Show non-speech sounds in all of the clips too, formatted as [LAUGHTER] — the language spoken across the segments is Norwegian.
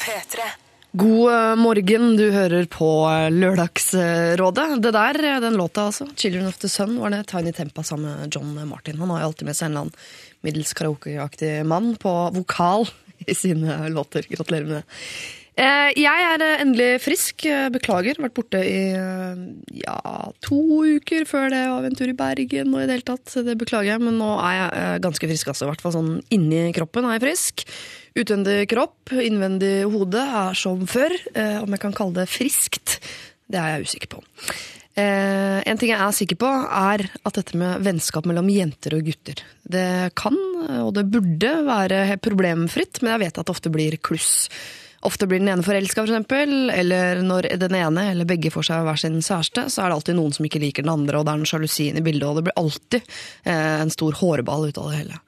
P3. God eh, morgen, du hører på eh, Lørdagsrådet. Det der, eh, den låta altså, 'Children of the Sun', var det Tiny Tempa sammen med John Martin. Han har jo alltid med seg en eller annen middels karaokeaktig mann på vokal i sine låter. Gratulerer med det. Eh, Jeg er eh, endelig frisk. Eh, Beklager. Vært borte i ja, to uker før det var en i Bergen og i det hele tatt. Det beklager jeg, men nå er jeg ganske frisk. Altså. I hvert fall sånn inni kroppen er jeg frisk. Utvendig kropp, innvendig hode er som før. Om jeg kan kalle det friskt, det er jeg usikker på. En ting jeg er sikker på, er at dette med vennskap mellom jenter og gutter Det kan, og det burde, være problemfritt, men jeg vet at det ofte blir kluss. Ofte blir den ene forelska, for eksempel, eller når den ene eller begge får seg hver sin kjæreste, så er det alltid noen som ikke liker den andre, og det er en sjalusi i bildet, og det blir alltid eh, en stor hårball ut av det hele.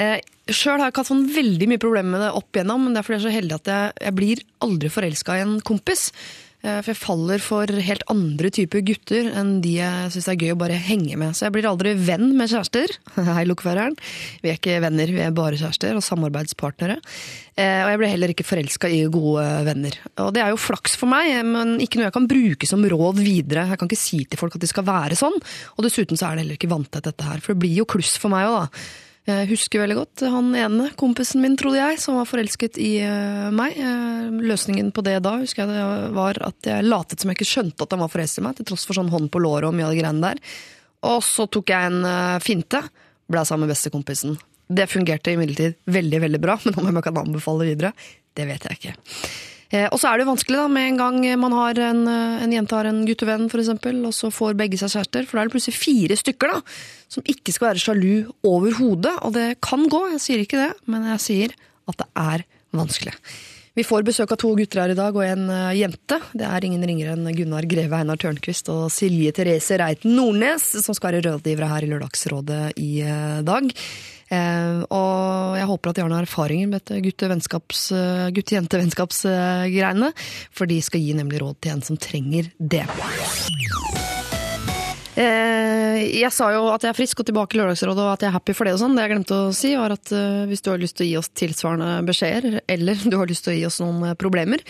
Eh, Sjøl har jeg ikke hatt sånn veldig mye problemer med det opp igjennom, men det er fordi jeg er så heldig at jeg, jeg blir aldri forelska i en kompis. Eh, For jeg faller for helt andre typer gutter enn de jeg syns er gøy å bare henge med. Så jeg blir aldri venn med kjærester. [LAUGHS] Hei, lokføreren. Vi er ikke venner, vi er bare kjærester og samarbeidspartnere. Eh, Og jeg ble heller ikke forelska i gode venner. Og det er jo flaks for meg, men ikke noe jeg kan bruke som råd videre. Jeg kan ikke si til folk at de skal være sånn. Og dessuten så er det heller ikke vanntett dette her, for det blir jo kluss for meg òg, da. Jeg husker veldig godt han ene kompisen min, trodde jeg, som var forelsket i eh, meg. Eh, løsningen på det da husker jeg var at jeg latet som jeg ikke skjønte at han var forelsket i meg, til tross for sånn hånd på låret og mye av de greiene der. Og så tok jeg en eh, finte, ble sammen med bestekompisen. Det fungerte imidlertid veldig veldig bra, [LAUGHS] men om jeg kan anbefale videre, det vet jeg ikke. Eh, Og så er det jo vanskelig da, med en gang man har en, eh, en jente har en guttevenn, eksempel, og så får begge seg kjærester, for da er det plutselig fire stykker da, som ikke skal være sjalu overhodet, og det kan gå, jeg sier ikke det, men jeg sier at det er vanskelig. Vi får besøk av to gutter her i dag, og en eh, jente. Det er ingen ringere enn Gunnar Greve Einar Tørnquist og Silje Therese Reiten Nordnes, som skal være rådgivere her i Lørdagsrådet i dag. Eh, og jeg håper at de har noen erfaringer med dette gutte-jente-vennskapsgreiene. gutte-jente-vennskapsgreiene, for de skal gi nemlig råd til en som trenger det. Eh, jeg sa jo at jeg er frisk og tilbake i Lørdagsrådet, og at jeg er happy for det. og sånn. Det jeg glemte å si, var at eh, hvis du har lyst til å gi oss tilsvarende beskjeder, eller du har lyst til å gi oss noen eh, problemer,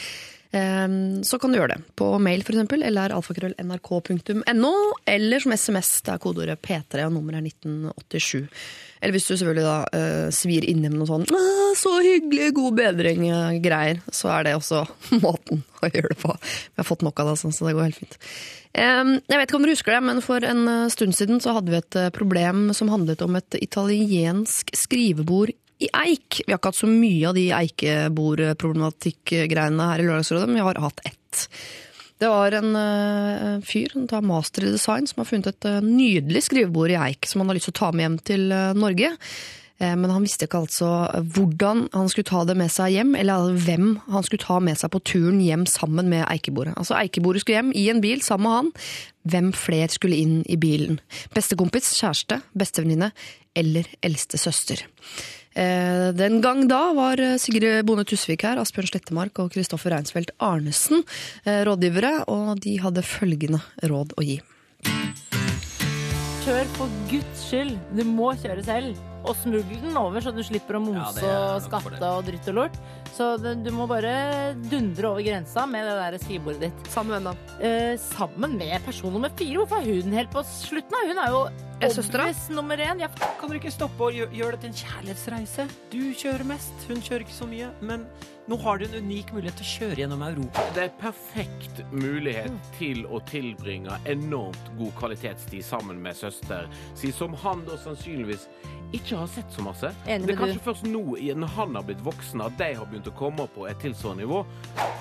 eh, så kan du gjøre det. På mail, eksempel, eller alfakrøll.nrk.no, eller som SMS. Det er kodeordet P3, og nummeret er 1987. Eller hvis du selvfølgelig da uh, svir inne med noe sånn 'så hyggelig, god bedring'-greier, så er det også [LAUGHS] måten å gjøre det på. Vi har fått nok av det, sånn, så det går helt fint. Um, Jeg vet ikke om dere husker det, men for en eh, stund siden så hadde vi et eh, problem som handlet om et italiensk skrivebord i eik. Vi har ikke hatt så mye av de eikebordproblematikk-greiene her i Lørdagsrådet, men vi har hatt ett. Det var en uh, fyr som tar master i design, som har funnet et uh, nydelig skrivebord i eik som han har lyst til å ta med hjem til uh, Norge. Men han visste ikke altså hvordan han skulle ta det med seg hjem, eller hvem han skulle ta med seg på turen hjem sammen med eikebordet. Altså Eikebordet skulle hjem i en bil sammen med han. Hvem fler skulle inn i bilen? Bestekompis, kjæreste, bestevenninne eller eldste søster? Eh, Den gang da var Sigrid Bonde Tusvik her, Asbjørn Slettemark og Kristoffer Reinsfeldt Arnesen eh, rådgivere, og de hadde følgende råd å gi. Kjør for guds skyld. Du må kjøre selv. Og smugl den over, så du slipper å mose er og skatte og dritt og lort. Så det, du må bare dundre over grensa med det der skrivebordet ditt. Sammen med da. Eh, sammen med person nummer fire. Hvorfor er hun helt på slutten? Hun er jo obvious nummer én. Jeg Kan dere ikke stoppe og gjø- gjøre det til en kjærlighetsreise? Du kjører mest, hun kjører ikke så mye. Men nå har du en unik mulighet til å kjøre gjennom Europa. Det er perfekt mulighet til å tilbringe enormt god kvalitetstid sammen med søster, si som han da sannsynligvis ikke har sett så masse. Enig det er kanskje kanskje først nå, når han har blitt voksen, at de har begynt å komme på et tilsvarende nivå.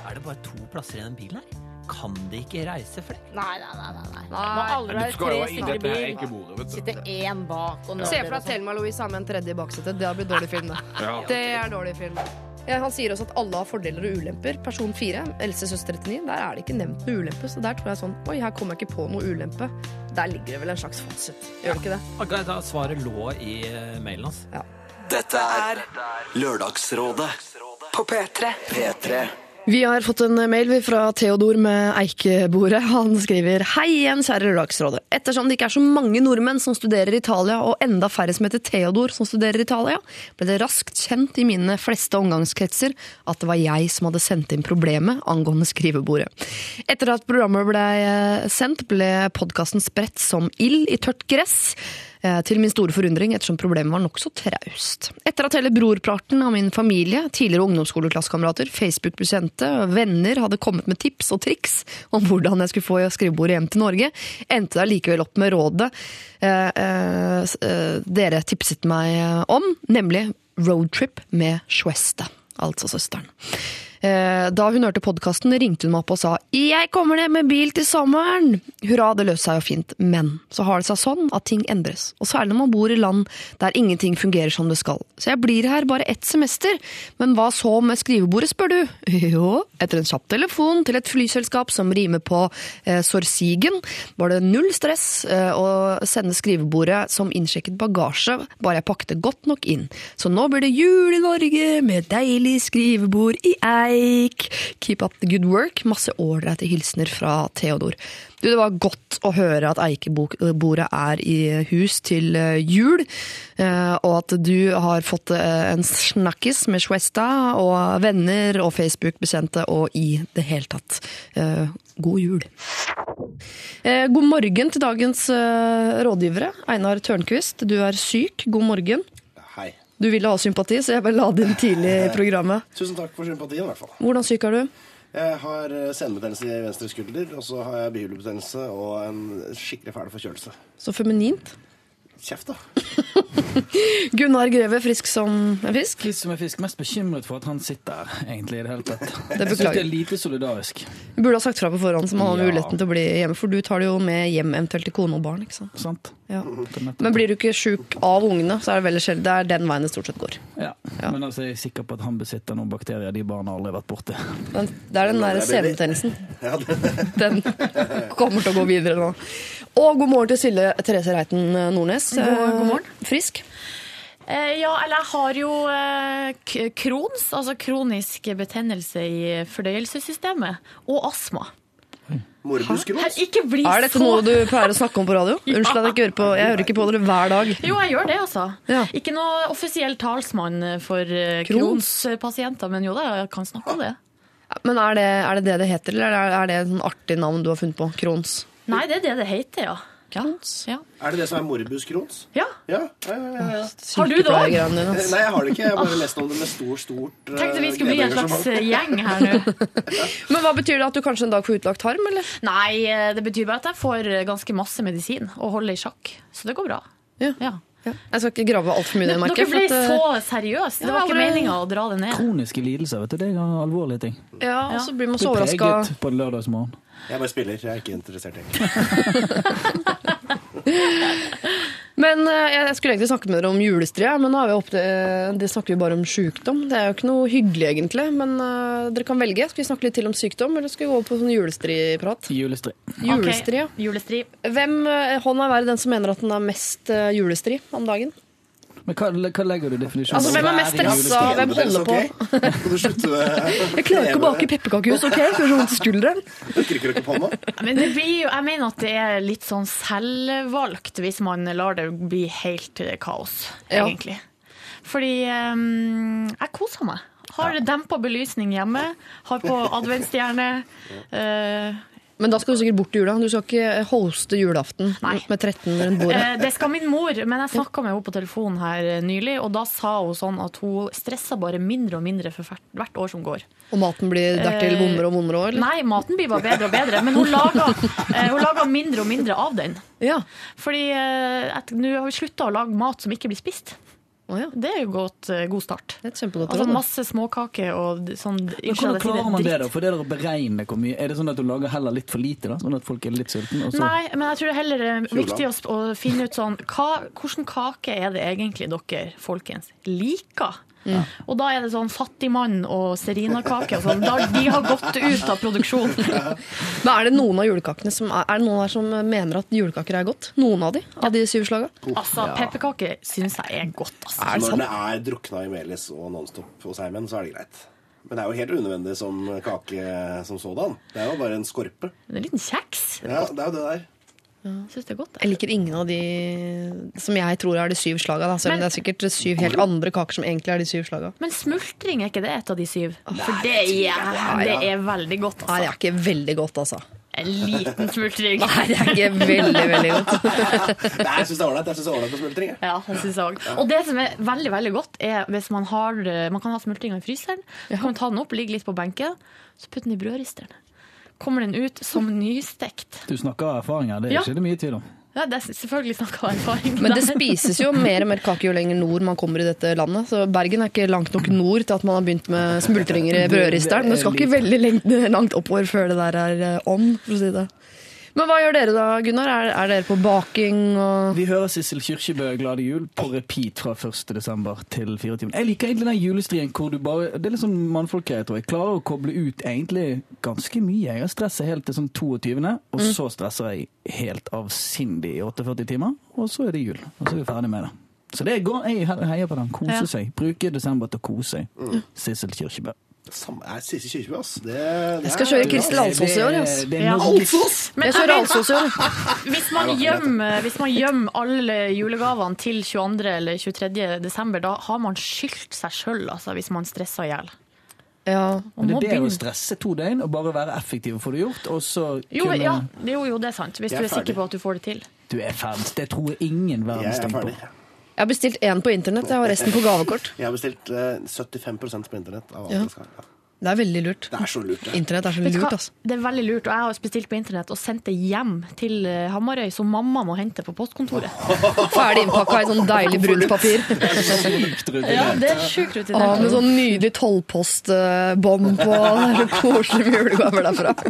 Er det bare to plasser i den bilen her? Kan de ikke reise flere? Nei, nei, nei. nei, nei. Nei. du skal jo ha inn i dette enkebordet, vet du. Sitte én bak og Se for deg sånn. Thelma Louise har med en tredje i baksetet. Det har blitt dårlig film, det. Ja. Det er dårlig film. Ja, han sier også at alle har fordeler og ulemper. Person 4, Else søster 39, der er det ikke nevnt noe ulempe. Så der tror jeg sånn Oi, her kommer jeg ikke på noe ulempe. Der ligger det vel en slags fasit. Gjør det ikke det? Da svaret lå i eh, mailen hans. Dette er Lørdagsrådet På P3. P3. Vi har fått en mail fra Theodor med Eikebordet. Han skriver Hei igjen, kjære Lørdagsrådet. Ettersom det ikke er så mange nordmenn som studerer Italia, og enda færre som heter Theodor som studerer Italia, ble det raskt kjent i mine fleste omgangskretser at det var jeg som hadde sendt inn problemet angående skrivebordet. Etter at programmet ble eh, sendt, ble podkasten spredt som ild i tørt gress. Eh, Til min store forundring, ettersom problemet var nokså traust. Etter at hele brorparten av min familie, tidligere ungdomsskoleklassekamerater, Facebook-bekjente og venner hadde kommet med tips og triks om hvordan jeg skulle få skrivebordet hjem til Norge, endte det allikevel opp med rådet eh, eh, dere tipset meg om, nemlig roadtrip med Schwester, altså søsteren. Eh, Da hun hørte podkasten, ringte hun meg opp og sa 'Jeg kommer ned med bil til sommeren'. Hurra, det løste seg jo fint. Men så har det seg sånn at ting endres. Og særlig når man bor i land der ingenting fungerer som det skal. Så jeg blir her bare ett semester. Men hva så med skrivebordet, spør du? [LAUGHS] Jo, etter en kjapp telefon til et flyselskap som rimer på eh, Sorsigen, var det null stress eh, å sende skrivebordet som innsjekket bagasje, bare jeg pakket det godt nok inn. Så nå blir det jul i Norge med deilig skrivebord i eik. Keep up the good work. Masse ålreite hilsener fra Theodor. Du, Det var godt å høre at eikebordet er i hus til eh, jul, eh, og at du har fått eh, en snakkis med Schwesta og venner og Facebook-bekjente og i det hele tatt. God jul. God morgen til dagens rådgivere. Einar Tørnquist, du er syk. God morgen. Du ville ha sympati, så jeg bare la det inn tidlig i programmet. [LAUGHS] Tusen takk for sympatien, i hvert fall. Hvordan syk er du? Jeg har eh, senebetennelse i venstre skulder, og så har jeg bihulebetennelse og en skikkelig fæl forkjølelse. Så feminint. Kjeft, da. [LAUGHS] Gunnar Greve, frisk som en fisk. Frisk som er fisk, mest bekymret for at han sitter her, egentlig, i det hele tatt. Det Jeg synes det er lite solidarisk. Du burde ha sagt fra på forhånd, så man har Ja. muligheten til å bli hjemme. For du tar det jo med hjem eventuelt til kone og barn. ikke sant? Sant? Ja. Men blir du ikke sjuk av ungene, så er det veldig sjelden. Det er den veien det stort sett går. Ja. Men altså, jeg er sikker på at han besitter noen bakterier de barna aldri har vært borti. Det er den er senebetennelsen. [LAUGHS] Ja, Den kommer til å gå videre nå. Og god morgen til Silje Therese Reiten Nordnes. God- god morgen. Eh, Frisk. Eh, ja, eller jeg har jo krons, Crohns, altså kronisk betennelse i fordøyelsessystemet, og astma. Morbus ikke bli Er dette så noe du pleier å snakke om på radio? [LAUGHS] Unnskyld at jeg ikke hører på. Jeg hører ikke på dere hver dag. Jo, jeg gjør det, altså. Ja. Ikke noe offisiell talsmann for kronspasienter. Crohns-pasienter, men jo da, jeg kan snakke om det. Men er det er det, det det heter, eller er er det et sånn artig navn du har funnet på? Crohns? Nei, det er det det heter, ja. Crohns? Ja. Er det det som er morbus Crohns? ja. Ja. ja, ja, ja, ja. Har du det dine, Eh. Nei, jeg har det ikke. Jeg har bare lest om det med stor, stort eh, Tenkte vi skulle bli en slags eh, gjeng her nå. [LAUGHS] Men hva betyr det at du kanskje en dag får utlagt tarm, eller? Nei, det betyr bare at jeg får ganske masse medisin og holder i sjakk. Så det går bra. Ja. Ja. Jeg skal ikke grave altfor mye i det, Dere ble at, så eh, seriøse. Det var ikke meninga å dra det ned. Kroniske lidelser, vet du, det er alvorlige ting. Ja, og så blir man så er overraska. preget på en lørdagsmorgen. Jeg bare spiller. Jeg er ikke interessert, egentlig. [LAUGHS] Men eh, jeg skulle egentlig snakke med dere om julestria, men nå er vi opp til, eh, det snakker vi bare om sjukdom. Det er jo ikke noe hyggelig, egentlig. Men eh, dere kan velge. Skal vi snakke litt til om sykdom, eller skal vi gå over på sånn julestriprat? Julestri. Julestri, Okay. Julestri. Hvem hånda er den som mener at den er mest julestri om dagen? Men hva, hva legger du i definisjonen? Altså, hvem er mest stressa? Hvem holder på? Kan du slutte med [LAUGHS] Jeg klarer ikke å bake pepperkakehus, OK? Jeg får så vondt i skulderen. Men det blir jo, jeg mener at det er litt sånn selvvalgt hvis man lar det bli helt eh, kaos, Ja. egentlig. Fordi um, jeg koser meg. Har dempa belysning hjemme, har på adventsstjerne. eh, Men da skal du sikkert bort til jula. Du skal ikke hoste julaften Nei. med 13 rundt bordet. eh, det skal min mor, men jeg snakka med henne på telefonen her eh, nylig, og da sa hun sånn at hun stresser bare mindre og mindre for hvert, år som går. Og maten blir dertil Eh, vondere og vondere òg, eller? Nei, maten blir bare bedre og bedre, men hun eh, lager mindre og mindre av den. Ja. Fordi eh, nå har vi slutta å lage mat som ikke blir spist. Å ja. Det er jo godt, eh, god start. Det er et kjempegodt Altså masse småkaker og sånn Men hvordan klarer man det, da? For det er å beregne hvor mye Er det sånn at du lager heller litt for lite, da? Sånn at folk er litt sultne? og så- Nei, men jeg tror det er heller er viktig å, å finne ut sånn hva, Hvilken kake er det egentlig dere, folkens, liker? Og da er det sånn fattigmann og serinakake og sånn. Da, de har gått ut av produksjon. [LAUGHS] Men er det noen av julekakene som er, er det noen her som mener at julekaker er godt? Noen av de? Av de syv slaga? Altså, pepperkake syns jeg er godt, altså. Er det Når det er drukna i melis og Nonstop hos Heimen, så er det greit. Men det er jo helt unødvendig som kake som sådan. Det er jo bare en skorpe. En liten kjeks. Ja, det er jo det der. Jeg synes det er godt. Jeg liker ingen av de som jeg tror er de syv slaga. Da. Selv om det er sikkert syv helt andre kaker som egentlig er de syv slaga. Men smultring, er ikke det et av de syv? For det er, det er veldig godt, Nei, det altså. er ikke veldig godt, altså. En liten smultring. Nei, det er ikke veldig, veldig godt. [LAUGHS] Nei, jeg syns det er ålreit. Synes det er ålreit med smultring. jeg. Ja, det synes jeg også. Og det som er veldig veldig godt, er hvis man har Man kan ha smultringa i fryseren, så kan man ta den opp, ligge litt på benken, så putte den i brødristeren. Kommer den ut som nystekt. Du snakker av erfaringer, det er Ja. ikke det mye tvil om. Ja, det er selvfølgelig snakk om erfaring. Men det spises jo mer og mer kake jo lenger nord man kommer i dette landet. Så Bergen er ikke langt nok nord til at man har begynt med smultringer i brødristeren. Men du skal ikke veldig langt oppover før det der er eh, on, for å si det. Men hva gjør dere da, Gunnar? Er, er dere på baking og Vi hører Sissel Kyrkjebø Glade jul på repeat fra 1. desember til 24. Jeg liker egentlig den julestrien hvor du bare Det er litt sånn mannfolkgreie, tror jeg. Klarer å koble ut egentlig ganske mye. Jeg har stresset helt til sånn 22., og så stresser jeg helt avsindig i 48 timer. Og så er det jul. Og så er vi ferdig med det. Så det går, jeg heier på den. Kose Ja. seg. Bruke desember til å kose seg. Sissel Kyrkjebø. Samme ikke Kyrkjebø, ass. Det, det Jeg skal kjøre Kristel Alsos i år, Men Jeg kjører Alsos i år. [LAUGHS] Hvis man, gjemmer, hvis man gjemmer alle julegavene til 22. eller 23. desember, da har man skyldt seg sjøl, altså, hvis man stresser i hjel. Ja. Men det er bedre å stresse to døgn og bare være effektiv og få det gjort, og så Jo, kunne ja, jo, jo, det er sant. Hvis er du er ferdig. sikker på at du får det til. Du er ferdig. Det tror ingen verden verdens er ting på. Jeg har bestilt én på internett, jeg har resten på gavekort. Jeg har bestilt eh, 75% på internett. av alt Ja. jeg skal. Ja. Det er veldig lurt. Det er så lurt, det. Internett er så Vet du lurt, altså. Det er veldig lurt, og jeg har bestilt på internett og sendt det hjem til eh, Hamarøy, som mamma må hente på postkontoret. [LAUGHS] Ferdig innpakka i sånn deilig brunt papir. [LAUGHS] Sykt. Ja, det er sjukt Ja, rutinert. med sånn nydelig tolvpostbånd på. Det er så koselig med julegaver derfra. [LAUGHS]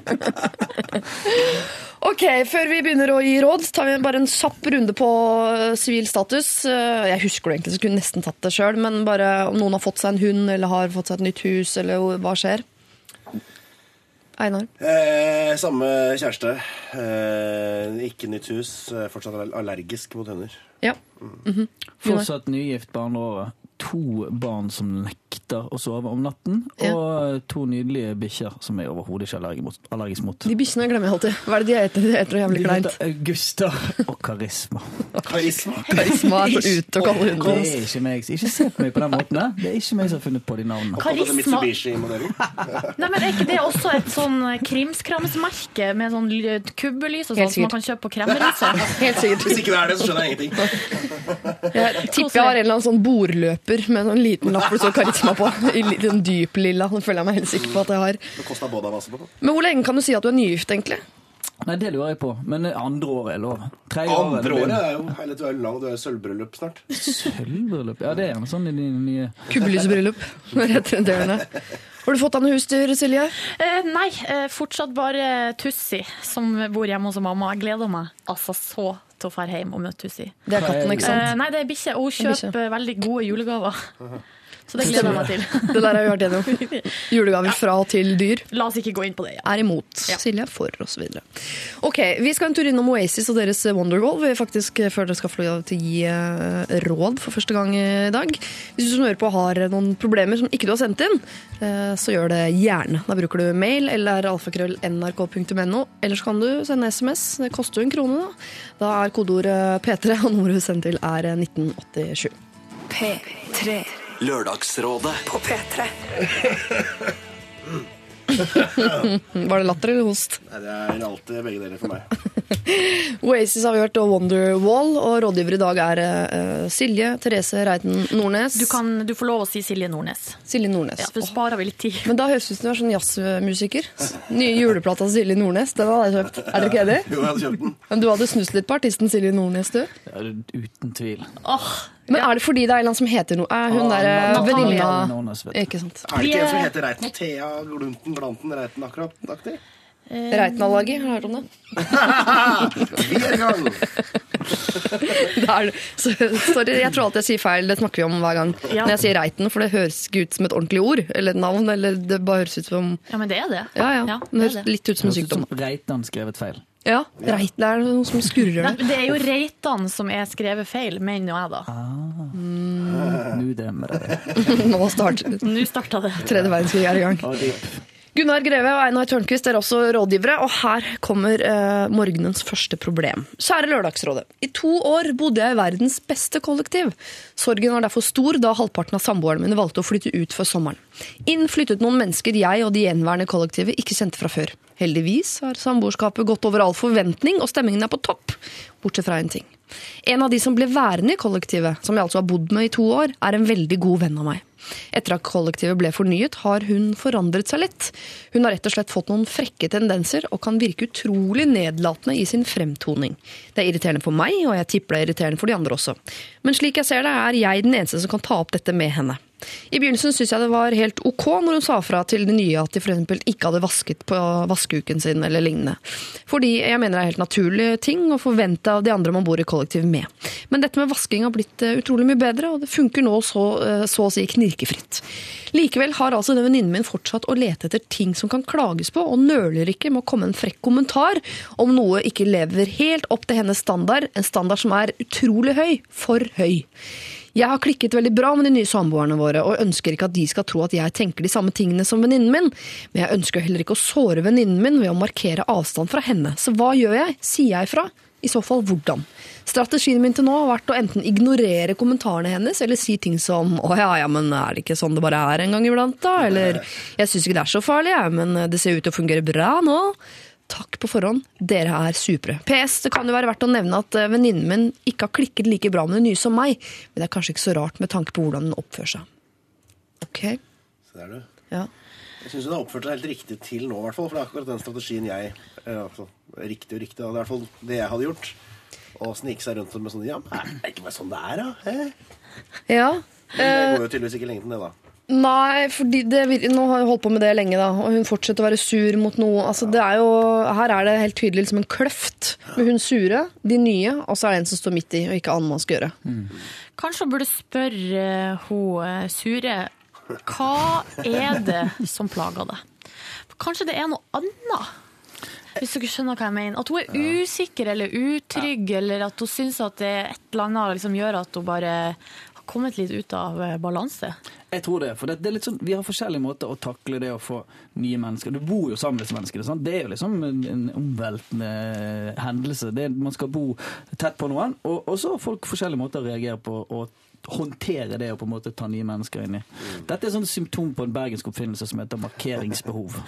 Ok, Før vi begynner å gi råd, tar vi bare en kjapp runde på eh, sivil status. Eh, Jeg husker det egentlig, så kunne jeg nesten tatt det sjøl. Men bare om noen har fått seg en hund eller har fått seg et nytt hus, eller hva skjer? Einar? Eh, samme kjæreste. Eh, ikke nytt hus. Eh, fortsatt allergisk mot hunder. Ja. Fortsatt nygift barn året. To barn som nekter å sove om natten. Ja. Og to nydelige bikkjer som jeg overhodet ikke er allergisk mot. Allergisk mot. De bikkjene glemmer jeg alltid. Hva er det de heter? De heter jævlig kleint. Augusta og Karisma. Karisma. [LAUGHS] Karisma er så ute å kalle Det hundene. er ikke meg. Ikke se på meg på den måten. Det er ikke meg som har funnet på de navnene. Karisma. [LAUGHS] Nei, men Er ikke det også et sånn krimskramsmerke med sånn kubbelys og sånn som man kan kjøpe på kremmerhuset? [LAUGHS] Helt sikkert. Hvis ikke det er det, så skjønner jeg ingenting. Jeg tipper jeg har en eller annen sånn bordløper med en sånn liten lapp hvor det står karisma på. I den sånn dyp lilla. Det føler jeg meg helt sikker på at jeg har. Men hvor lenge kan du si at du er nygift, egentlig? Nei, det lurer jeg på. Men andre året er lov. Tre år Andre året er jo hele Du er lang, du er sølvbryllup snart. Sølvbryllup. Ja, det er gjerne sånn i de nye Kubbelysbryllup. Rett rundt hjørnet. Har du fått deg noe husdyr, Silje? Eh, nei, eh, fortsatt bare Tussi, som bor hjemme hos mamma. Jeg gleder meg altså så til å dra hjem og møte Tussi. Det er katten, ikke Eh, sant? nei, det er bikkje, og hun er kjøper veldig gode julegaver. Så det gleder jeg meg til. Det der har vi vært gjennom. [LAUGHS] Julegaver fra og til dyr. La oss ikke gå inn på det. Ja. Er imot. Ja. Silje er for, osv. Ok, vi skal en tur innom Oasis og deres Wonderwall. Vi faktisk eh, før dere skal få lov til å gi eh, råd for første gang i dag. Hvis du som hører på har noen problemer som ikke du har sendt inn, eh, så gjør det gjerne. Da bruker du mail eller alfakrøll nrk.no. Eller så kan du sende SMS. Det koster jo en krone, da. Da er kodeordet P3, og nummeret du sender til er 1987. P3 Lørdagsrådet på P3. [LAUGHS] Var det latter eller host? Nei, det er alltid begge deler for meg. [LAUGHS] Oasis har vi hørt, og Wonderwall. Og rådgiver i dag er uh, Silje Therese Reiten Nordnes. Du, kan, du får lov å si Silje Nordnes. Silje Nordnes. Ja, for sparer vi litt tid. Men da høres det ut som du er sånn jazzmusiker. Nye juleplata til Silje Nordnes, den hadde jeg kjøpt. Er dere ikke enig? Jo, jeg hadde kjøpt den. Men du hadde snust litt på artisten Silje Nordnes, du. Ja, uten tvil. Åh, Men er det fordi det er en som heter noe? Er hun der eh, Natalie. venninna du. Ikke sant. Er det ikke en som er- heter Reiten? Thea Glunten Glanten Reiten akkurat aktig? Reitenallergi, har du hørt om det? [LAUGHS] Vi er i gang! [LAUGHS] det er, så, sorry, jeg tror alltid jeg sier feil. Det snakker vi om hver gang. Ja. Når jeg sier Reiten, for det høres ikke ut som et ordentlig ord eller et navn. Eller det bare høres ut som ja, men det er det. Ja, ja. Ja, det det høres det. litt ut som en sykdom. Reitan skrevet feil. Ja, Reiten det er noe som skurrer Nei, der. det er jo Reitan som er skrevet feil, mener jo jeg da. Nå demrer det. [LAUGHS] Nå starter Nå starta det. tredje verdenskrig er i gang. Gunnar Greve og Einar Tørnquist er også rådgivere, og her kommer eh, morgenens første problem. Kjære Lørdagsrådet. I to år bodde jeg i verdens beste kollektiv. Sorgen var derfor stor da halvparten av samboerne mine valgte å flytte ut før sommeren. Inn flyttet noen mennesker jeg og de gjenværende kollektivet ikke kjente fra før. Heldigvis har samboerskapet gått over all forventning, og stemningen er på topp. Bortsett fra en ting. En av de som ble værende i kollektivet, som jeg altså har bodd med i to år, er en veldig god venn av meg. Etter at kollektivet ble fornyet, har hun forandret seg litt. Hun har rett og slett fått noen frekke tendenser og kan virke utrolig nedlatende i sin fremtoning. Det er irriterende for meg, og jeg tipper det er irriterende for de andre også. Men slik jeg ser det, er jeg den eneste som kan ta opp dette med henne. I begynnelsen syntes jeg det var helt ok når hun sa fra til de nye at de f.eks. ikke hadde vasket på vaskeuken sin eller lignende. Fordi jeg mener det er helt naturlige ting å forvente av de andre man bor i kollektiv med. Men dette med vasking har blitt eh, utrolig mye bedre, og det funker nå så, eh, så å si knirkefritt. Likevel har altså den venninnen min fortsatt å lete etter ting som kan klages på, og nøler ikke med å komme en frekk kommentar om noe ikke lever helt opp til hennes standard, en standard som er utrolig høy, for høy. Jeg har klikket veldig bra med de nye samboerne våre, og ønsker ikke at de skal tro at jeg tenker de samme tingene som venninnen min, men jeg ønsker heller ikke å såre venninnen min ved å markere avstand fra henne. Så hva gjør jeg? Sier jeg fra? I så fall hvordan? Strategien min til nå har vært å enten ignorere kommentarene hennes, eller si ting som 'Å ja, ja, men er det ikke sånn det bare er en gang iblant', da? Eller 'Jeg syns ikke det er så farlig, jeg, men det ser ut til å fungere bra nå'. Takk på forhånd, dere er supre. PS, det kan jo være verdt å nevne at eh, venninnen min ikke har klikket like bra med det nye som meg, men det er kanskje ikke så rart med tanke på hvordan den oppfører seg. Ok, Så der, du. ja. Jeg syns hun har oppført seg helt riktig til nå, i hvert fall. For det er akkurat den strategien jeg eh, altså, Riktig og riktig, det er i hvert fall det jeg hadde gjort. Å snike seg rundt med sånn Ja, men er det ikke bare sånn det er, da? Eh? Ja, Det går jo tydeligvis ikke lenge til det, da. Nei, fordi det, nå har jeg holdt på med det lenge, da, og hun fortsetter å være sur mot noe. Altså, det er jo, her er det helt tydelig liksom en kløft med hun sure, de nye, og så er det en som står midt i, og ikke annet man skal gjøre. Kanskje hun burde spørre hun eh, Sure hva er det som plager deg? Kanskje det er noe annet? Hvis dere skjønner hva jeg mener. At hun er usikker eller utrygg, eller at hun syns at det er et eller annet liksom gjør at hun bare kommet litt ut av eh, balanse. Jeg tror det. For det, det er litt sånn, vi har forskjellige måter å takle det å få nye mennesker. Du bor jo sammen med disse menneskene. Sant? Det er jo liksom en, en omveltende hendelse. Det, man skal bo tett på noen. Og, og så har folk forskjellige måter å reagere på og håndtere det og på en måte ta nye mennesker inn i. Dette er sånn symptom på en bergensk oppfinnelse som heter markeringsbehov. [LAUGHS]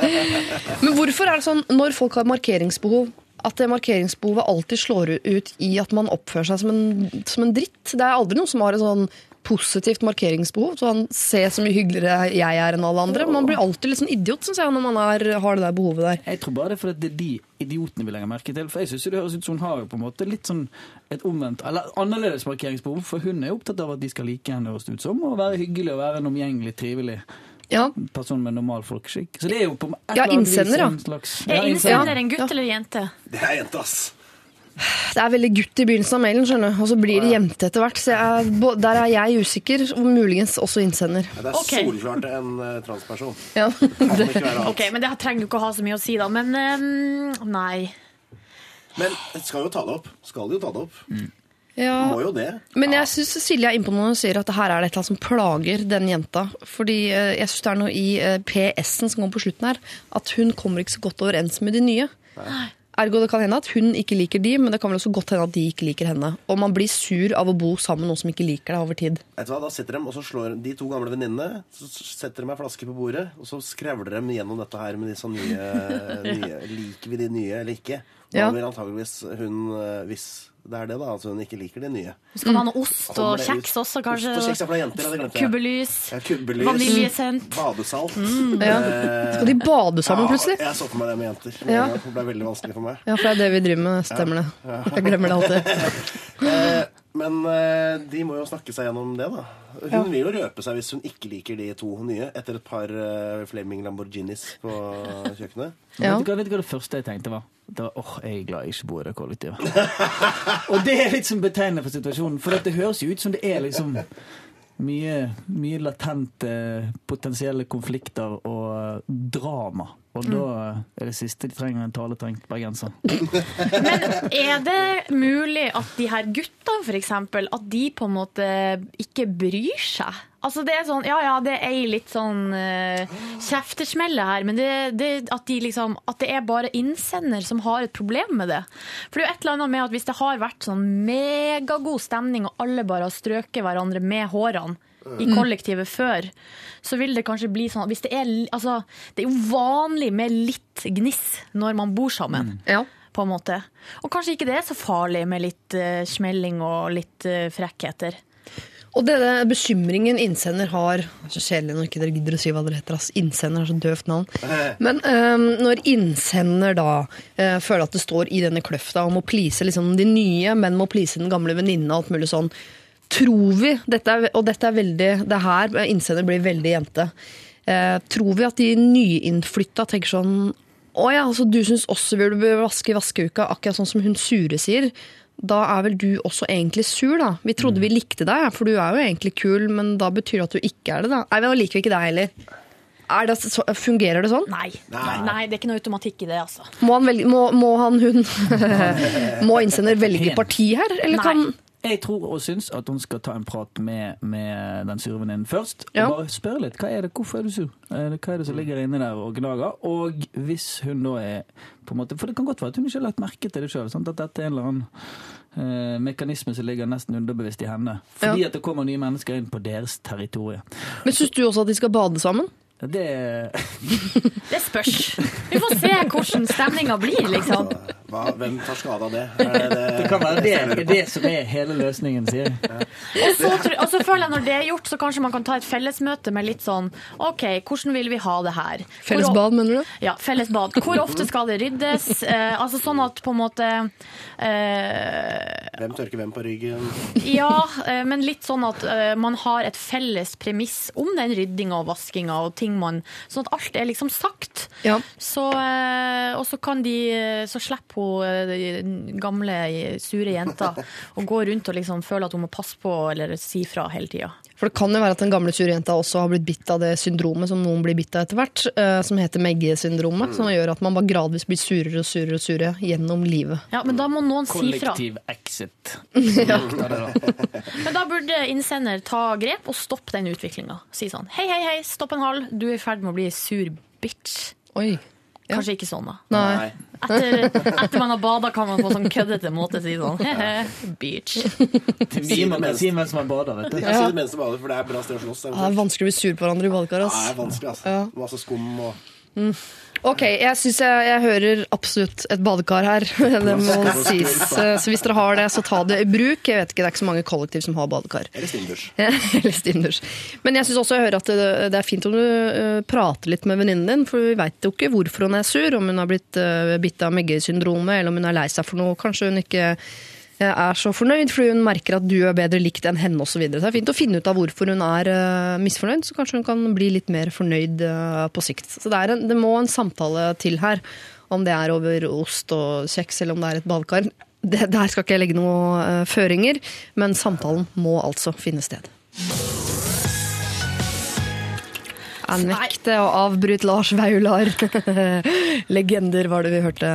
[LAUGHS] Men hvorfor er det sånn når folk har markeringsbehov, at markeringsbehovet alltid slår ut i at man oppfører seg som en, som en dritt? Det er aldri noen som har et sånn positivt markeringsbehov. Sånn, se så mye hyggeligere jeg er enn alle andre. Man blir alltid litt sånn idiot synes jeg, når man er, har det der behovet der. Jeg tror bare det er fordi det er de idiotene vi legger merke til. For jeg synes det høres ut som hun har jo på en måte litt sånn et omvendt, eller annerledes markeringsbehov. For hun er opptatt av at de skal like henne, høres det ut som, og være hyggelig og være en omgjengelig, trivelig Ja, person med normal folkeskikk. Så det er jo på et Ja, innsender, vis en slags Er innsender. en gutt eller en jente? Det er jente, ass. Det er veldig gutt i begynnelsen av mailen, skjønner du. Og så blir det jente etter hvert. Så jeg, der er jeg usikker, og muligens også innsender. Ja, det er okay. solklart en uh, transperson. Ja. [LAUGHS] Ok, men Det trenger jo ikke å ha så mye å si, da. Men um, nei. Men skal jo ta det opp. Skal jo ta det opp. Ja. Må jo det. Men jeg syns Silje er innpå noe når hun sier at det her er det et eller annet som plager den jenta. Fordi eh, jeg syns det er noe i eh, PS-en som kommer på slutten her, at hun kommer ikke så godt overens med de nye. Ergo det kan hende at hun ikke liker de, men det kan vel også godt hende at de ikke liker henne. Og man blir sur av å bo sammen med noen som ikke liker deg over tid. Vet du hva, Da sitter de, og så slår de to gamle venninnene Så setter de ei flaske på bordet, og så skrevler de gjennom dette her med disse nye, [LAUGHS] nye Liker vi de nye eller ikke? Da Ja. vil antageligvis hun, eh, hvis det er det, da, altså hun ikke liker det nye Skal man ha noe ost og kjeks også, kanskje? Ost og kjeks er for jenter, ja. Kubbelys. Ja, kubbelys, Vaniljesent. badesalt. Ja. Eh, Skal de bade sammen ja, plutselig? Jeg så for meg det med jenter. Ja. Det ble veldig vanskelig for meg. Ja, for det er det vi driver med. Stemmer det. Jeg glemmer det alltid. [LAUGHS] Men eh, de må jo snakke seg gjennom det, da. Hun vil jo røpe seg hvis hun ikke liker de to nye, etter et par eh, Flaming Lamborghinis på [LAUGHS] kjøkkenet. Ja. Vet, du hva, vet du hva det første jeg tenkte var? Det var, åh, jeg er glad jeg ikke bor i det kollektivet. [LAUGHS] og det er litt som betegnende for situasjonen, for det høres jo ut som det er liksom Mye, mye latente potensielle konflikter og drama. Og da er det siste de trenger en taletrengt bergenser. [LAUGHS] Er det mulig at de her guttene, for eksempel, at de på en måte ikke bryr seg? Altså det er sånn, ja ja, det er ei litt sånn uh, kjeftesmelle her, men det, det, at, de liksom, at det er bare innsender som har et problem med det. For det er jo et eller annet med at hvis det har vært sånn megagod stemning, og alle bare har strøket hverandre med hårene i kollektivet før, så vil det kanskje bli sånn hvis det er Altså, det er jo vanlig med litt gniss når man bor sammen Ja. på en måte. Og kanskje ikke det er så farlig med litt uh, smelling og litt uh, frekkheter. Og denne bekymringen innsender har det er Så kjedelig når ikke dere gidder å si hva dere heter. ass. Innsender er så døvt navn. Men um, når innsender da uh, føler at det står i denne kløfta og må please liksom de nye, men må please den gamle venninna og alt mulig sånn, tror vi dette er, Og dette er veldig Det er her innsender blir veldig jente. Uh, tror vi at de nyinnflytta tenker sånn å ja, altså du syns også vi burde vaske i vaskeuka, akkurat sånn som hun sure sier. Da er vel du også egentlig sur, da. Vi trodde vi likte deg, for du er jo egentlig kul, men da betyr det at du ikke er det, da. Nei, da liker vi ikke deg heller. Er det, så, fungerer det sånn? Nei. Nei. det er ikke noe automatikk i det, altså. Må han, velge, må, må han hun [LAUGHS] [LAUGHS] Må innsender velge parti her, eller kan Nei. Jeg tror og syns at hun skal ta en prat med, med den sure venninnen først. Ja. Og bare spørre litt. Hva er det, hvorfor er du sur? Hva er det som ligger inni der og gnager? Og hvis hun da er på en måte, For det kan godt være at hun ikke har lagt merke til det sjøl. At dette er en eller annen eh, mekanisme som ligger nesten underbevisst i henne. Fordi Ja. at det kommer nye mennesker inn på deres territorium. Men syns du også at de skal bade sammen? Det [LAUGHS] Det spørs. Vi får se hvordan stemninga blir, liksom. Hva, hvem tar skade av det? Det, [LAUGHS] det, kan være det, det, det som er hele løsningen, sier jeg. Og så, og så føler jeg når det er gjort, så kanskje man kan ta et fellesmøte med litt sånn OK, hvordan vil vi ha det her? Felles bad, mener du? Ja, felles bad. Hvor ofte skal det ryddes? Eh, altså sånn at på en måte eh, Hvem tørker hvem på ryggen? Ja, eh, men litt sånn at eh, man har et felles premiss om den ryddinga og vaskinga og ting man Sånn at alt er liksom sagt. Ja. Så, eh, og så kan de Så slipper hun eh, gamle, sure jenta å gå rundt og liksom føle at hun må passe på eller si fra hele tida. For det kan jo være at den gamle sure jenta også har blitt bitt av det syndromet som noen blir bitt av etter hvert, eh, som heter Megge-syndromet. Som gjør at man bare gradvis blir surere og surere og surere gjennom livet. Ja, men da må noen si fra. Kollektiv exit. [LAUGHS] ja. Men da burde innsender ta grep og stoppe den utviklinga. Si sånn hei, hei, hei, stopp en hal, du er i ferd med å bli sur bitch. Oi. Ja. Kanskje ikke sånn, da. Nei. Etter, etter man har bada, kan man på sånn køddete måte si sånn he-he. Si mens man bader, vet du. Ja. sier mens man bader, for det er bra sted å slåss. Det er vanskelig å bli sur på hverandre i badekar. Ja, det er vanskelig, altså. Masse skum og Ok, jeg syns jeg, jeg hører absolutt et badekar her. [LAUGHS] Det må sies. Så hvis dere har det, så ta det i bruk. Jeg vet ikke, Det er ikke så mange kollektiv som har badekar. Eller steamdusj. [LAUGHS] Eller steamdusj. Men jeg syns også jeg hører at det, det er fint om du eh, prater litt med venninnen din, for vi veit jo ikke hvorfor hun er sur. Om hun har blitt uh, bitt av Megge-syndromet, eller om hun er lei seg for noe. Kanskje hun ikke eh, er så fornøyd fordi hun merker at du er bedre likt enn henne osv. Så videre. så det er fint å finne ut av hvorfor hun er eh, misfornøyd, så kanskje hun kan bli litt mer fornøyd eh, på sikt. Så det, en, det må en samtale til her. Om det er over ost og kjeks, eller om det er et badekar. Der skal ikke jeg legge noen eh, føringer, men samtalen må altså finne sted. Jeg nekter å avbryte Lars Vaular. [LAUGHS] Legender var det vi hørte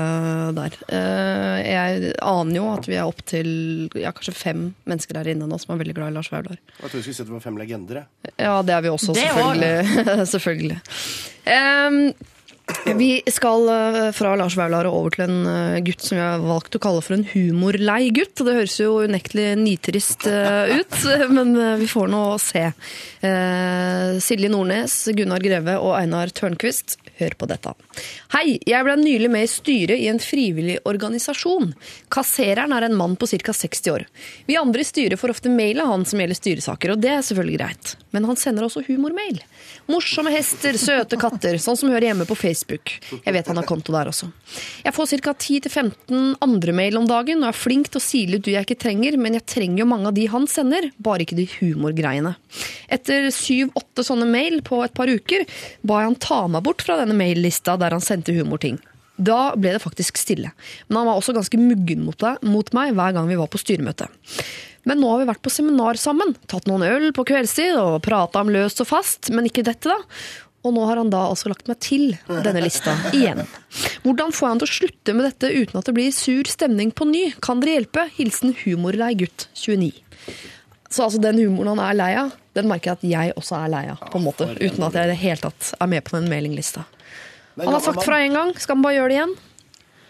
der. Eh, Jeg aner jo at vi er opptil ja, kanskje fem mennesker her inne nå som er veldig glad i Lars Vaular. Jeg trodde du skulle si at det var fem legender. jeg. Ja, det er vi også, selvfølgelig. [LAUGHS] selvfølgelig. Em, vi skal eh, fra Lars Vaular og over til en eh, gutt som vi har valgt å kalle for en humorlei gutt. Det høres jo unektelig nitrist eh, ut, [LAUGHS] men vi får nå se. Silje Nordnes, Gunnar Greve og Einar Tørnquist, hør på dette. Hei, jeg ble nylig med i styret i en frivillig organisasjon. Kassereren er en mann på ca. 60 år. Vi andre i styret får ofte mail av han som gjelder styresaker, og det er selvfølgelig greit. Men han sender også humormail. Morsomme hester, søte katter, sånn som hører hjemme på Facebook. Jeg vet han har konto der også. Jeg får ca. 10-15 andre mail om dagen og er flink til å sile ut de jeg ikke trenger, men jeg trenger jo mange av de han sender, bare ikke de humorgreiene. Etter 7-8 sånne mail på et par uker ba jeg han ta meg bort fra denne maillista der han sendte humorting. Da ble det faktisk stille. Men han var også ganske muggen mot, deg, mot meg hver gang vi var på styremøte. Men nå har vi vært på seminar sammen, tatt noen øl på kveldstid og prata om løst og fast, men ikke dette, da. Og nå har han da altså lagt meg til denne lista igjen. Hvordan får jeg han til å slutte med dette uten at det blir sur stemning på ny? Kan dere hjelpe? Hilsen humorlei gutt 29. Så altså den humoren han er lei av, den merker jeg at jeg også er lei av, på en måte. Uten at jeg i det hele tatt er med på den mailinglista. Han har sagt fra en gang, skal han bare gjøre det igjen?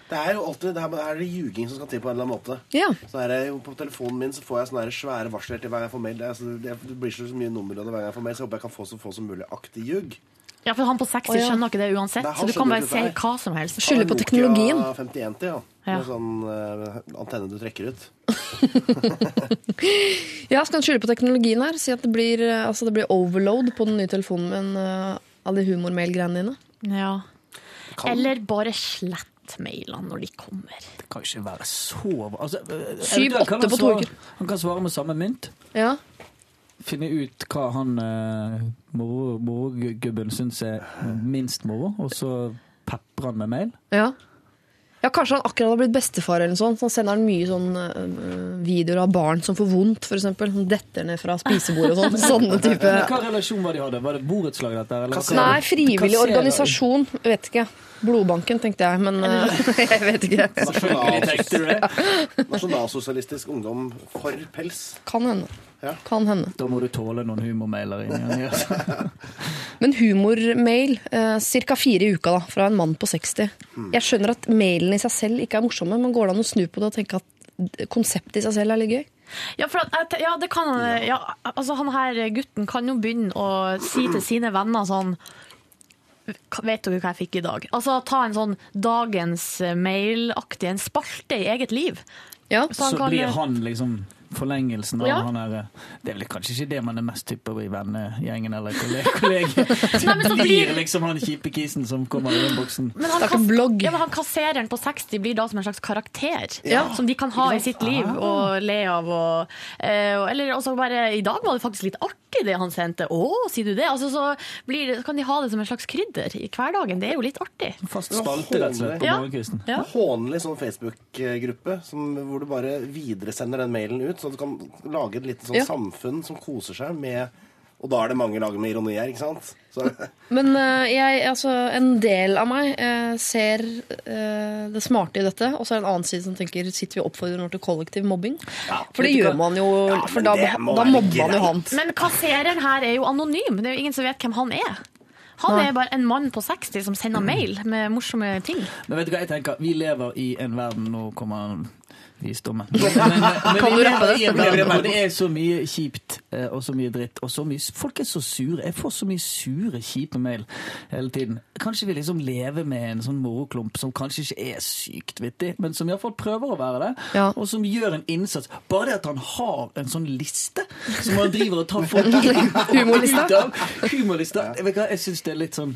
Det er jo alltid det her, er det ljuging som skal til på en eller annen måte. Ja. Så er det jo På telefonen min så får jeg sånne svære varsler til hver gang jeg får mail. Det, er, altså, det, det blir så mye nummer av det hver gang jeg får mail, så jeg håper jeg kan få så få som mulig aktig ljug. Ja, for han på 60 Å, ja. skjønner ikke det uansett, Nei, så du kan bare se si hva som helst. Skylder på teknologien. Ja, 50 til, ja. Ja. Med sånn uh, antenne du trekker ut. [LAUGHS] Ja, skal han skylde på teknologien her? Si at det blir, eh, altså det blir overload på den nye telefonen min uh, alle de humormail-greiene dine? Ja. Kan- Eller bare slett mailene når de kommer. Det kan ikke være så altså, eh, Syv, eventuelt kan åtte på to uker. Han kan svare med samme mynt. Ja. Finne ut hva han morogubben moro- syns er minst moro, og så peprer han med mail. ja. Ja, Kanskje han akkurat har blitt bestefar, eller noe sånt. Så han sender han mye sånn uh, videoer av barn som får vondt, f.eks. Som detter ned fra spisebordet og sånn. [LAUGHS] Sånne type Hva relasjon var de hadde? Var det borettslag, dette? Eller? Nei, frivillig organisasjon. Vet ikke. Blodbanken, tenkte jeg, men eh, [LAUGHS] jeg vet ikke. Nasjonalsosialistisk ungdom for pels. Kan hende. Ja. Kan hende. Da må du tåle noen humormailer inni her. [LAUGHS] Men humormail, eh, ca. fire i uka da, fra en mann på 60. Jeg skjønner at mailen i seg selv ikke er morsomme, men går det an å snu på det og tenke at konseptet i seg selv er litt gøy? Ja, for at, ja, det kan han ja, altså Han her gutten kan jo begynne å si til sine venner sånn Vet dere hva jeg fikk i dag? Altså Ta en sånn dagens eh, mailaktig en spalte i eget liv. Ja. Så han Så kan- blir han liksom forlengelsen av Ja. han her eh, Det er vel kanskje ikke det man er mest typer i vennegjengen eller kolleg- [LAUGHS] kollegiet. Nei, men så Det blir blir- liksom han kjipe kisen som kommer i innboksen. Men han, kas Ja, men han kassereren på 60 blir da som en slags karakter. Ja. Som de kan ha i sitt liv og le av. Og, eh, og- eller også bare I dag var det faktisk litt artig det han sendte. Å, sier du det? Altså, så, blir så kan de ha det som en slags krydder i hverdagen. Det er jo litt artig. Fast spalte, rett og slett, på Ja. morgenkvisten. Ja. Hånlig sånn Facebook-gruppe hvor du bare videresender den mailen ut, så du kan lage et lite sånn Ja. samfunn som koser seg med Og da er det mange lag med ironi her, ikke sant? Så, [LAUGHS] Men uh, jeg, altså, en del av meg uh, ser uh, det smarte i dette, og så er det en annen side som tenker sitter vi og oppfordrer noe til kollektiv mobbing? for det gjør kan... man jo, Ja, for da, da mobber man jo han. Men kassereren her er jo anonym. Det er jo ingen som vet hvem han er. Han Nei. er bare en mann på 60 som sender mail med morsomme ting. Men vet du hva jeg tenker? Vi lever i en verden Nå kommer visdommen. Men, men, men Kan du rappe det? det er så mye kjipt eh, og så mye dritt. Og så mye, folk er så sure. Jeg får så mye sure, kjipe mail hele tiden. Kanskje vi liksom lever med en sånn moroklump som kanskje ikke er sykt vittig, men som iallfall prøver å være det. Ja. Og som gjør en innsats. Bare det at han har en sånn liste som han driver og tar folk ut av. [LAUGHS] Humorliste. Jeg, vet hva, jeg syns det er litt sånn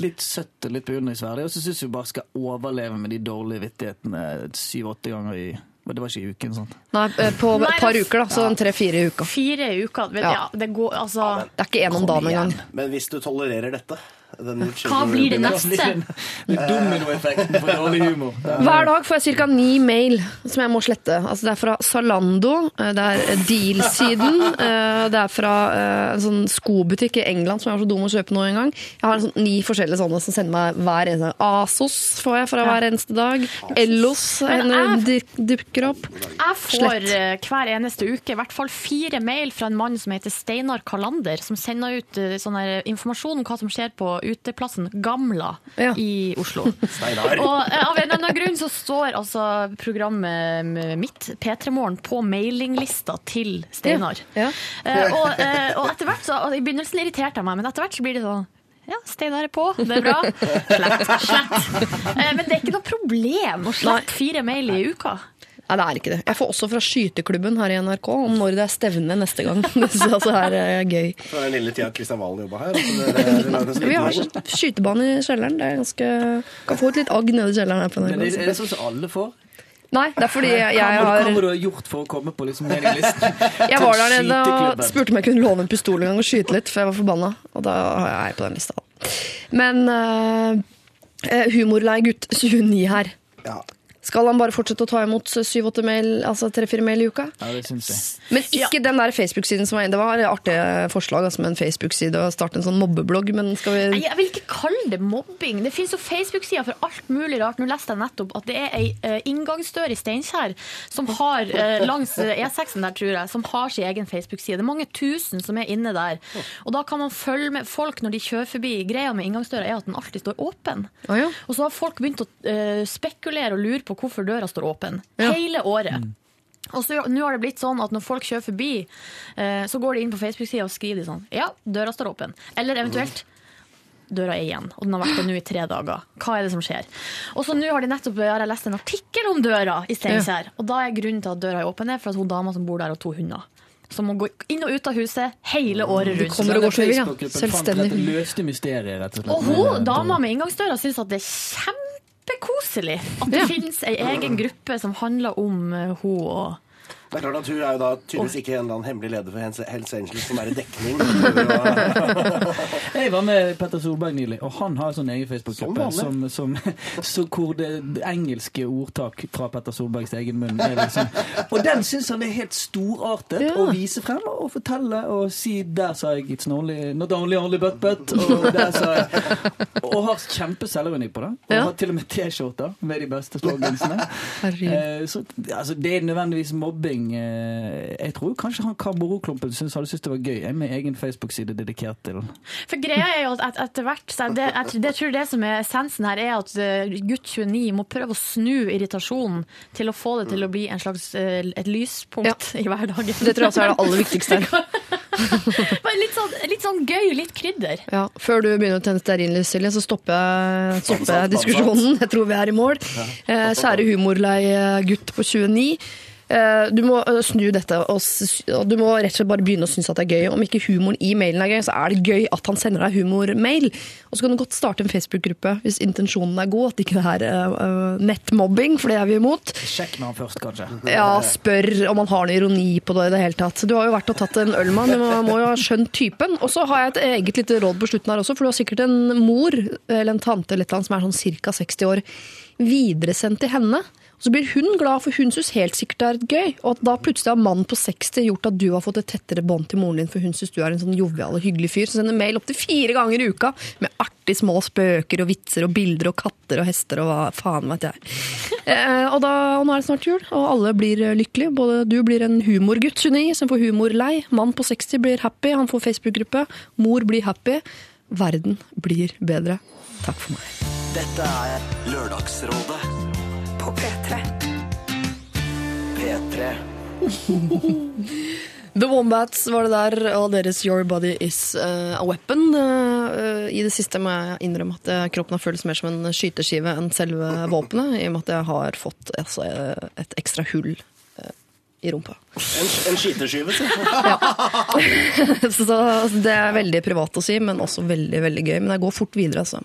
litt søtt og litt beundringsverdig. Og så syns jeg vi bare skal overleve med de dårlige vittighetene syv-åtte ganger i Men det var ikke i uken, sånn. Nei, eh, på et par uker, da. Så en tre-fire i uka. Fire i uka. Vet, Ja. det går altså Det er ikke én om dagen engang. men hvis du tolererer dette Hva blir det Det neste? [LAUGHS] dominoeffekten for dårlig humor. Er- [LAUGHS] Hver dag får jeg ca. ni mail som jeg må slette. Altså det er fra Zalando, eh, det er Deal-siden, eh, det er fra eh, en sånn skobutikk i England som jeg var så dum å kjøpe nå en gang. Jeg har sånn ni forskjellige sånne som sender meg hver eneste Asos får jeg fra hver eneste dag. Ellos dukker opp. Jeg får eh, hver eneste uke i hvert fall fire mail fra en mann som heter Steinar Kalander, som sender ut eh, sånn informasjon om hva som skjer på uteplassen Gamla Ja. i Oslo. [LAUGHS] Steinar. Og eh, av en eller annen grunn så står altså programmet mitt, P3 Morgen, på mailinglista til Steinar. Ja. Eh, og, eh, og etter hvert så, og I begynnelsen irriterte jeg meg, men etter hvert så blir det sånn ja, Steinar er på, det er bra. [LAUGHS] Slett. slett. Eh, Men det er ikke noe problem å slette fire mail i uka. Nei, det er ikke det. Jeg får også fra skyteklubben her i NRK om når det er stevne neste gang. [LAUGHS] Det synes altså er eh, gøy. Så er den lille tida Kristian Valen jobba her. Altså det, det, sånn Vi har skytebane i kjelleren. Det er ganske Kan få et litt agg nede i kjelleren her på Men NRK. det er det sånn som alle får? Nei, det er fordi jeg, har Hva må du ha gjort for å komme på liksom mailinglisten? [LAUGHS] Jeg var der nede og spurte om jeg kunne låne en pistol en gang og skyte litt, for jeg var forbanna. Og da er jeg på den lista. Men eh, Eh, humorlei gutt 29 her. Ja. Skal han bare fortsette å ta imot 7-8 mail, altså 3-4 mail i uka? Ja, det synes jeg. Men ikke den der Facebook-siden som var inne. Det var et artig forslag altså med en Facebook-side og starte en sånn mobbeblogg, men skal vi Nei, Jeg vil ikke kalle det mobbing. Det finnes jo Facebook-sider for alt mulig rart. Nå leste jeg nettopp at det er ei eh, inngangsdør i Steinkjer som har, eh, langs eh, E6-en der, tror jeg, som har sin egen Facebook-side. Det er mange tusen som er inne der. Og da kan man følge med folk når de kjører forbi. Greia med inngangsdøra er at den alltid står åpen. Å ja. Og så har folk begynt å spekulere og lure på hvorfor døra står åpen. Ja. Hele året. Og så Nå har det blitt sånn at når folk kjører forbi, eh, så går de inn på Facebook-sida og skriver de sånn Ja, døra står åpen. Eller eventuelt Døra er igjen, og den har vært det nå i tre dager. Hva er det som skjer? Og så nå har de nettopp har jeg lest en artikkel om døra i Steinkjer. Og da er grunnen til at døra er åpen, er for at hun dama som bor der, har to hunder. Som må gå inn og ut av huset hele året rundt. kommer og går så videre, ja. Selvstendig. løste mysteriet, rett og slett. Og hun, dama med inngangsdøra syns at det er kjempekoselig at det Ja. finnes ei egen gruppe som handler om henne hun og Det er klart at Hun er jo da tydeligvis ikke en eller annen hemmelig leder for Hells- Angels som er i dekning. [LAUGHS] Jeg var med Petter Solberg nylig, og han har sånn egen Facebook-gruppe Som som, som, hvor det, engelske ordtak fra Petter Solbergs egen munn er liksom Og den syns han er helt storartet Ja. å vise frem og fortelle og si 'Der sa jeg it's only, not only only but but', og der sa jeg Og har kjempe selvironi på det. Og Ja. har til og med T-skjorter med de beste slogansene. Eh, så altså, det er nødvendigvis mobbing. Eh, jeg tror kanskje han Kamoroklumpen synes, hadde syntes det var gøy. Jeg med egen Facebook-side dedikert til For greia er jo at etter hvert så jeg, det, jeg, det tror det som er essensen her, er at eh, gutt 29 må prøve å snu irritasjonen til å få det til å bli en slags, eh, et lyspunkt i hverdagen. Det tror jeg også er det aller viktigste her. [LAUGHS] Bare litt, sånn, litt sånn gøy, litt krydder. Ja, før du begynner å tenne stearinlys, Silje, så stopper jeg, stopper jeg diskusjonen. Jeg tror vi er i mål. Eh, kjære humorlei gutt på 29. Eh, du må eh, snu dette, og, du må rett og slett bare begynne å synes at det er gøy. Om ikke humoren i mailen er gøy, så er det gøy at han sender deg humormail. Og så kan du godt starte en Facebook-gruppe hvis intensjonen er god, at ikke det er uh, nettmobbing, for det er vi imot. Sjekk med han først, kanskje. Ja, spør om han har noe ironi på det i det hele tatt. Du har jo vært og tatt en øl med han, du må, må jo ha skjønt typen. Og så har jeg et eget lite råd på slutten her også, for du har sikkert en mor eller en tante eller et eller annet som er sånn ca. 60 år, videresendt til henne. Så blir hun glad, for hun syns helt sikkert det er gøy. Og at da plutselig har mannen på 60 gjort at du har fått et tettere bånd til moren din, for hun syns du er en sånn jovial og hyggelig fyr som sender mail opptil fire ganger i uka med artig små spøker og vitser og bilder og katter og hester og hva faen vet jeg. Eh, og, da, og nå er det snart jul, og alle blir eh, lykkelige. Både du blir en humorgutt 29 som får humor lei. Mann på 60 blir happy, han får Facebook-gruppe. Mor blir happy. Verden blir bedre. Takk for meg. Dette er Lørdagsrådet På P3. P3. [LAUGHS] The Wombats var det der, og deres Your Body Is eh, A Weapon. Eh, I det siste må jeg innrømme at kroppen har føltes mer som en skyteskive enn selve våpenet, i og med at jeg har fått altså, eh, et ekstra hull i rumpa. En, en skiteskyve, si. [LAUGHS] Så det er veldig privat å si, men også veldig veldig gøy. Men jeg går fort videre, altså.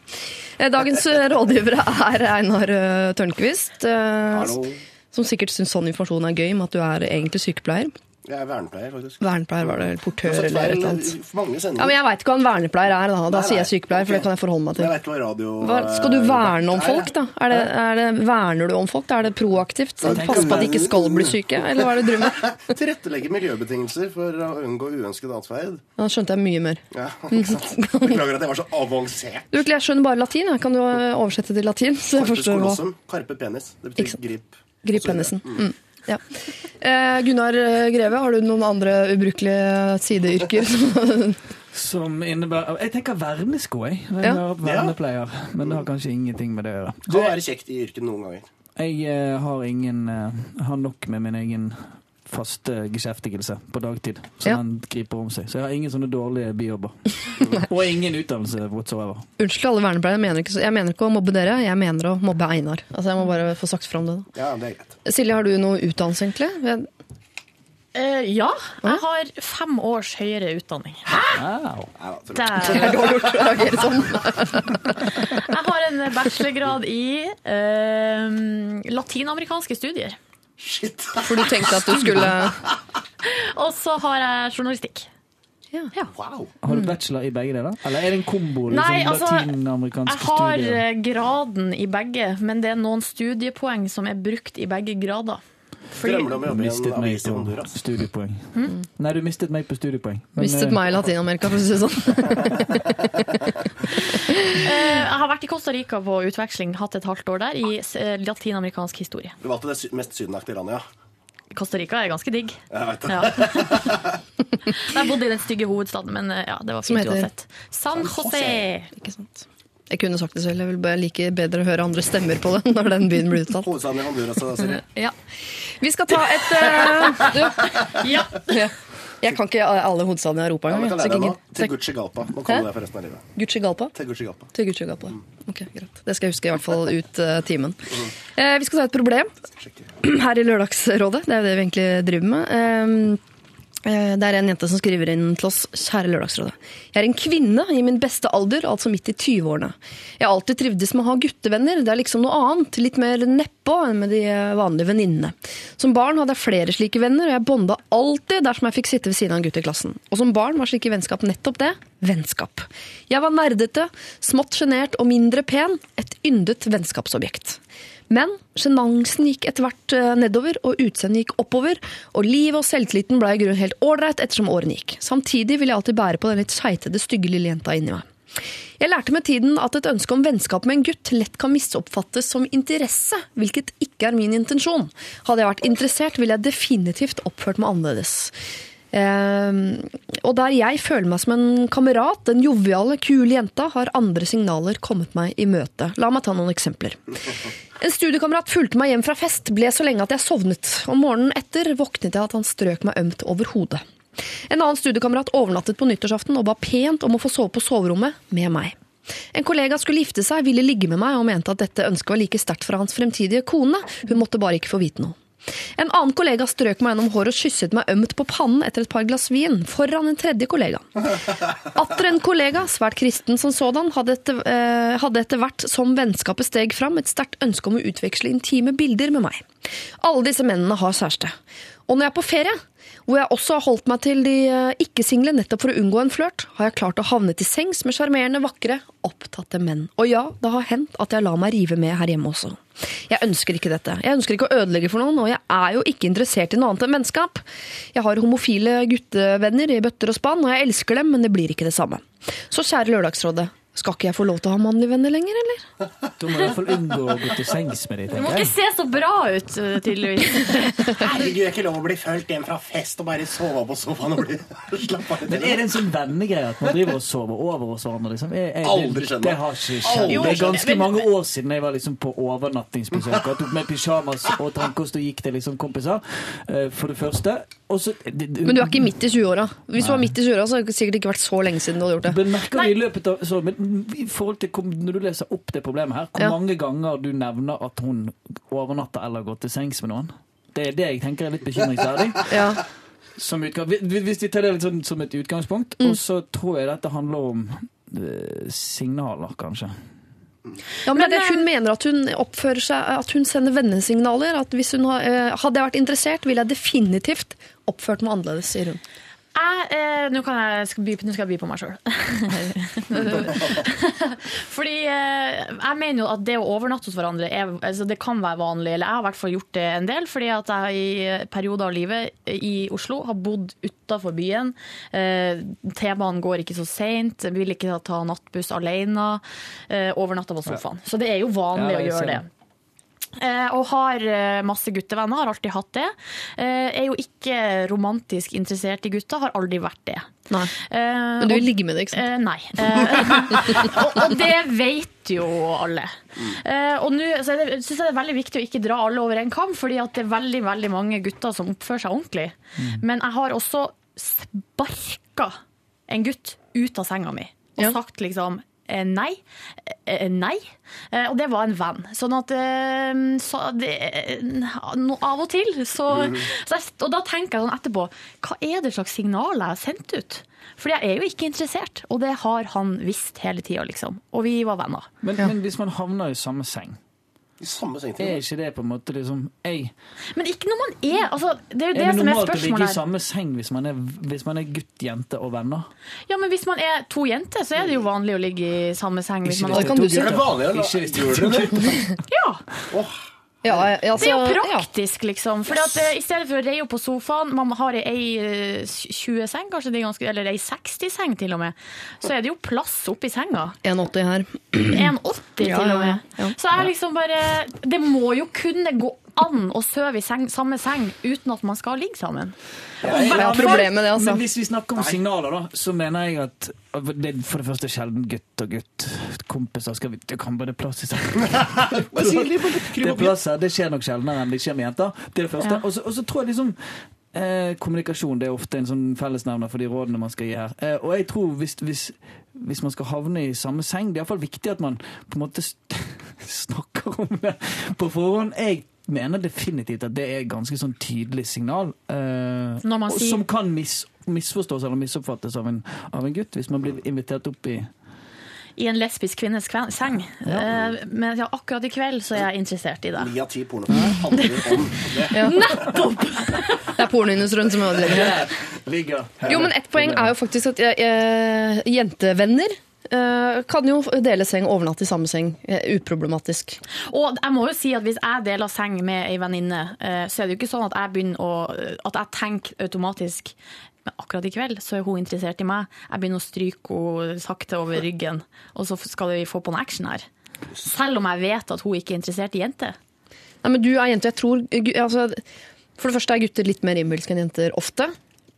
Eh, Dagens eh, rådgivere er Einar eh, Tørnquist, som sikkert syns sånn informasjon er gøy, med at du er egentlig sykepleier. Jeg er vernepleier, faktisk. Vernepleier var det, eller portør eller et eller annet. mange Ja, men Jeg veit ikke hva en vernepleier er, da. Da Nei, sier jeg nei. sykepleier, for det kan jeg forholde meg til. Jeg vet hva radio Hva, skal du verne om folk, da? Er det, er det, verner du om folk? Er det proaktivt? Pass på at de ikke skal bli syke? Eller hva er det du driver med? [LAUGHS] Tilrettelegge miljøbetingelser for å unngå uønsket atferd. Da skjønte jeg mye mer. Ja, ikke [LAUGHS] sant? Beklager at jeg var så avansert. Du, jeg skjønner bare latin. Jeg. Kan du oversette til latin? Så jeg forstår hva Karpe penis. Det betyr grip. Grip penisen. Mm. Ja. Eh, Gunnar eh, Greve, har du noen andre ubrukelige sideyrker? [LAUGHS] Som innebærer Jeg tenker vernesko, jeg. Jeg Ja. vernepleier, men det har kanskje ingenting med det å gjøre. Kan være kjekt i yrket noen ganger. Jeg eh, har ingen eh, har nok med min egen faste geskjeftigelse på dagtid, så Ja. den griper om seg. Så jeg har ingen sånne dårlige bijobber. [LAUGHS] Og ingen utdannelse whatsoever. Unnskyld alle vernepleiere, jeg mener, ikke, jeg mener ikke å mobbe dere, jeg mener å mobbe Einar. Altså, jeg må bare få sagt fram det. da. Ja, det er greit. Silje, har du noe utdannelse, egentlig? Jeg- Eh, ja, jeg har fem års høyere utdanning. Wow. Ja, Det er dårlig gjort å reagere sånn. jeg har en bachelorgrad i uh, latinamerikanske studier. Shit. For du tenkte at du [LAUGHS] skulle [LAUGHS] Og så har jeg journalistikk. Ja. Wow. Har du bachelor i begge deler? Eller er det en kombo? Liksom, Nei, altså, Jeg har studier? eh, graden i begge, men det er noen studiepoeng som er brukt i begge grader. Fordi, Drømmer du om å jobbe i Mistet en meg avis i på Honduras? studiepoeng. Nei, du mistet meg på studiepoeng. Men, Mistet eh, meg i Latin-Amerika, for å si det sånn. [LAUGHS] Eh, jeg har vært i Costa Rica på utveksling, hatt et halvt år der, i eh, latinamerikansk historie. Du valgte det mest sydenaktige landet, ja. Costa Rica er ganske digg. Jeg vet det. Ja. [LAUGHS] jeg bodde i den stygge hovedstaden, men ja, det var fint uansett. San José. Ikke sant? Jeg kunne sagt det selv, jeg vil bare like bedre å høre andre stemmer på det [LAUGHS] når den byen blir uttalt. Hovedstaden handler altså, da, Siri. [LAUGHS] Ja. Vi skal ta et uh, du, Ja. [LAUGHS] ja. Jeg kan ikke alle hovedstedene i Europa Ja, vi engang. kan lære deg nå. Gucci Galpa. Nå kaller kan du det for resten av livet. Gucci-Galpa? Tegucigalpa. Til Gucci-Galpa. Ok, greit. Det skal jeg huske i hvert fall ut uh, timen. Uh, vi skal ta et problem [CLEARS THROAT] her i Lørdagsrådet. Det er jo det vi egentlig driver med. Eh, eh, det er en jente som skriver inn til oss. Kjære Lørdagsrådet. Jeg er en kvinne i min beste alder, altså midt i 20-årene. Jeg har alltid trivdes med å ha guttevenner. Det er liksom noe annet. Litt mer nedpå enn med de vanlige venninnene. Som barn hadde jeg flere slike venner, og jeg bonda alltid dersom jeg fikk sitte ved siden av en gutt i klassen. Og som barn var slike vennskap nettopp det vennskap. Jeg var nerdete, smått sjenert og mindre pen. Et yndet vennskapsobjekt. Men sjenansen gikk etter hvert eh, nedover, og utseendet gikk oppover. Og livet og selvtilliten ble i grunnen helt ålreit ettersom årene gikk. Samtidig ville jeg alltid bære på den litt skeitede, stygge lille jenta inni meg. Jeg lærte med tiden at et ønske om vennskap med en gutt lett kan misoppfattes som interesse, hvilket ikke er min intensjon. Hadde jeg vært interessert, ville jeg definitivt oppført meg annerledes. Ehm, og der jeg føler meg som en kamerat, den joviale, kule jenta, har andre signaler kommet meg i møte. La meg ta noen eksempler. En studiekamerat fulgte meg hjem fra fest, ble så lenge at jeg sovnet. Om morgenen etter våknet jeg at han strøk meg ømt over hodet. En annen studiekamerat overnattet på nyttårsaften og ba pent om å få sove på soverommet med meg. En kollega skulle gifte seg, ville ligge med meg og mente at dette ønsket var like sterkt for hans fremtidige kone, hun måtte bare ikke få vite noe. En annen kollega strøk meg gjennom håret og kysset meg ømt på pannen etter et par glass vin, foran en tredje kollega. Atter en kollega, svært kristen som sådan, hadde etter, eh, hadde etter hvert som vennskapet steg fram et sterkt ønske om å utveksle intime bilder med meg. Alle disse mennene har kjæreste. Og når jeg er på ferie, hvor jeg også har holdt meg til de eh, ikke-single nettopp for å unngå en flørt, har jeg klart å havne til sengs med sjarmerende, vakre, opptatte menn. Og ja, det har hendt at jeg lar meg rive med her hjemme også. Jeg ønsker ikke dette. Jeg ønsker ikke å ødelegge for noen, og jeg er jo ikke interessert i noe annet enn vennskap. Jeg har homofile guttevenner i bøtter og spann, og jeg elsker dem, men det blir ikke det samme. Så kjære Lørdagsrådet, skal ikke jeg få lov til å ha mannlige venner lenger, eller? [LAUGHS] Du må i hvert fall unngå å gå til sengs med dem, Du må ikke se så bra ut, eh, tydeligvis. [LAUGHS] Herregud, det er ikke lov å bli fulgt hjem fra fest og bare sove på sofaen og bli [LAUGHS] Slapp av. Men er det en sånn vennegreie at man driver og sover over hos hverandre? Liksom? Jeg, jeg, Aldri skjønner. Det har ikke skjedd. Det er ganske mange år siden jeg var liksom på overnattingsbesøk. Og tok med pysjamas og tannkost og gikk til liksom kompiser, eh, for det første. Og så, det, det, Men du er ikke midt i 20-åra. Hvis du var midt i 20-åra, så har det sikkert ikke vært så lenge siden du hadde gjort det. Men du i løpet av så, men i forhold til Når du leser opp det problemet her, hvor Ja. mange ganger du nevner at hun overnatter eller går til sengs med noen? Det er det jeg tenker er litt bekymringsverdig. [LAUGHS] Ja. Som hvis- vi tar det litt sånn som et utgangspunkt, og så tror jeg dette handler om eh, signaler, kanskje. Ja, men, det, Hun mener at hun oppfører seg At hun sender vennesignaler. At hvis hun har, eh, Hadde jeg vært interessert, ville jeg definitivt oppført meg annerledes, sier hun. Jeg, eh, nå, kan jeg, skal by, nå skal jeg by på meg sjøl. [LAUGHS] Fordi eh, jeg mener jo at det å overnatte hos hverandre er, altså det kan være vanlig. Eller jeg har i hvert fall gjort det en del, fordi at jeg i perioder av livet i Oslo har bodd utafor byen. Eh, T-banen går ikke så seint, vil ikke ta nattbuss alene. Eh, overnatta på sofaen. Så det er jo vanlig Ja, å gjøre det. Eh, og har eh, masse guttevenner, har alltid hatt det. Eh, er jo ikke romantisk interessert i gutter, har aldri vært det. Nei. Eh, Men du vil ligge med det, ikke sant? Eh, nei. [LAUGHS] Og, det vet jo alle. Eh, og nå så synes jeg det er veldig viktig å ikke dra alle over en kam, fordi at det er veldig veldig mange gutter som oppfører seg ordentlig. Men jeg har også sparka en gutt ut av senga mi og sagt liksom nei. Eh, nei. Eh, og det var en venn. Sånn at eh, så det, no, Av og til så, så jeg, Og da tenker jeg sånn etterpå Hva er det slags signal jeg har sendt ut? For jeg er jo ikke interessert, og det har han visst hele tida, liksom. Og vi var venner. Men, men hvis man havner i samme seng, I samme seng Er ikke det på en måte liksom ei. Men ikke når man er altså, Det er jo Er det det som er normalt å ligge i samme seng hvis man er, hvis man er gutt, jente og venner? Ja, men hvis man er to jenter, så er det jo vanlig å ligge i samme seng. Hvis man det kan du si. Er det vanlig? Ikke hvis det er Gjør det? Ja, Ja, ja, altså, Det er jo ja. praktisk, liksom. For at, eh, I stedet for å reie opp på sofaen, man har ei eh, 20-seng, kanskje det er ganske, eller ei 60-seng til og med, så er det jo plass oppi senga. 1,80 her. 1,80 Ja, til og med. ja, ja. Så jeg liksom bare Det må jo kunne gå an å sove i seng, samme seng uten at man skal ligge sammen. Jeg har problemer med det, altså. Men hvis vi snakker om signaler, da, så mener jeg at det er for det første sjelden gutt og gutt. Kompiser skal vi Det kan bare plass i sengen. [LAUGHS] Det er plass her. Det skjer nok sjeldnere enn det skjer med jenter. Det er det første. Ja. Og så- Og så tror jeg liksom eh, Kommunikasjon det er ofte en sånn fellesnevner for de rådene man skal gi her. Eh, og jeg tror hvis, hvis, hvis man skal havne i samme seng, det er iallfall viktig at man på en måte [LAUGHS] snakker om det på forhånd. Jeg mener definitivt at det er et ganske sånn tydelig signal. eh, Når man sier- Som kan mis, misforstås eller misoppfattes av en, av en gutt, hvis man blir invitert opp i I en lesbisk kvinnes kven- seng. Eh, Men ja, akkurat i kveld så er jeg interessert i det. Ni av ti pornofilmer handler om det. [LAUGHS] Det er pornoindustrien som ødelegger det. Jo, men ett poeng er jo faktisk at eh, jentevenner kan jo dele seng og overnatte i samme seng. eh, uproblematisk. Og jeg må jo si at hvis jeg deler seng med ei venninne, eh, så er det jo ikke sånn at jeg begynner å At jeg tenker automatisk men akkurat i kveld så er hun interessert i meg. Jeg begynner å stryke henne sakte over ryggen, og så skal vi få på en action her. Selv om jeg vet at hun ikke er interessert i jenter. Nei, men du er jente, jeg tror altså, For det første er gutter litt mer innbilske enn jenter ofte.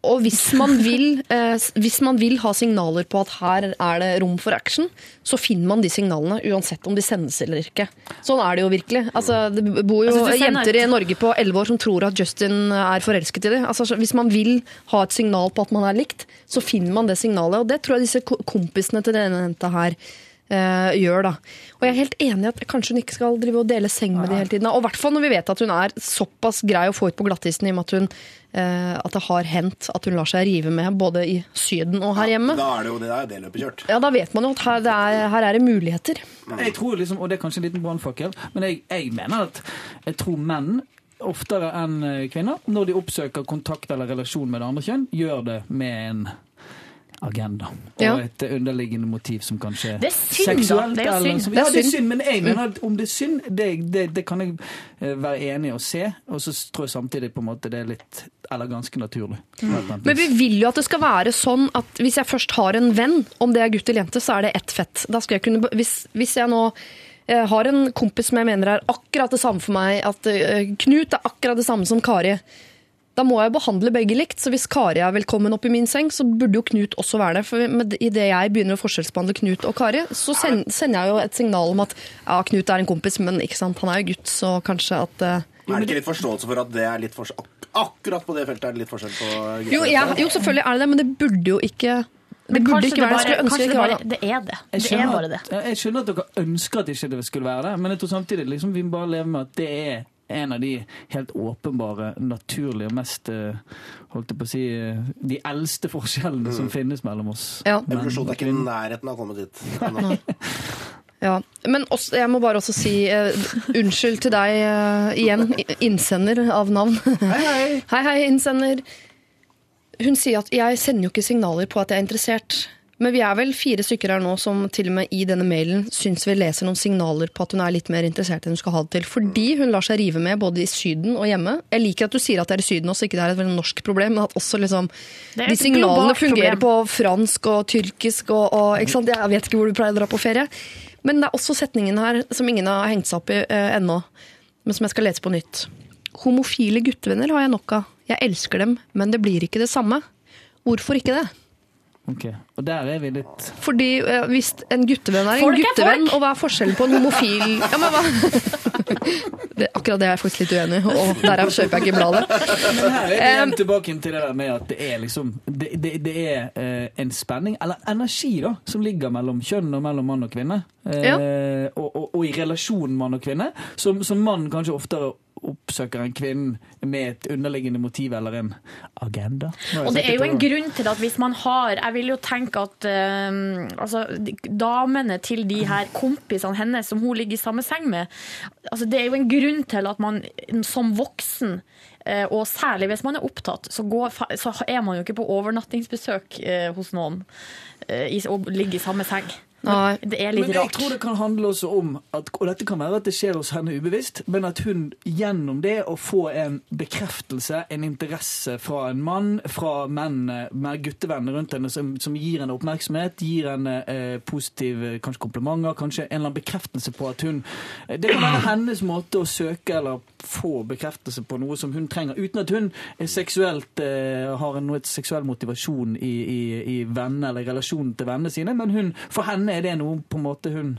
Og hvis man, vil, eh, hvis man vil ha signaler på at her er det rom for action, så finner man de signalene uansett om de sendes eller ikke. Sånn er det jo virkelig. Altså, det bor jo Altså, jenter i Norge på 11 år som tror at Justin er forelsket i dem. Altså, hvis man vil ha et signal på at man er likt, så finner man det signalet. Og det tror jeg disse kompisene til denne jenta her eh, gjør, da. Og jeg er helt enig i at kanskje hun ikke skal drive og dele seng med de hele tiden. Og i hvert fall når vi vet at hun er såpass grei å få ut på glattisen i og med at, hun, at det har hendt at hun lar seg rive med både i Syden og her hjemme. Da er det jo det, da er det løpet kjørt. Ja, da vet man jo at her, det er, her er det muligheter. Jeg tror liksom, og det er kanskje en liten brannfakkel, men jeg, jeg mener at jeg tror menn oftere enn eh, kvinner, når de oppsøker kontakt eller relasjon med det andre kjønn, gjør det med en agenda. Og Ja. et underliggende motiv som kanskje Det er synd, seksuelt Det er synd. som- er Ja, det er synd. men jeg mener at om det er synd, det, det, det kan jeg eh, være enig i å se. Og så tror jeg samtidig på en måte det er litt Eller ganske naturlig. annet Men vi vil jo at det skal være sånn at hvis jeg først har en venn, om det er gutt eller jente, så er det ett fett. Da skal jeg kunne, hvis, hvis jeg nå jeg har en kompis som jeg mener er akkurat det samme for meg, at eh, Knut er akkurat det samme som Kari, da må jeg behandle begge likt. Så hvis Kari er velkommen opp i min seng, så burde jo Knut også være det. For idet jeg begynner å forskjellsbehandle Knut og Kari, så send, sender jeg jo et signal om at ja, Knut er en kompis, men ikke sant, han er jo gutt, så kanskje at uh, Er det ikke litt forståelse for at det er litt forskjell ak Akkurat på det feltet er det litt forskjell på gutter jo, ja, jo, selvfølgelig er det det, men det burde jo ikke det burde ikke være det. Skulle ønske det ikke var bare, det. det er det. Det er bare det. jeg skjønner at dere ønsker at ikke det skulle være det, men jeg tror samtidig liksom, vi må bare leve med at det er en av de helt åpenbare, naturlige og mest eh, holdt jeg på å si, eh, de eldste forskjellene som finnes mellom oss. Ja. Evolusjonen er ikke i nærheten av å komme dit. [LAUGHS] Ja. Men også, jeg må bare også si uh, unnskyld til deg uh, igjen, innsender av navn. Hei, hei! [LAUGHS] Hei, hei, innsender. Hun sier at jeg sender jo ikke signaler på at jeg er interessert. Men vi er vel fire stykker her nå som til og med i denne mailen syns vi leser noen signaler på at hun er litt mer interessert enn hun skal ha det til. Fordi hun lar seg rive med både i Syden og hjemme. Jeg liker at du sier at det er i Syden også, ikke det er et veldig norsk problem, men at også liksom de signalene fungerer problem. på fransk og tyrkisk og, og ikke sant? Jeg vet ikke hvor du pleier å dra på ferie. Men det er også setningen her som ingen har hengt seg opp i eh, ennå, men som jeg skal lese på nytt. Homofile guttevenner har jeg nok av. Jeg elsker dem, men det blir ikke det samme. Hvorfor ikke det? Ok, Og der er vi litt Fordi eh, hvis en guttevenn er en Folk en guttevenn, er og hva er forskjellen på en homofil [LAUGHS] Ja, men hva? Det, akkurat det er jeg faktisk litt uenig i, og derav kjøper jeg ikke bladet. Men her er vi Um, tilbake til det der med at det er liksom Det, det, det er uh, en spenning, eller energi, da, som ligger mellom kjønn og mellom mann og kvinne. Uh, Ja. og, og, og i relasjonen mann og kvinne, som, som mann kanskje oftere oppsøker en kvinne med et underliggende motiv eller en agenda. Og det er jo en grunn til at hvis man har Jeg vil jo tenke at eh, altså, damene til de her kompisene hennes som hun ligger i samme seng med altså, Det er jo en grunn til at man som voksen eh, og særlig hvis man er opptatt, så, går, så er man jo ikke på overnattingsbesøk eh, hos noen eh, og ligger i samme seng. Nei. Det er litt Men jeg rart. tror det kan handle også om at, Og dette kan være at det skjer hos henne ubevisst, men at hun gjennom det å få en bekreftelse, en interesse fra en mann, fra mennene, med guttevennene rundt henne, som, som gir henne oppmerksomhet, gir henne eh, positive kanskje komplimenter, kanskje en eller annen bekreftelse på at hun eh, Det kan være hennes måte å søke eller få bekreftelse på noe som hun trenger, uten at hun er seksuelt eh, har en, noe seksuell motivasjon i, i, i venner eller i relasjon til vennene sine, men hun, for henne er det noe på en måte hun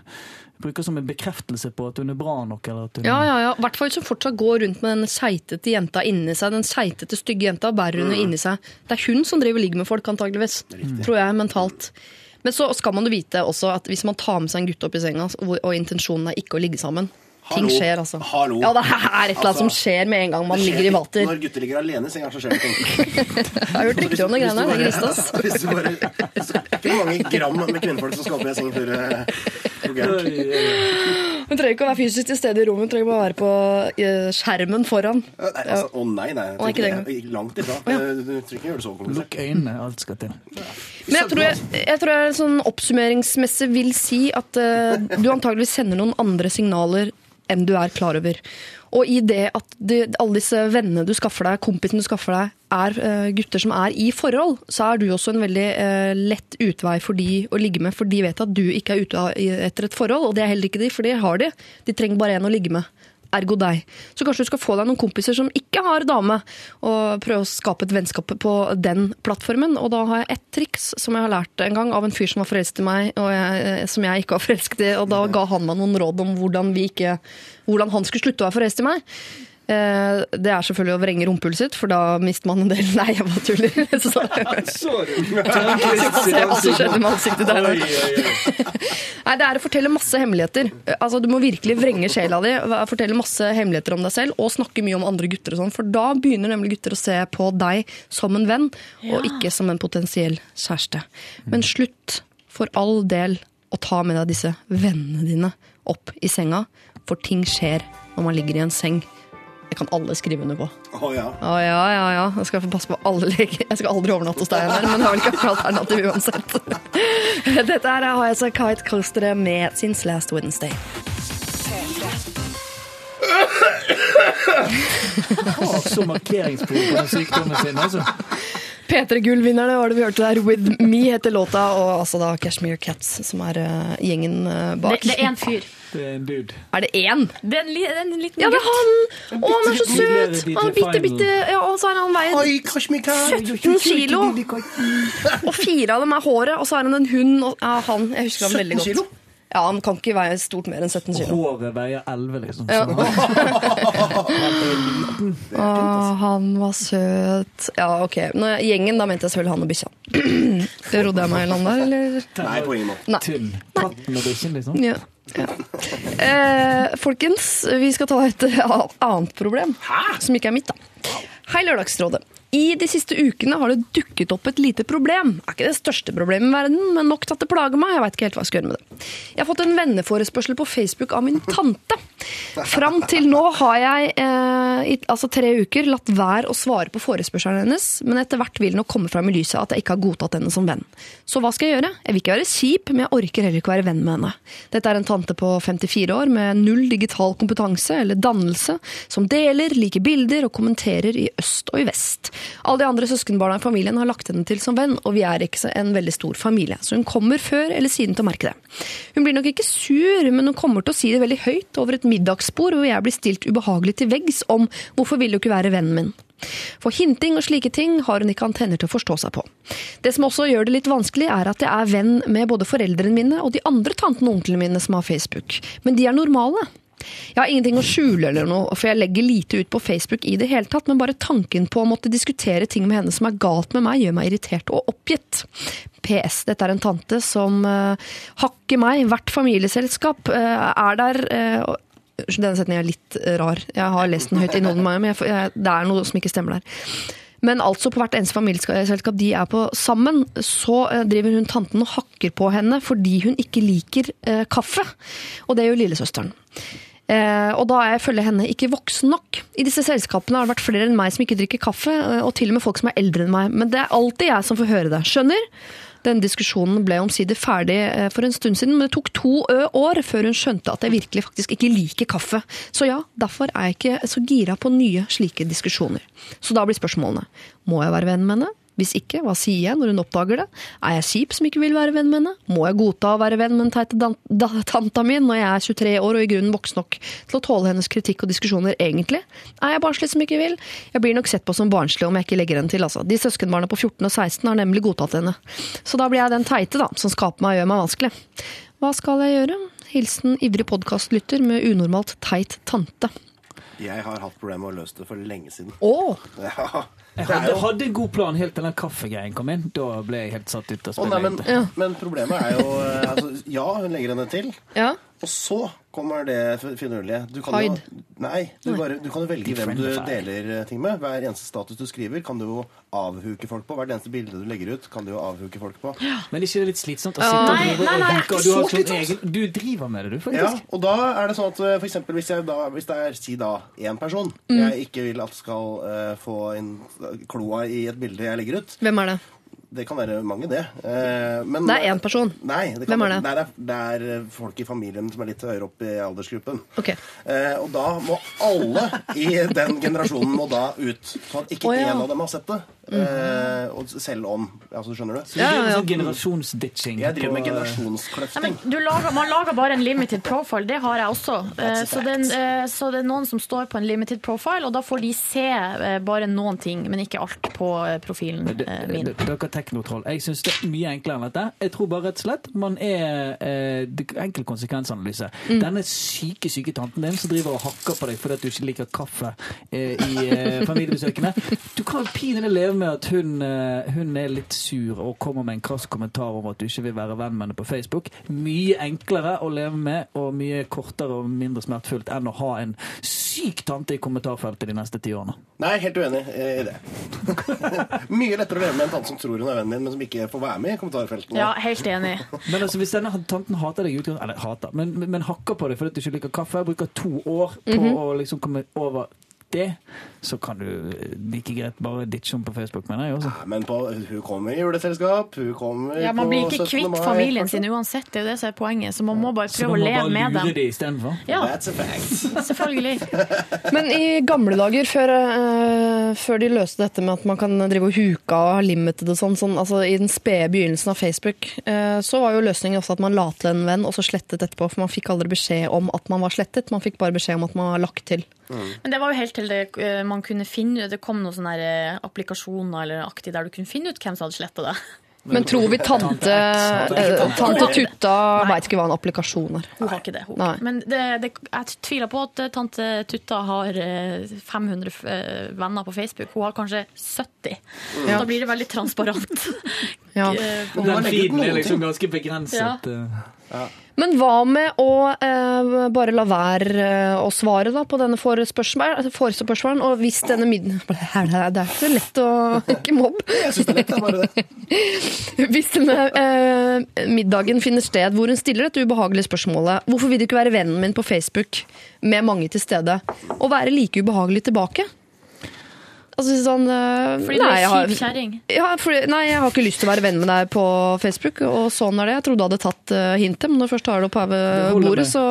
bruker som en bekreftelse på at hun er bra nok. Eller at hun, Ja, ja, ja. I hvert fall som fortsatt går rundt med den seitete jenta inni seg. Den seitete, stygge jenta bærer hun mm. inni seg. Det er hun som driver og ligger med folk, antageligvis. Tror jeg, mentalt. Men så skal man jo vite også at hvis man tar med seg en gutt opp i senga, og intensjonen er ikke å ligge sammen Ting skjer, altså. Hallo. Ja, det er et eller annet Altså, som skjer med en gang man ligger i vater. Når gutter ligger alene i senga, så skjer det ting. [LAUGHS] Jeg har hørt rykter om det greiene der. Det er grisete, ass. Hvis du bare, hvis ikke mange gram med kvinnfolk som skal opp i en seng før det. Hun trenger ikke å være fysisk til stede i rommet, hun trenger bare å være på eh, skjermen foran. Nei, altså, å nei, nei. Jeg ikke det Jeg langt ifra. Du trenger ikke gjøre det så komplisert. Lukk øynene, alt skal til. Men jeg tror jeg, jeg, tror jeg sånn oppsummeringsmessig vil si at uh, du antageligvis sender noen andre signaler enn du er klar over. Og i det at det, alle disse vennene du skaffer deg, kompisen du skaffer deg, er uh, gutter som er i forhold, så er du også en veldig uh, lett utvei for de å ligge med, for de vet at du ikke er ute etter et forhold, og det er heller ikke de, for det har de. De trenger bare en å ligge med. Ergo deg. Så kanskje du skal få deg noen kompiser som ikke har dame, og prøve å skape et vennskap på den plattformen. Og da har jeg ett triks som jeg har lært en gang av en fyr som var forelsket i meg, og jeg, som jeg ikke var [LAUGHS] forelsket i. Og da ga han meg noen råd om hvordan, vi ikke, hvordan han skulle slutte å være forelsket i meg. Eh, Det er selvfølgelig å vrenge rumpehullet sitt, for da mister man en del [LAUGHS] Nei, jeg bare tuller. [LAUGHS] Så, se hva som skjedde med ansiktet der. [LAUGHS] Nei, det er å fortelle masse hemmeligheter. Altså, Du må virkelig vrenge sjela di, fortelle masse hemmeligheter om deg selv og snakke mye om andre gutter. og sånn, For da begynner nemlig gutter å se på deg som en venn, og ikke som en potensiell kjæreste. Men slutt for all del å ta med deg disse vennene dine opp i senga, for ting skjer når man ligger i en seng. Det kan alle skrive under på. Å ja. Oh, ja, ja, ja. Jeg skal få passe på alle leger. Jeg skal aldri overnatte hos deg, heller, men har vel ikke noe alternativ uansett. [LAUGHS] Dette her har jeg Kite Coastere med Since Last Wednesday. Har så markeringsbehov på den sykdommen sin, altså. P3 Gull-vinnerne var det vi hørte der. With Me heter låta, og altså da Cashmere Cats, som er eh, gjengen bak. Det, det er en fyr. Det er en dude. Er det én? Det er en, li, det er en liten Ja, det er han! Å, han er så søt! Han er bitte, bitte Ja, og så er han veien 17 kilo! [LAUGHS] Og fire av dem er håret, og så er han en hund. Og, ja, han, Jeg husker han veldig 17 kilo? godt. Ja, Han kan ikke veie stort mer enn 17 kilo. Håret veier 11, liksom. Ja. [LAUGHS] [LAUGHS] Å, han var søt. Ja, ok. Nå, gjengen, da mente jeg selvfølgelig han og bikkja. [CLEARS THROAT] Rodde jeg meg i land der, eller? Nei, på ingen måte. Katten og bikkjen, liksom. Ja. Ja. Eh, folkens, vi skal ta et [LAUGHS] annet problem. Som ikke er mitt, da. Hei, Lørdagsrådet. I de siste ukene har det dukket opp et lite problem. Det er ikke det største problemet i verden, men nok til at det plager meg. Jeg vet ikke helt hva jeg skal gjøre med det. Jeg har fått en venneforespørsel på Facebook av min tante. Fram til nå har jeg eh, i altså tre uker latt være å svare på forespørselen hennes, men etter hvert vil det nok komme fram i lyset at jeg ikke har godtatt henne som venn. Så hva skal jeg gjøre? Jeg vil ikke være kjip, men jeg orker heller ikke være venn med henne. Dette er en tante på 54 år med null digital kompetanse eller dannelse, som deler, liker bilder og kommenterer i øst og i vest. Alle de andre søskenbarna i familien har lagt henne til som venn, og vi er ikke en veldig stor familie, så hun kommer før eller siden til å merke det. Hun blir nok ikke sur, men hun kommer til å si det veldig høyt over et middagsbord hvor jeg blir stilt ubehagelig til veggs om hvorfor vil du ikke være vennen min. For hinting og slike ting har hun ikke antenner til å forstå seg på. Det som også gjør det litt vanskelig, er at jeg er venn med både foreldrene mine og de andre tantene og onklene mine som har Facebook. Men de er normale. Jeg har ingenting å skjule, eller noe, for jeg legger lite ut på Facebook i det hele tatt, men bare tanken på å måtte diskutere ting med henne som er galt med meg, gjør meg irritert og oppgitt. PS. Dette er en tante som uh, hakker meg, hvert familieselskap, uh, er der uh, Denne setningen er litt eh, rar. Jeg har lest den høyt i noen mange, men jeg, det er noe som ikke stemmer der. Men altså på hvert eneste familieselskap de er på sammen, så eh, driver hun tanten og hakker på henne fordi hun ikke liker eh, kaffe. Og det gjør lillesøsteren. Eh, og da er jeg følger henne ikke voksen nok. I disse selskapene har det vært flere enn meg som ikke drikker kaffe, eh, og til og med folk som er eldre enn meg. Men det er alltid jeg som får høre det. Skjønner? Denne diskusjonen ble omsider ferdig eh, for en stund siden, men det tok to år før hun skjønte at jeg virkelig faktisk ikke liker kaffe. Så ja, derfor er jeg ikke så gira på nye slike diskusjoner. Så da blir spørsmålene må jeg være venn med henne? Hvis ikke, hva sier jeg når hun oppdager det? Er jeg kjip som ikke vil være venn med henne? Må jeg godta å være venn med den teite tanta mi når jeg er 23 år og i grunnen voksen nok til å tåle hennes kritikk og diskusjoner egentlig? Er jeg barnslig som ikke vil? Jeg blir nok sett på som barnslig om jeg ikke legger henne til, altså. De søskenbarna på 14 og 16 har nemlig godtatt henne. Så da blir jeg den teite, da, som skaper meg og gjør meg vanskelig. Hva skal jeg gjøre? Hilsen ivrig podkastlytter med unormalt teit tante. Jeg har hatt problemer med å løse det for lenge siden. Å! Ja, Jeg hadde, hadde en god plan helt til den kaffegreien kom inn. Da ble jeg helt satt ut av spillet. Oh, men, ja. men problemet er jo eh, altså, Ja, hun legger henne til. Ja. Og så kommer det finurlige. Du kan jo, nei, du, bare, du kan jo velge hvem du deler eh, ting med. Hver eneste status du skriver, kan du jo avhuke folk på. Hvert eneste bilde du legger ut, kan du jo avhuke folk på. Men ikke det litt slitsomt å sitte og Nei, drive nei, og ikke du har sånn egen Du driver med det, du, Ja, og da er det sånn at eh, for eksempel hvis, da, hvis det er si da én person Mm. jeg ikke vil at skal uh, få inn kloa i et bilde jeg legger ut, Hvem er det? Det kan være mange, det. Eh, men, Det er én person. Nei, det, kan, Hvem er det? Det, er, det er folk i familien som er litt høyere opp i aldersgruppen. Okay. Eh, og da må alle i den generasjonen må da ut. Sånn at ikke Å, ja. av dem har sett det. Eh, uh, selv om Altså, skjønner du? Så du driver med sånn generasjonsditching. Jeg driver med generasjonskløfting. Nei, generasjonskløfting. men du lager, man lager bare en limited profile, det har jeg også. Uh, Så det, eh, så det er noen som står på en limited profile, og da får de se eh, bare noen ting, men ikke alt på eh, profilen Det- eh, min. Dere er teknotroll. Jeg syns det er mye enklere enn dette. Jeg tror bare rett og slett man er eh, enkel konsekvensanalyse. Denne syke syke tanten din som driver og hakker på deg fordi at du ikke liker kaffe eh, i eh, familiebesøkene. Du kan jo pinlig leve med at hun, eh, hun er litt sur og kommer med en krass kommentar om at du ikke vil være venn med henne på Facebook. Mye enklere å leve med og mye kortere og mindre smertefullt enn å ha en syk tante i kommentarfeltet de neste ti årene. Nei, helt uenig i det. [LAUGHS] Mye lettere å leve med en tante som tror hun er vennen din, men som ikke får være med i kommentarfeltene. Ja, helt enig. [LAUGHS] Men altså, hvis denne tanten hater deg Eller hater, men, men, men hakker på deg fordi du ikke liker kaffe, bruker to år på å liksom komme over det, så kan du eh, like greit bare ditche henne på Facebook, mener jeg også. Ja, Men på, hun kommer i juleselskap, hun kommer Ja, Man blir ikke kvitt mai, familien kanskje. sin uansett, det er jo det som er poenget. Så man må bare Så prøve å man må leve bare med lure dem. de istedenfor. Ja, That's a fact. [LAUGHS] selvfølgelig. [LAUGHS] Men i gamle dager, før, uh, før de løste dette med at man kan drive og huke og ha limited og sånn, sånn altså i den spede begynnelsen av Facebook, uh, så var jo løsningen også at man la til en venn og så slettet etterpå, for man fikk aldri beskjed om at man var slettet, man fikk bare beskjed om at man var lagt til. Men det var jo helt til det, eh, man kunne finne Det kom noen sånne eh, applikasjoner eller aktig der du kunne finne ut hvem som hadde sletta det. Men tror vi [LAUGHS] tante, eh, tante Tutta Nei. veit ikke hva en applikasjon er? Hun har ikke det. Hun. Men det, det, jeg tviler på at tante Tutta har eh, 500 eh, venner på Facebook. Hun har kanskje 70. Ja. Da blir det veldig transparent. Ja. [LAUGHS] Den feeden er liksom ganske begrenset. Men hva med å eh, bare la være eh, å svare da, på denne forespørselen? forespørselen og hvis denne middagen [LAUGHS] Det er ikke så lett å [LAUGHS] Ikke mobb. Jeg syns det er lett, det er bare det. [LAUGHS] Hvis denne eh, middagen finner sted hvor hun stiller dette ubehagelige spørsmålet Hvorfor vil du ikke være vennen min på Facebook med mange til stede, og være like ubehagelig tilbake? Altså sånn eh, Fordi du er kjip kjerring. Ja, nei, jeg har ikke lyst til å være venn med deg på Facebook, og sånn er det. Jeg trodde du hadde tatt uh, hintet, men når du først har det oppe her ved bordet, så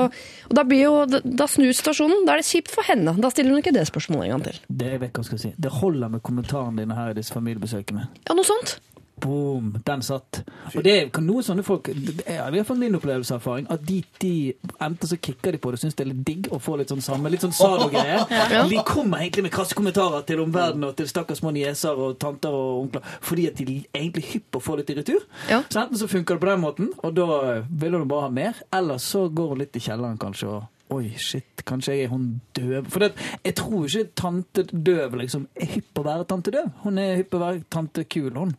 og da, blir jo, da snur situasjonen. Da er det kjipt for henne. Da stiller hun ikke det spørsmålet en gang til. Det jeg vet hva jeg skal si. Det holder med kommentarene dine her i disse familiebesøkene. Ja, noe sånt. Boom! Den satt. Og det er noen sånne folk det er i hvert fall min opplevelse og erfaring, at de, de enten så kicker de på det og syns det er litt digg å få litt sånn samme, litt sånn Zalo-greie. [LAUGHS] De kommer egentlig med krasse kommentarer til omverdenen og til stakkars små nieser og tanter og onkler fordi at de er egentlig hypp på å få litt i retur. Ja. Så enten så funker det på den måten, og da vil hun bare ha mer, eller så går hun litt i kjelleren kanskje og Oi, shit, kanskje jeg er hun døv? For det, jeg tror ikke tante døv liksom er hypp på å være tante døv. Hun er hypp på å være tante kul, hun.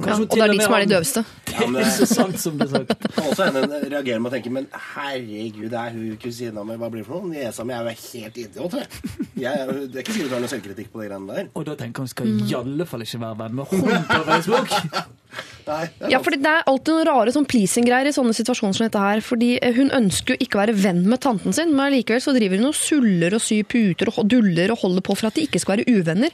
Ja, hun og det er de som er de døveste. [LAUGHS] Ja, men Det er så sant som det er sagt. [LAUGHS] Også henne reagerer med å tenke Men herregud, det er hun kusina mi. Hva blir det for noe? Niesa mi er jo helt idiot. Jeg. Jeg, det er ikke sikkert du har noe selvkritikk på de greiene der. Og da tenker han skal i alle fall ikke være venn med hun på Facebook. [LAUGHS] Nei, Ja, for Det er alltid noen rare sånn pleasing-greier i sånne situasjoner som dette her. fordi eh, Hun ønsker jo ikke å være venn med tanten sin, men likevel så driver hun og suller og syr puter og duller og holder på for at de ikke skal være uvenner.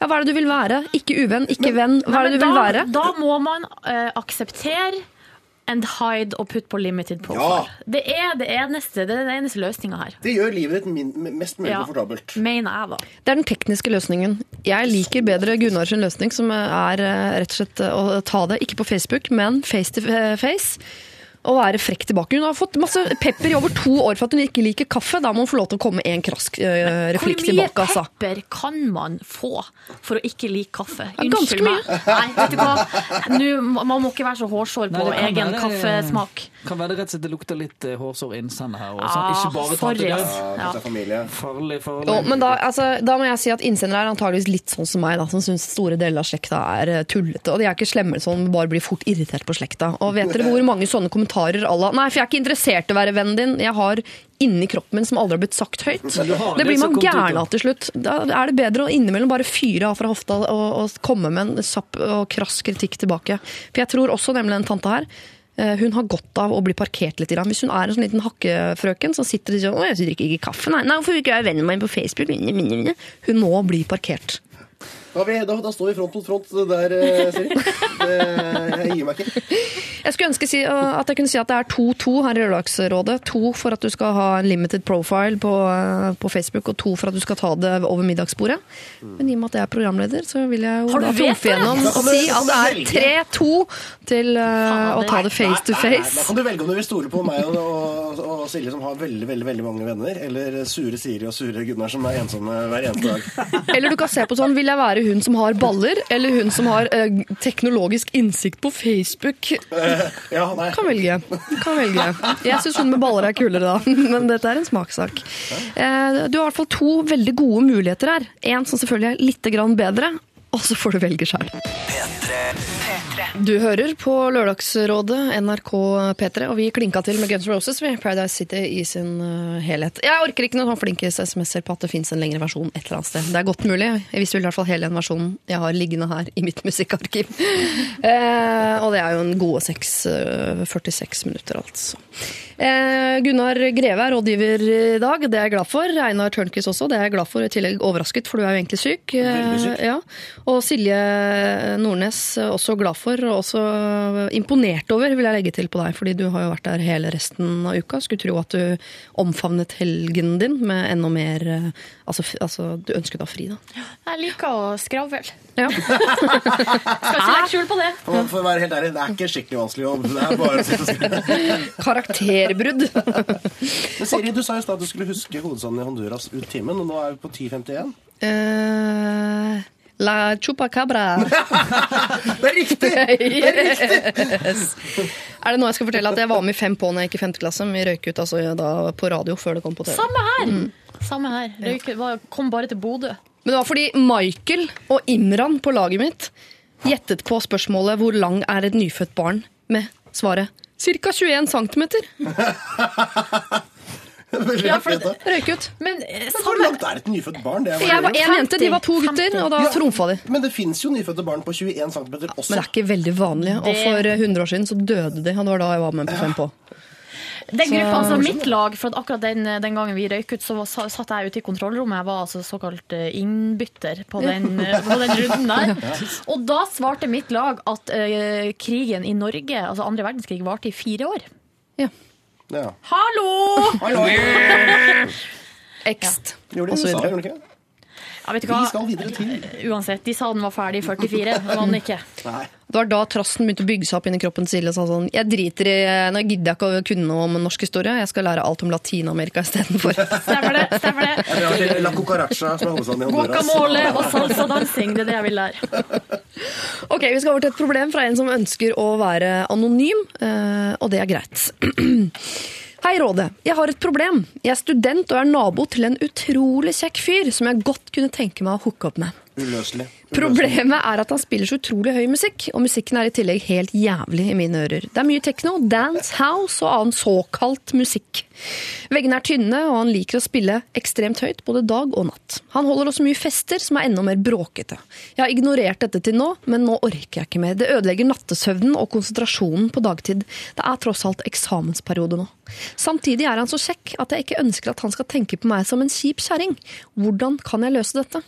Ja, Hva er det du vil være? Ikke uvenn, ikke venn. Hva er det du vil være? Da må man uh, akseptere and hide og putte på limited profile. Det er det eneste, det er den eneste løsninga her. Det gjør livet ditt min, mest mulig Ja. komfortabelt. Mener jeg, da. Det er den tekniske løsningen. Jeg liker bedre Gunnar sin løsning, som er eh, rett og slett eh, å ta det, ikke på Facebook, men face to face. Og være frekk tilbake. Hun har fått masse pepper i over to år for at hun ikke liker kaffe. Da må hun få lov til å komme med en krask øh, replikk Hvor mye tilbake, altså. pepper kan man få for å ikke like kaffe? Unnskyld meg. Nei, vet du hva? Nå, man må ikke være så hårsår på Nei, egen være- kaffesmak. Kan være det rett og slett det lukter litt eh, hårsår innsende her. Og sånn. Ah, Ikke bare sorry. Ja. Farlig, farlig. Jo, men da, altså, da må jeg si at innsender er antageligvis litt sånn som meg, da, som syns store deler av slekta er eh, tullete. Og de er ikke slemme sånn, bare blir fort irritert på slekta. Og vet dere hvor mange sånne kommentarer à la Nei, for jeg er ikke interessert i å være vennen din. Jeg har inni kroppen min som aldri har blitt sagt høyt. Det blir man gæren av- til slutt. Da er det bedre å innimellom bare fyre av fra hofta og, og komme med en sapp og krass kritikk tilbake. For jeg tror også nemlig den tanta her eh, hun har godt av å bli parkert litt. Hvis hun er en sånn liten hakkefrøken som sitter og sier 'Å, jeg drikker ikke kaffe', nei. nei 'Hvorfor vil ikke jeg være vennen min på Facebook?' Hun må bli parkert. Da, vi, da, da står vi front mot front der, eh, Siri. [LAUGHS] Det- Jeg gir meg ikke. Jeg skulle ønske si, at jeg kunne si at det er 2-2 her i Lørdagsrådet. To for at du skal ha en limited profile på, uh, på Facebook, og to for at du skal ta det over middagsbordet. Men i og med at jeg er programleder, så vil jeg jo da trumfe gjennom og si at det er 3-2 til uh, å ta det face to nei. Da kan du velge om du vil stole på meg og, og, og Silje, som har veldig veldig, veldig mange venner, eller sure Siri og sure Gunnar, som er ensomme hver eneste dag. [LAUGHS] Eller du kan se på sånn, vil jeg være hun som har baller, eller hun som har uh, teknologisk innsikt på Facebook? [LAUGHS] Ja, nei. Kan velge. Kan velge. Jeg syns hun med baller er kulere, da. [LAUGHS] Men dette er en smakssak. Eh, Du har i hvert fall to veldig gode muligheter her. En som selvfølgelig er litt bedre, og så får du velge sjøl. Du hører på Lørdagsrådet, NRK P3, og vi klinka til med Guns Roses ved Paradise City i sin uh, helhet. Jeg orker ikke noen flinkes SMS-er på at det fins en lengre versjon et eller annet sted. Det er godt mulig. Jeg visste i hvert fall hele den versjonen jeg har liggende her i mitt musikkarkiv. [LAUGHS] Eh, og det er jo en gode seks, eh, 46 minutter, altså. Eh, Gunnar Greve er rådgiver i dag, det er jeg glad for. Einar Tørnquist også, det er jeg glad for. I tillegg overrasket, for du er jo egentlig syk. Eh, syk. Ja. Og Silje Nordnes også glad for, og også imponert over, vil jeg legge til på deg, fordi du har jo vært der hele resten av uka. Skulle tro at du omfavnet helgen din med enda mer eh, Altså, altså du ønsket deg fri, da. Jeg liker å skravle. Ja. [LAUGHS] Skal ikke legge skjul på det. For, for å være helt ærlig, det er ikke skikkelig vanskelig jobb. Det er bare å sitte og skrive. Karakterbrudd. [LAUGHS] Men Siri, du sa jo at du skulle huske hovedstaden i Honduras ut timen, og nå er vi på 10.51. Uh, La chupacabra. [LAUGHS] Det er riktig! yes. Er det noe jeg skal fortelle at jeg var med i Fem på når jeg gikk i femte klasse? Vi røyk ut altså, da, på radio før det kom på TV. Samme her. Samme her. Røyk, var- kom bare til Bodø. Men det var fordi Michael og Imran på laget mitt gjettet på spørsmålet hvor lang er et nyfødt barn, med svaret ca. 21 cm. Veldig Ja, for da. Røyk ut. Men men Hvor langt er et nyfødt barn? Det Jeg var én jente, de var to gutter, og da Ja. trumfa de. Men det fins jo nyfødte barn på 21 cm også. Men det er ikke veldig vanlig. Og for eh, 100 år siden så døde de, og det var da jeg var med på Fem på. Den gruppa, altså mitt lag, for at akkurat den, den gangen vi røyk ut, så var, satt jeg ute i kontrollrommet. Jeg var altså såkalt eh, innbytter på den, eh, på den runden der. [LAUGHS] Og da svarte mitt lag at uh, krigen i Norge, altså andre verdenskrig, varte i fire år. Ja. Ja. Hallo! [LAUGHS] Ekst. Gjorde de det gjorde ikke? Ja, vet du Vi skal videre til Uansett, de sa den var ferdig i 44. Det var den ikke. Nei. Det var da trasten begynte å bygge seg opp inni kroppen til Silje og sa sånn Jeg driter i Nå gidder jeg ikke å kunne noe om norsk historie, jeg skal lære alt om Latin-Amerika istedenfor. [LAUGHS] Stemmer det? stemmer det? Jeg drar til La Cucaracha, som er hovedstaden i Honduras. Guacamole og salsadansing, det er det jeg vil lære. [LAUGHS] Ok, Vi skal over til et problem fra en som ønsker å være anonym, eh, og det er greit. [CLEARS THROAT] Hei, Rådet. Råde. Jeg har et problem. Jeg er student og er nabo til en utrolig kjekk fyr som jeg godt kunne tenke meg å hooke opp med. Uløselig. Problemet er at han spiller så utrolig høy musikk, og musikken er i tillegg helt jævlig i mine ører. Det er mye techno, dance, house og annen såkalt musikk. Veggene er tynne, og han liker å spille ekstremt høyt både dag og natt. Han holder også mye fester som er enda mer bråkete. Jeg har ignorert dette til nå, men nå orker jeg ikke mer. Det ødelegger nattesøvnen og konsentrasjonen på dagtid. Det er tross alt eksamensperiode nå. Samtidig er han så kjekk at jeg ikke ønsker at han skal tenke på meg som en kjip kjerring. Hvordan kan jeg løse dette?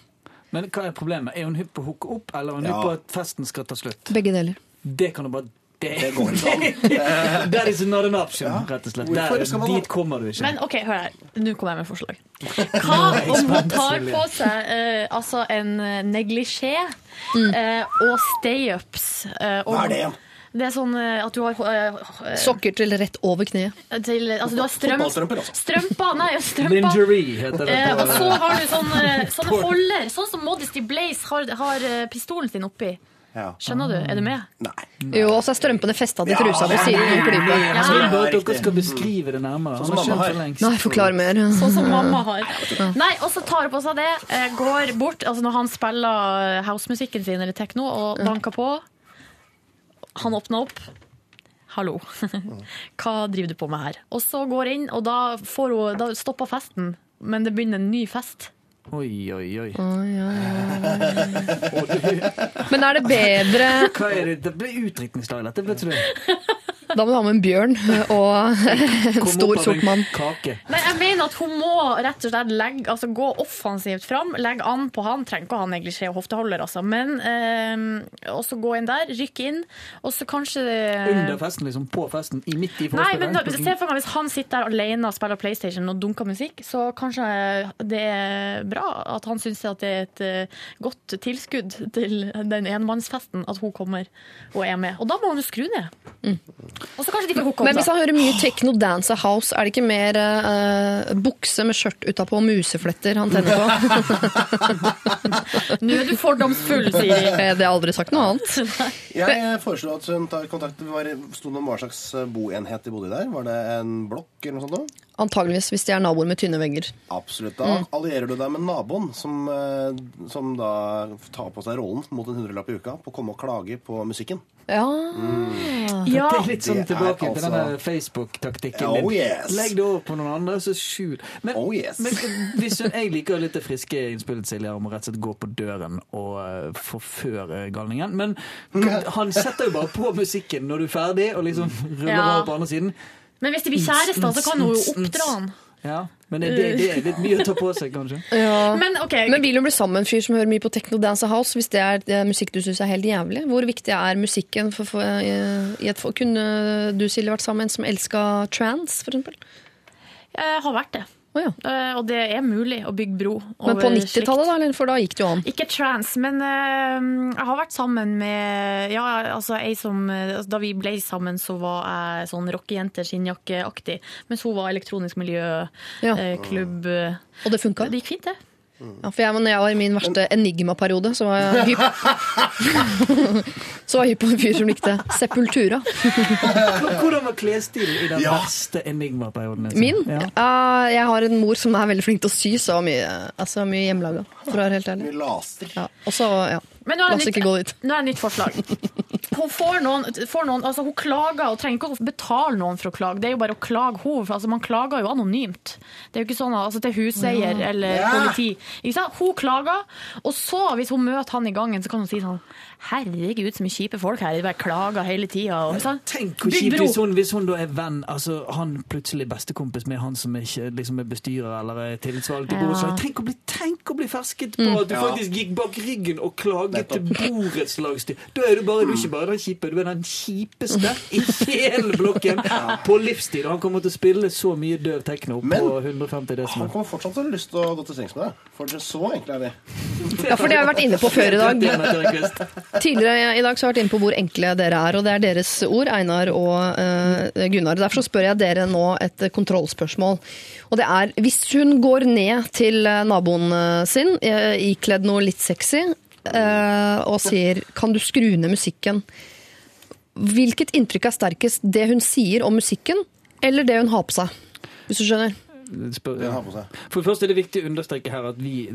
Men hva er problemet? Er hun hypp på å hooke opp, eller er hun Ja. hypp på at festen skal ta slutt? Begge deler. Det kan du bare Det, Det går ikke an. [LAUGHS] That is not an option, rett og slett. Der, dit kommer du ikke. Men OK, hør her. Nå kommer jeg med forslag. [LAUGHS] Hva om hun tar på seg uh, altså en eh, neglisjé uh, og stay-ups? Uh, Hva er det? Det er sånn eh, at du har eh, Sokker til rett over kneet. til, Altså, du har strøm, strømper. Nei, strømper. Lingerie heter det. Eh, og så har du [LAUGHS] sånne, sånne holder, sånn som Modesty Blaze har, har pistolen sin oppi. Ja. Skjønner du? Er du med? Nei. Jo, og så er strømpene festa til trusa på siden av klypa. Jeg vil at dere skal beskrive det nærmere. Sånn som mamma har. Nei, forklar mer. Sånn som mamma har. Nei, og så tar hun på seg det, går bort altså Når han spiller housemusikken sin eller tekno og banker på Han åpner opp. Hallo. [LAUGHS] Hva driver du på med her? Og så går inn, og da, får hun, da stopper festen. Men det begynner en ny fest. Oi, oi, oi. [LAUGHS] Men er det bedre Hva er det? Det ble utdrikningslag, dette, vet du. [LAUGHS] Da må du ha med en bjørn og en stor sort mann. Nei, jeg mener at hun må rett og slett legge, altså gå offensivt fram. Legge an på han. Trenger ikke å ha neglisjé og hofteholder, altså. Men eh, også gå inn der, rykke inn, og så kanskje Under festen, liksom. På festen. I midt i Nei, men da, se for meg Hvis han sitter der alene og spiller PlayStation og dunker musikk, så kanskje det er bra at han syns at det er et eh, godt tilskudd til den enmannsfesten at hun kommer og er med. Og da må han jo skru ned. Og så kanskje de får hooke Men hvis han hører mye techno, dance house, er det ikke mer uh, bukse med skjørt utapå og musefletter han tenner på? [LAUGHS] Nå er du fordomsfull, Siri. Eh, Det har jeg aldri sagt noe annet. [LAUGHS] Jeg foreslår at hun tar kontakt sto det om hva slags boenhet de bodde i der. Var det en blokk eller noe sånt? da? Antageligvis, hvis de er naboer med tynne vegger. Absolutt. Da allierer du deg med naboen, som, eh, som da tar på seg rollen mot en hundrelapp i uka på å komme og klage på musikken. Ja. Ja, Det er litt sånn tilbake til den denne Facebook-taktikken Oh, din. yes. Legg det over på noen andre, så skjul. Men, Oh, yes. men hvis hun, jeg liker litt det friske innspillet Silje om å rett og slett gå på døren og eh, forføre galningen. Men han setter jo bare på musikken når du er ferdig, og liksom ruller Ja. over på andre siden. Men hvis de blir kjærester, så kan hun jo oppdra han. Ja, Men det, det, det er litt mye å ta på seg, kanskje. [LAUGHS] ja. Men okay. Men vil hun bli sammen med en fyr som hører mye på techno, dance og house, hvis det er det musikk du syns er helt jævlig? Hvor viktig er musikken for, for, i et for, Kunne du, Silje, vært sammen med en som elska trans, for eksempel? jeg har vært det. Å ja. uh, Og det er mulig å bygge bro. Men på 90-tallet, da? For da gikk det jo an. Ikke trans, men uh, jeg har vært sammen med Ja, altså ei som altså, Da vi ble sammen, så var jeg sånn rockejente, skinnjakkeaktig. Mens hun var elektronisk miljøklubb. Ja. Uh, eh, Og det funka? Det gikk fint, det. Ja, for jeg, når jeg var i min verste enigma-periode, så var jeg hypp [LAUGHS] Så var jeg hypp på en fyr som likte Sepultura. Hvordan var klesstilen i den Ja. verste enigma-perioden? Min? Ja. Uh, jeg har en mor som er veldig flink til å sy, så mye, altså, mye hjemmelaga. For å være helt ærlig. Mye laster. Ja. Og så, ja. Men nå La er oss det ikke gå dit. nytt, nå er det nytt forslag. [LAUGHS] Hun får noen, får noen altså hun klager og trenger ikke å betale noen for å klage. Det er jo bare å klage henne. for Altså man klager jo anonymt. Det er jo ikke sånn altså til huseier eller politi. Ikke sant? Hun klager, og så, hvis hun møter han i gangen, så kan hun si sånn Herregud, så mye kjipe folk her. De bare klager hele tida. Tenk hvor kjipt hvis hun, hvis hun da er venn altså Han plutselig bestekompis med han som ikke liksom er bestyrer eller er tillitsvalgt i Ja. borettslaget. Tenk, å bli- tenk å bli fersket på at du Ja. faktisk gikk bak ryggen og klaget til borettslagsstyret. Da er du bare du er ikke bare den kjipe, du er den kjipeste i hele blokken [LAUGHS] på livstid. Han kommer til å spille så mye døv tekno Men- på 150 Han kommer fortsatt til å ha lyst til å gå til sengs med deg. For så enkle er vi. ja, for det har vi vært inne på før i dag. 31 etter en kvist. Tidligere i dag så har jeg vært inne på hvor enkle dere er, og det er deres ord, Einar og uh, Gunnar. Derfor spør jeg dere nå et kontrollspørsmål. Og det er, hvis hun går ned til eh, naboen eh, sin, uh, ikledd noe litt sexy, uh, og sier 'kan du skru ned musikken', hvilket inntrykk er sterkest? Det hun sier om musikken, eller det hun har på seg? hvis du skjønner. Spør. For det første er det viktig å understreke her at vi,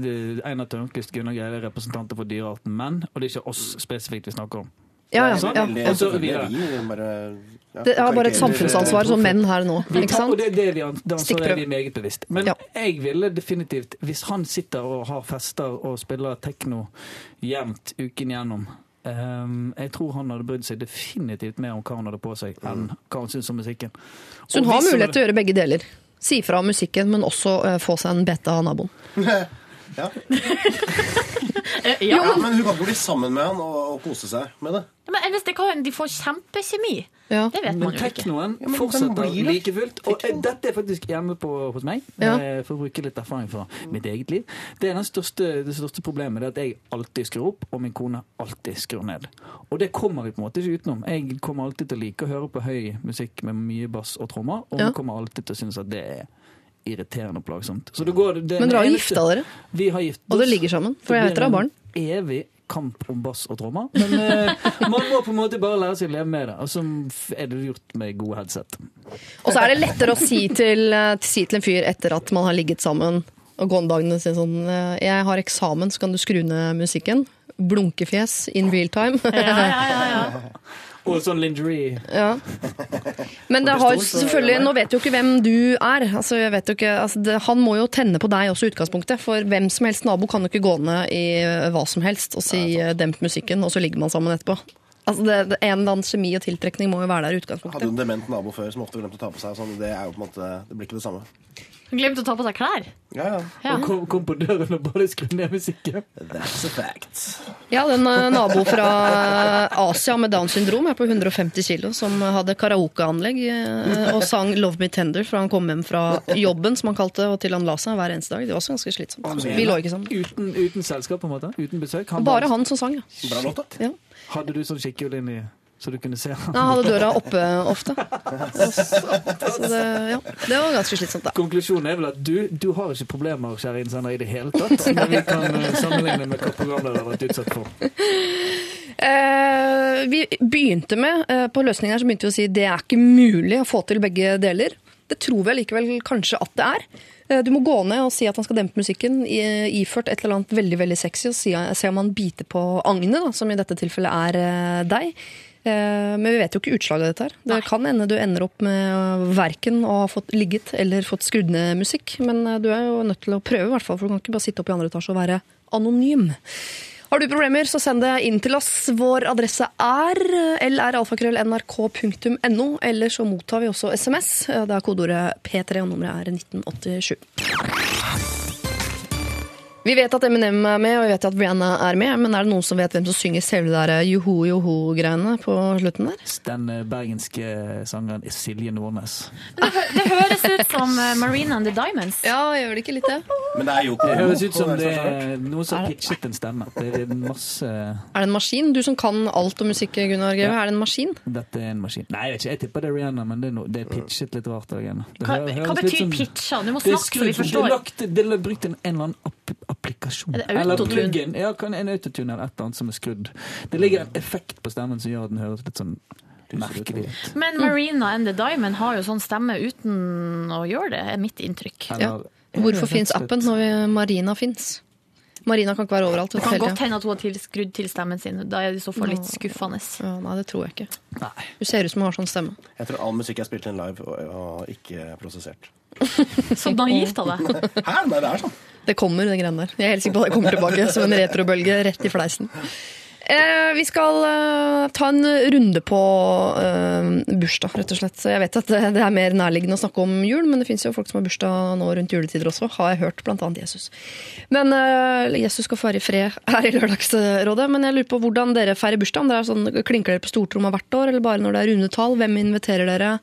Einar Tørnquist, Gunnar Geir, er representanter for dyrearten menn, og det er ikke oss spesifikt vi snakker om. Ja, ja, Sånn. ja. Det har bare et samfunnsansvar som menn her nå. Ikke tar, og sant? det, det, er vi, an- det ansvaret er vi meget bevisst. Men Ja. jeg ville definitivt, hvis han sitter og har fester og spiller tekno jevnt uken gjennom ehm, Jeg tror han hadde brydd seg definitivt mer om hva han hadde på seg, enn hva han syntes om musikken. Så hun har mulighet til å gjøre begge deler. Si fra om musikken, men også eh, få seg en bete av naboen. [LAUGHS] Ja. Eh, Ja, Ja. men hun kan ikke bli sammen med han og, og kose seg med det. Men hvis det kan, de får kjempekjemi. Ja. Det vet Men man jo ikke. teknoen Ja, men fortsetter blir like fullt. Og eh, dette er faktisk hjemme på, hos meg, Ja. eh, for å bruke litt erfaring fra mitt eget liv. Det er den største, det største problemet er at jeg alltid skrur opp, og min kone alltid skrur ned. Og det kommer vi på en måte ikke utenom. Jeg kommer alltid til å like å høre på høy musikk med mye bass og trommer, og Ja. hun kommer alltid til å synes at det er irriterende og plagsomt. Så det går, det, Men dere har det gifta dere, Vi har gift og dere ligger sammen. For jeg vet dere har barn. Evig kamp om bass og trommer. Men eh, [LAUGHS] man må på en måte bare lære seg å leve med det. Og så er det gjort med gode headset. Og så er det lettere å si til, eh, si til en fyr etter at man har ligget sammen og gåendagene og si sånn eh, Jeg har eksamen, så kan du skru ned musikken. Blunkefjes in real time. Ja, ja, ja, ja. [LAUGHS] Og sånn lingerie. Ja. Men det har selvfølgelig, nå vet jo ikke hvem du er. Altså, jeg vet jo ikke, altså, det, han må jo tenne på deg også i utgangspunktet. For hvem som helst nabo kan jo ikke gå ned i eh, hva som helst og si Nei, demp musikken, og så ligger man sammen etterpå. Altså, det, det, en eller annen kjemi og tiltrekning må jo være der i utgangspunktet. Hadde en dement nabo før som ofte glemte å ta på seg. Sånn, det er jo på en måte, det blir ikke det samme. Hun glemte å ta på seg klær. Ja, ja. Ja. Og kom, kom på døren og bare skru ned musikken. That's a fact. Ja, den eh, nabo fra Asia med Downs syndrom er på 150 kilo, som hadde karaokeanlegg eh, og sang 'Love Me Tender' fra han kom hjem fra jobben, som han kalte og til han la seg hver eneste dag. Det var også ganske slitsomt. Vi lå ikke sammen. Uten, uten selskap, på en måte? Uten besøk? Han Bare var- han som sang, ja. Bra låt, da. ja. Hadde du sånn kikkehull i så du kunne se han? Han hadde døra oppe ofte. [LAUGHS] Så det, ja, det var ganske slitsomt, da. Konklusjonen er vel at du, du har ikke problemer, kjære innsender, i det hele tatt. Men vi kan eh, sammenligne med hva programmet har vært utsatt for. Eh, vi begynte med, eh, på løsningen her så begynte vi å si det er ikke mulig å få til begge deler. Det tror vi allikevel kanskje at det er. Eh, Du må gå ned og si at han skal dempe musikken, i- iført et eller annet veldig veldig sexy, og se om han biter på agnet, som i dette tilfellet er eh, deg. Eh, Men vi vet jo ikke utslaget av dette her. Det kan hende du ender opp med verken å ha fått ligget eller fått skrudd ned musikk, men eh, du er jo nødt til å prøve, i hvert fall, for du kan ikke bare sitte opp i andre etasje og være anonym. Har du problemer, så send det inn til oss. Vår adresse er lralfakrøll.nrk.no, eller så mottar vi også SMS. Det er kodeordet P3, og nummeret er 1987. Vi vet at Eminem er med, og vi vet at Rihanna er med, men er det noen som vet hvem som synger selve det der joho-joho-greiene på slutten der? Den eh, bergenske sangeren er Silje Nordnes. Det høres ut som Marine Marina and the Diamonds. Ja, gjør det ikke litt det? Men det er jo Det høres ut som det er noen som pitchet en stemme. Det er masse Er det en maskin? Du som kan alt om musikk, Gunnar Greve, er det en maskin? Dette er en maskin. Nei, jeg vet ikke, jeg tipper det er Rihanna, men det er, no, det er pitchet litt rart. Det Hva, hø- hva betyr pitcha? Du må snakke så vi forstår. Det er, lagt, det er brukt en, en eller annen app applikasjon. Er Eller pluggen. Ja, kan, en autotune eller et eller annet som er skrudd. Det ligger en effekt på stemmen som gjør at den høres litt sånn merkelig ut. Men Marina and the Diamond har jo sånn stemme uten å gjøre det, er mitt inntrykk. Eller- Hvorfor fins appen når Marina fins? Marina kan ikke være overalt. Det kan godt hende at hun har skrudd til stemmen sin. Da er det i så fall litt skuffende. Ja, nei, det tror jeg ikke. Nei. Du ser ut som hun har sånn stemme. Jeg tror all musikk er spilt inn live og, og ikke prosessert. [LAUGHS] Så naivt av deg. Hæ? Nei, det er sånn. Det kommer, det greiene der. Jeg er helt sikker på at det kommer tilbake som en retrobølge rett i fleisen. Eh, vi skal eh, ta en runde på eh, bursdag, rett og slett. Jeg vet at det, det er mer nærliggende å snakke om jul, men det fins jo folk som har bursdag nå rundt juletider også, har jeg hørt, blant annet Jesus. Men eh, Jesus skal feire fred her i Lørdagsrådet. Men jeg lurer på hvordan dere feirer bursdag. Om dere er sånn, Klinker dere på stortromma hvert år, eller bare når det er runde tall? Hvem inviterer dere?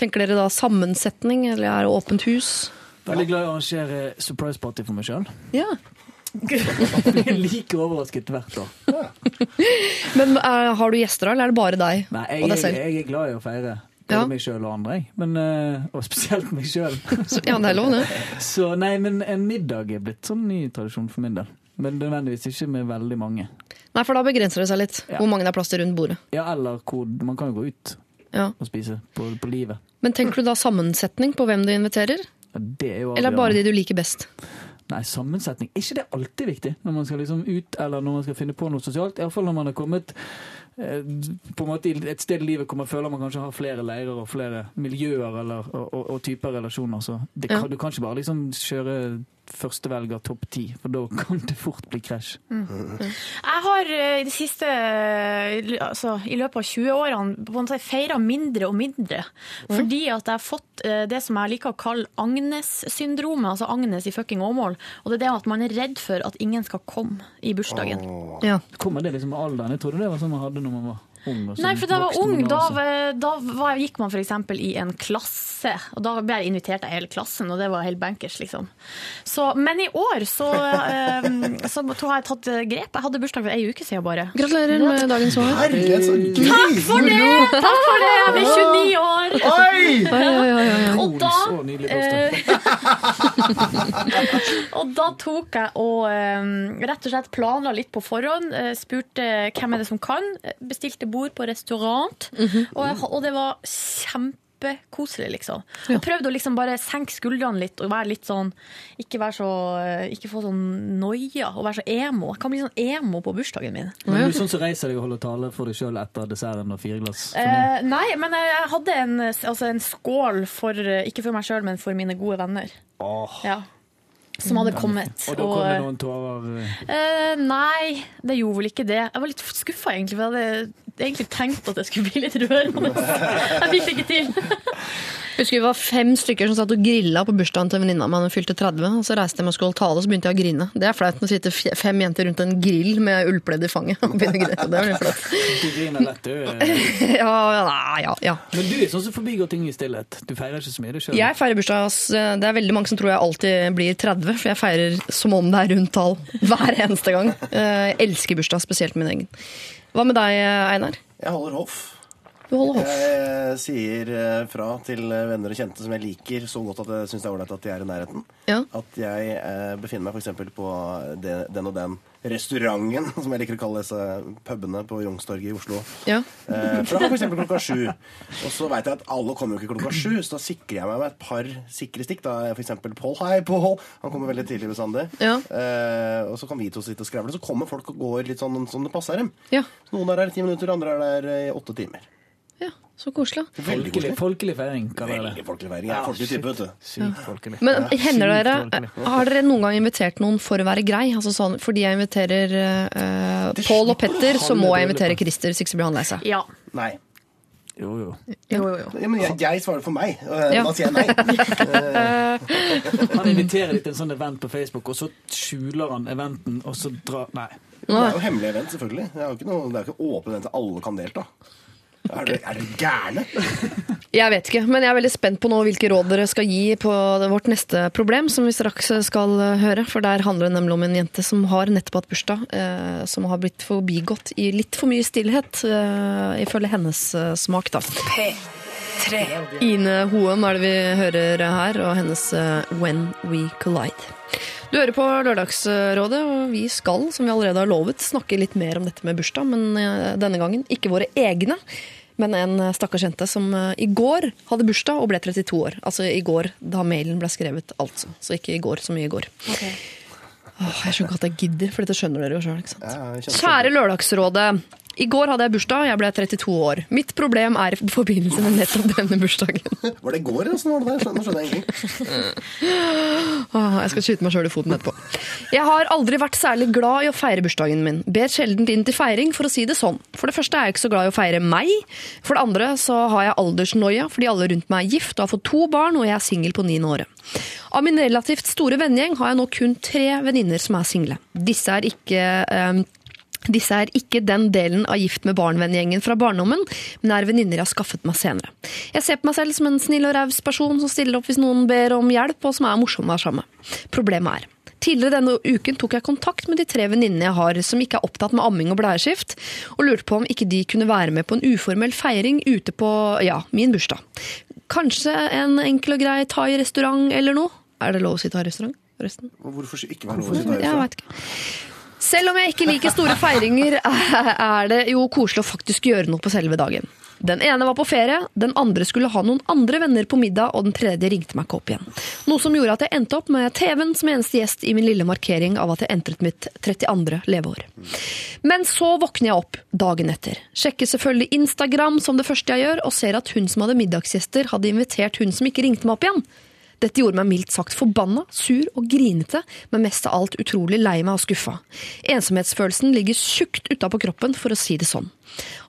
Tenker dere da sammensetning, eller er det åpent hus? Veldig glad i å arrangere surprise party for meg sjøl. Ja. [LAUGHS] Jeg er like overrasket hvert år. [LAUGHS] Men eh, har du gjester da, eller er det bare deg Nei, og jeg, deg selv? jeg er glad i å feire. Både Ja. meg sjøl og andre, jeg. Men, eh, og spesielt meg sjøl. [LAUGHS] Så- Ja, det er lov, det. Så nei, men en middag er blitt sånn ny tradisjon for min del. Men nødvendigvis ikke med veldig mange. Nei, for da begrenser det seg litt. Ja. Hvor mange det er plass til rundt bordet. Ja, eller hvor Man kan jo gå ut Ja. og spise på, på livet. Men tenker du da sammensetning på hvem du inviterer? Er Eller bare de du liker best? Nei, sammensetning. Er ikke det alltid viktig når man skal liksom ut, eller når man skal finne på noe sosialt? Iallfall når man har kommet eh, på en måte et sted i livet hvor man føler man kanskje har flere leirer og flere miljøer eller, og, og, og typer relasjoner. Så det Ja. du kan ikke bare liksom kjøre førstevelger topp ti, for da kan det fort bli krasj. Jeg har eh, i det siste, i altså, i løpet av 20-årene, på feira mindre og mindre. Fordi at jeg har fått eh, det som jeg liker å kalle Agnes-syndromet, altså Agnes i fucking Åmål. Og det er det at man er redd for at ingen skal komme i bursdagen. Ja. Kommer det liksom med alderen? Jeg trodde det var sånn man hadde når man var ung. Og Nei, sånn for da jeg var ung, da, altså. da var, gikk man f.eks. i en klasse, og da ble jeg invitert av hele klassen, og det var helt bankers, liksom. Så, men i år så, [LAUGHS] så, så to- har jeg tatt eh, grep. Jeg hadde bursdag for ei uke siden bare. Gratulerer med dagens år. Herlighet, så gøy! Takk for det! Takk for det! Jeg er 29 år! Oi! Og da, Så nydelig eh, [LAUGHS] og da tok jeg og eh, rett og slett planla litt på forhånd. eh, spurte hvem er det som kan. eh, Bestilte bord på restaurant. og, jeg, og det var kjempekoselig, liksom. Og prøvde å liksom bare senke skuldrene litt og være litt sånn Ikke være så eh, Ikke få sånn noia og være så emo. Jeg kan bli sånn emo på bursdagen min. Men du er sånn som reiser deg og holder tale for deg sjøl etter desserten og fire glass? Eh, nei, men jeg hadde en, altså en skål for eh, Ikke for meg sjøl, men for mine gode venner. Ja. Som hadde kommet. Og da kom det noen tårer Eh, nei, det gjorde vel ikke det. Jeg var litt skuffa, egentlig, for jeg hadde egentlig tenkt at det skulle bli litt rørende. [LAUGHS] Jeg fikk det ikke til. Jeg husker vi var fem stykker som satt og grilla på bursdagen til en venninne av meg da hun fylte 30. Og så reiste jeg meg og skulle holde tale, og så begynte jeg å grine. Det er flaut når det sitter fem jenter rundt en grill med ullpledd i fanget. og begynner å grine. Det er litt flaut. Du griner lett, du. [LAUGHS] Ja, ja, nei, ja, ja. Men du er sånn som forbigår ting i stillhet. Du feirer ikke så mye, du sjøl. Jeg feirer bursdag. Det er veldig mange som tror jeg alltid blir 30, for jeg feirer som om det er rundt tall hver eneste gang. Eh, Jeg elsker bursdag, spesielt min egen. Hva med deg, Einar? Jeg holder hoff. Du holder hoff. Jeg sier eh, fra til venner og kjente som jeg liker så godt at jeg syns det er ålreit at de er i nærheten. Ja. At jeg eh, befinner meg f.eks. på det, den og den restauranten, [LAUGHS] som jeg liker å kalle disse pubene på Youngstorget i Oslo. Ja. Eh, fra f.eks. klokka sju. Og så veit jeg at alle kommer jo ikke klokka sju, så da sikrer jeg meg med et par sikre stikk. Da er f.eks. Paul Hei, Paul. Han kommer veldig tidlig bestandig. Ja. Eh, og så kan vi to sitte og skravle. Så kommer folk og går litt sånn som det passer dem. Ja. Noen er her i ti minutter, andre er der i åtte timer. Ja, så koselig. Folkelig, folkelig feiring, Veldig folkelig feiring. Jeg er folkelig type, vet du. Sykt folkelig. Men hender dere, folkelig. Har dere noen gang invitert noen for å være grei? Altså sånn, fordi jeg inviterer uh, Pål og Petter, så må jeg invitere Christer, så ikke så blir han lei seg. Ja. Nei. Jo, jo. Jo, jo, jo. Ja, men jeg, jeg svarer for meg. og Ja. Da sier jeg nei. Han inviterer deg til en sånn event på Facebook, og så skjuler han eventen, og så drar Nei. Det er jo hemmelig event, selvfølgelig. Det er jo ikke, noe, det er ikke åpen event, alle kan delta. Er dere, er dere gærne? Jeg vet ikke, men jeg er veldig spent på nå hvilke råd dere skal gi på vårt neste problem, som vi straks skal eh, høre. For der handler det nemlig om en jente som har nettopp hatt bursdag, eh, som har blitt forbigått i litt for mye stillhet, eh, ifølge hennes eh, smak, da. P3. Ine Hoem er det vi hører her, og hennes eh, When We Collide. Du hører på Lørdagsrådet, og vi skal, som vi allerede har lovet, snakke litt mer om dette med bursdag, men eh, denne gangen ikke våre egne. Men en stakkars jente som eh, i går hadde bursdag og ble 32 år. Altså i går da mailen ble skrevet, altså. Så ikke i går så mye i går. Åh, jeg skjønner ikke at jeg gidder, for dette skjønner dere jo sjøl. Ja, Kjære Lørdagsrådet. I går hadde jeg bursdag, jeg ble 32 år. Mitt problem er i forbindelse med nettopp denne bursdagen. [LAUGHS] Var det i går? eller var det der? Nå skjønner jeg ingenting. Åh, [LAUGHS] jeg skal skyte meg sjøl i foten etterpå. Jeg har aldri vært særlig glad i å feire bursdagen min. Ber sjelden inn til feiring, for å si det sånn. For det første er jeg ikke så glad i å feire meg. For det andre så har jeg aldersnoia fordi alle rundt meg er gift og har fått to barn, og jeg er singel på niende året. Av min relativt store vennegjeng har jeg nå kun tre venninner som er single. Disse er ikke eh, disse er ikke den delen av Gift med barn-vennegjengen fra barndommen, men er venninner jeg har skaffet meg senere. Jeg ser på meg selv som en snill og raus person som stiller opp hvis noen ber om hjelp, og som er morsom å være sammen med. Problemet er Tidligere denne uken tok jeg kontakt med de tre venninnene jeg har som ikke er opptatt med amming og blæreskift, og lurte på om ikke de kunne være med på en uformell feiring ute på ja, min bursdag. Kanskje en enkel og grei thai-restaurant eller noe? Er det lov å si thai-restaurant? forresten? Hvorfor ikke være lov å si thai-restaurant? Jeg vet ikke. Selv om jeg ikke liker store feiringer, er det jo koselig å faktisk gjøre noe på selve dagen. Den ene var på ferie, den andre skulle ha noen andre venner på middag, og den tredje ringte meg ikke opp igjen. Noe som gjorde at jeg endte opp med TV-en som eneste gjest i min lille markering av at jeg entret mitt 32. leveår. Men så våkner jeg opp dagen etter. Sjekker selvfølgelig Instagram som det første jeg gjør, og ser at hun som hadde middagsgjester, hadde invitert hun som ikke ringte meg opp igjen. Dette gjorde meg mildt sagt forbanna, sur og grinete, men mest av alt utrolig lei meg og skuffa. Ensomhetsfølelsen ligger tjukt utapå kroppen, for å si det sånn.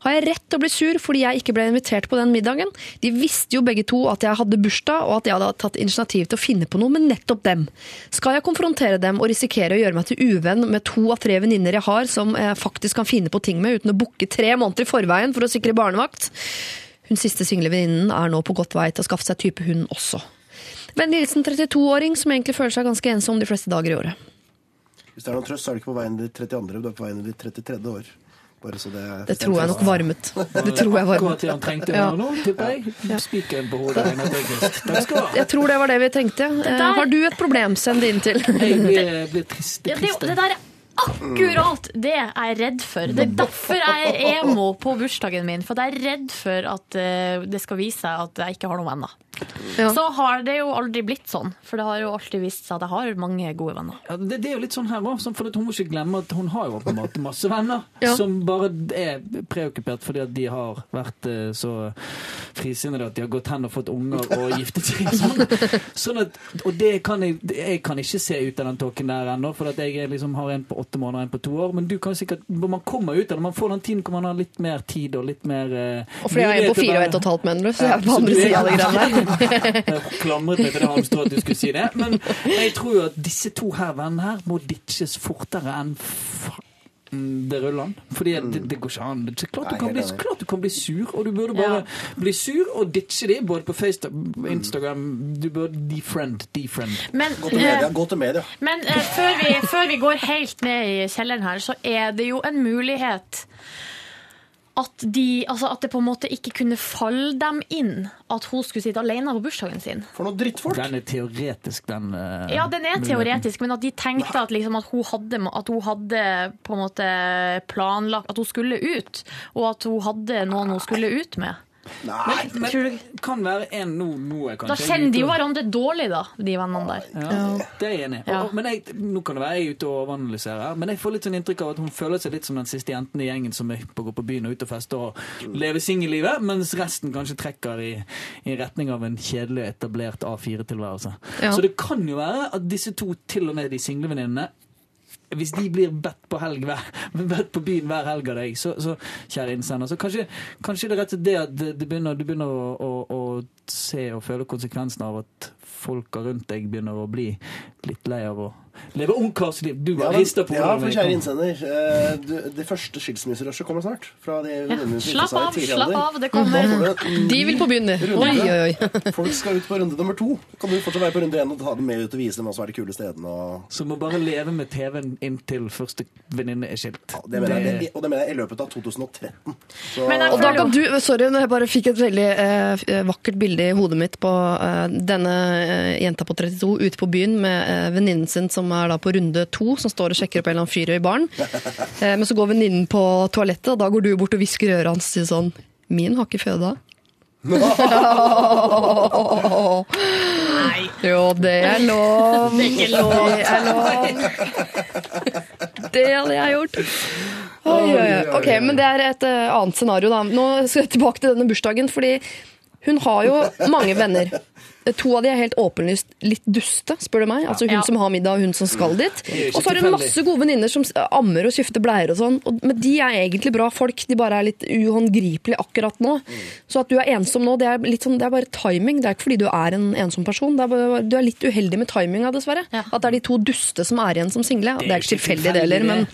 Har jeg rett til å bli sur fordi jeg ikke ble invitert på den middagen? De visste jo begge to at jeg hadde bursdag, og at jeg hadde tatt initiativ til å finne på noe med nettopp dem. Skal jeg konfrontere dem og risikere å gjøre meg til uvenn med to av tre venninner jeg har, som jeg faktisk kan finne på ting med uten å booke tre måneder i forveien for å sikre barnevakt? Hun siste single venninnen er nå på godt vei til å skaffe seg type hund også. Vennlig Nilsen, 32-åring som egentlig føler seg ganske ensom de fleste dager i året. Hvis det er noen trøst, så er du ikke på veien de i ditt 32., du er på veien de ditt 33. år. Bare så det, Det tror jeg nok varmet. Det tror jeg varmet. det han trengte Ja. nå, tipper jeg. Spikeren på hodet. Jeg tror det var det vi tenkte. Eh, der- Har du et problem, send det inn til. Jeg blir, blir trist. Ja, det, det der er akkurat det jeg er redd for. Det er derfor jeg er emo på bursdagen min. For jeg er redd for at eh, det skal vise seg at jeg ikke har noen venner. Ja. Så har det jo aldri blitt sånn, for det har jo alltid vist seg at jeg har mange gode venner. Ja, det, det er jo litt sånn her også, for at hun må ikke glemme at hun har jo på en måte masse venner Ja. som bare er preokkupert fordi at de har vært eh, så frisinnede at de har gått hen og fått unger og giftet seg. [LAUGHS] Sånn. Sånn at, og det kan jeg, jeg kan ikke se ut av den tåken der ennå, for at jeg liksom har en på åtte måneder en på to år. Men du kan sikkert, når man kommer ut av det, man får den tiden hvor man har litt mer tid og litt mer uh, Og fordi jeg er på fire og et og et halvt, mener du, så jeg er på andre sida av de greiene der. [LAUGHS] jeg klamret meg til det halmstrået at du skulle si det. Men jeg tror jo at disse to her vennene her må ditches fortere enn det ruller an. Fordi det, det går ikke an. Det er klart du, kan bli, klart du kan bli sur, og du burde bare bli sur og ditche de, både på Facebook, Instagram Du burde defriend, defriend. Men, Gå til media. eh, Gå til media. men uh, før, vi, før vi går helt ned i kjelleren her, så er det jo en mulighet at, de, altså at det på en måte ikke kunne falle dem inn at hun skulle sitte alene på bursdagen sin. For noe drittfolk. Den er teoretisk, den Uh, Ja, den er teoretisk, men at de tenkte at, liksom, at, hun hadde, at hun hadde på en måte planlagt at hun skulle ut, og at hun hadde noen hun skulle ut med. Nei. Men men kan være en nå, noe, kanskje. Da kjenner de jo hverandre dårlig, da, de vennene der. Ja, det er jeg enig i. Ja. Men jeg, nå kan det være jeg er ute og overanalyserer, her, men jeg får litt sånn inntrykk av at hun føler seg litt som den siste jenten i gjengen som er på å gå på byen og ut og feste og leve singellivet, mens resten kanskje trekker i, i retning av en kjedelig etablert A4-tilværelse. Ja. Så det kan jo være at disse to, til og med de singlevenninnene, hvis de blir bedt på, helg, bedt på byen hver helg av deg, så, så kjære innsender, så kanskje, kanskje det er rett og slett det at det, begynner, du begynner å, å, å se og føle konsekvensen av at folka rundt deg begynner å bli litt lei av å leve ungkarsliv. Du Ja, rista på ja, for kjære innsender. eh, det første skilsmisserushet kommer snart. Fra de ja. Slapp av, slapp av, det kommer. En De vil på byen, Oi, oi, oi. [LAUGHS] Folk skal ut på runde nummer to. Kan du fortsatt være på runde én og ta dem med ut og vise dem hva som er de kule stedene? Og... Så må bare leve med TV-en inntil første venninne er skilt. Ja, det mener jeg, og det mener jeg i løpet av 2013. Så, Men Og da kan du, sorry, jeg bare fikk et veldig eh, vakkert bilde i hodet mitt på eh, denne eh, jenta på 32 ute på byen med eh, venninnen sin som er da på runde to, som står og sjekker opp en eller annen fyr i baren. [LAUGHS] Eh, men så går venninnen på toalettet, og da går du bort og hvisker i øret hans og sier sånn Min har ikke føda. Nei. [LAUGHS] Jo, det er lov. Det er ikke lov. Det er lov. Det hadde jeg gjort. Oi, oi, oi. Ok, men det er et eh, annet scenario, da. Nå skal jeg tilbake til denne bursdagen, fordi hun har jo mange venner. To av de er helt åpenlyst litt duste, spør du meg. Altså Hun Ja. som har middag, og hun som skal dit. Og så har hun masse gode venninner som ammer og skifter bleier og sånn. Men de er egentlig bra folk, de bare er litt uhåndgripelige akkurat nå. Så at du er ensom nå, det er, litt sånn, det er bare timing. Det er ikke fordi du er en ensom person. Det er bare, du er litt uheldig med timinga, dessverre. Ja. At det er de to duste som er igjen som single. Det er ikke tilfeldig, det heller, men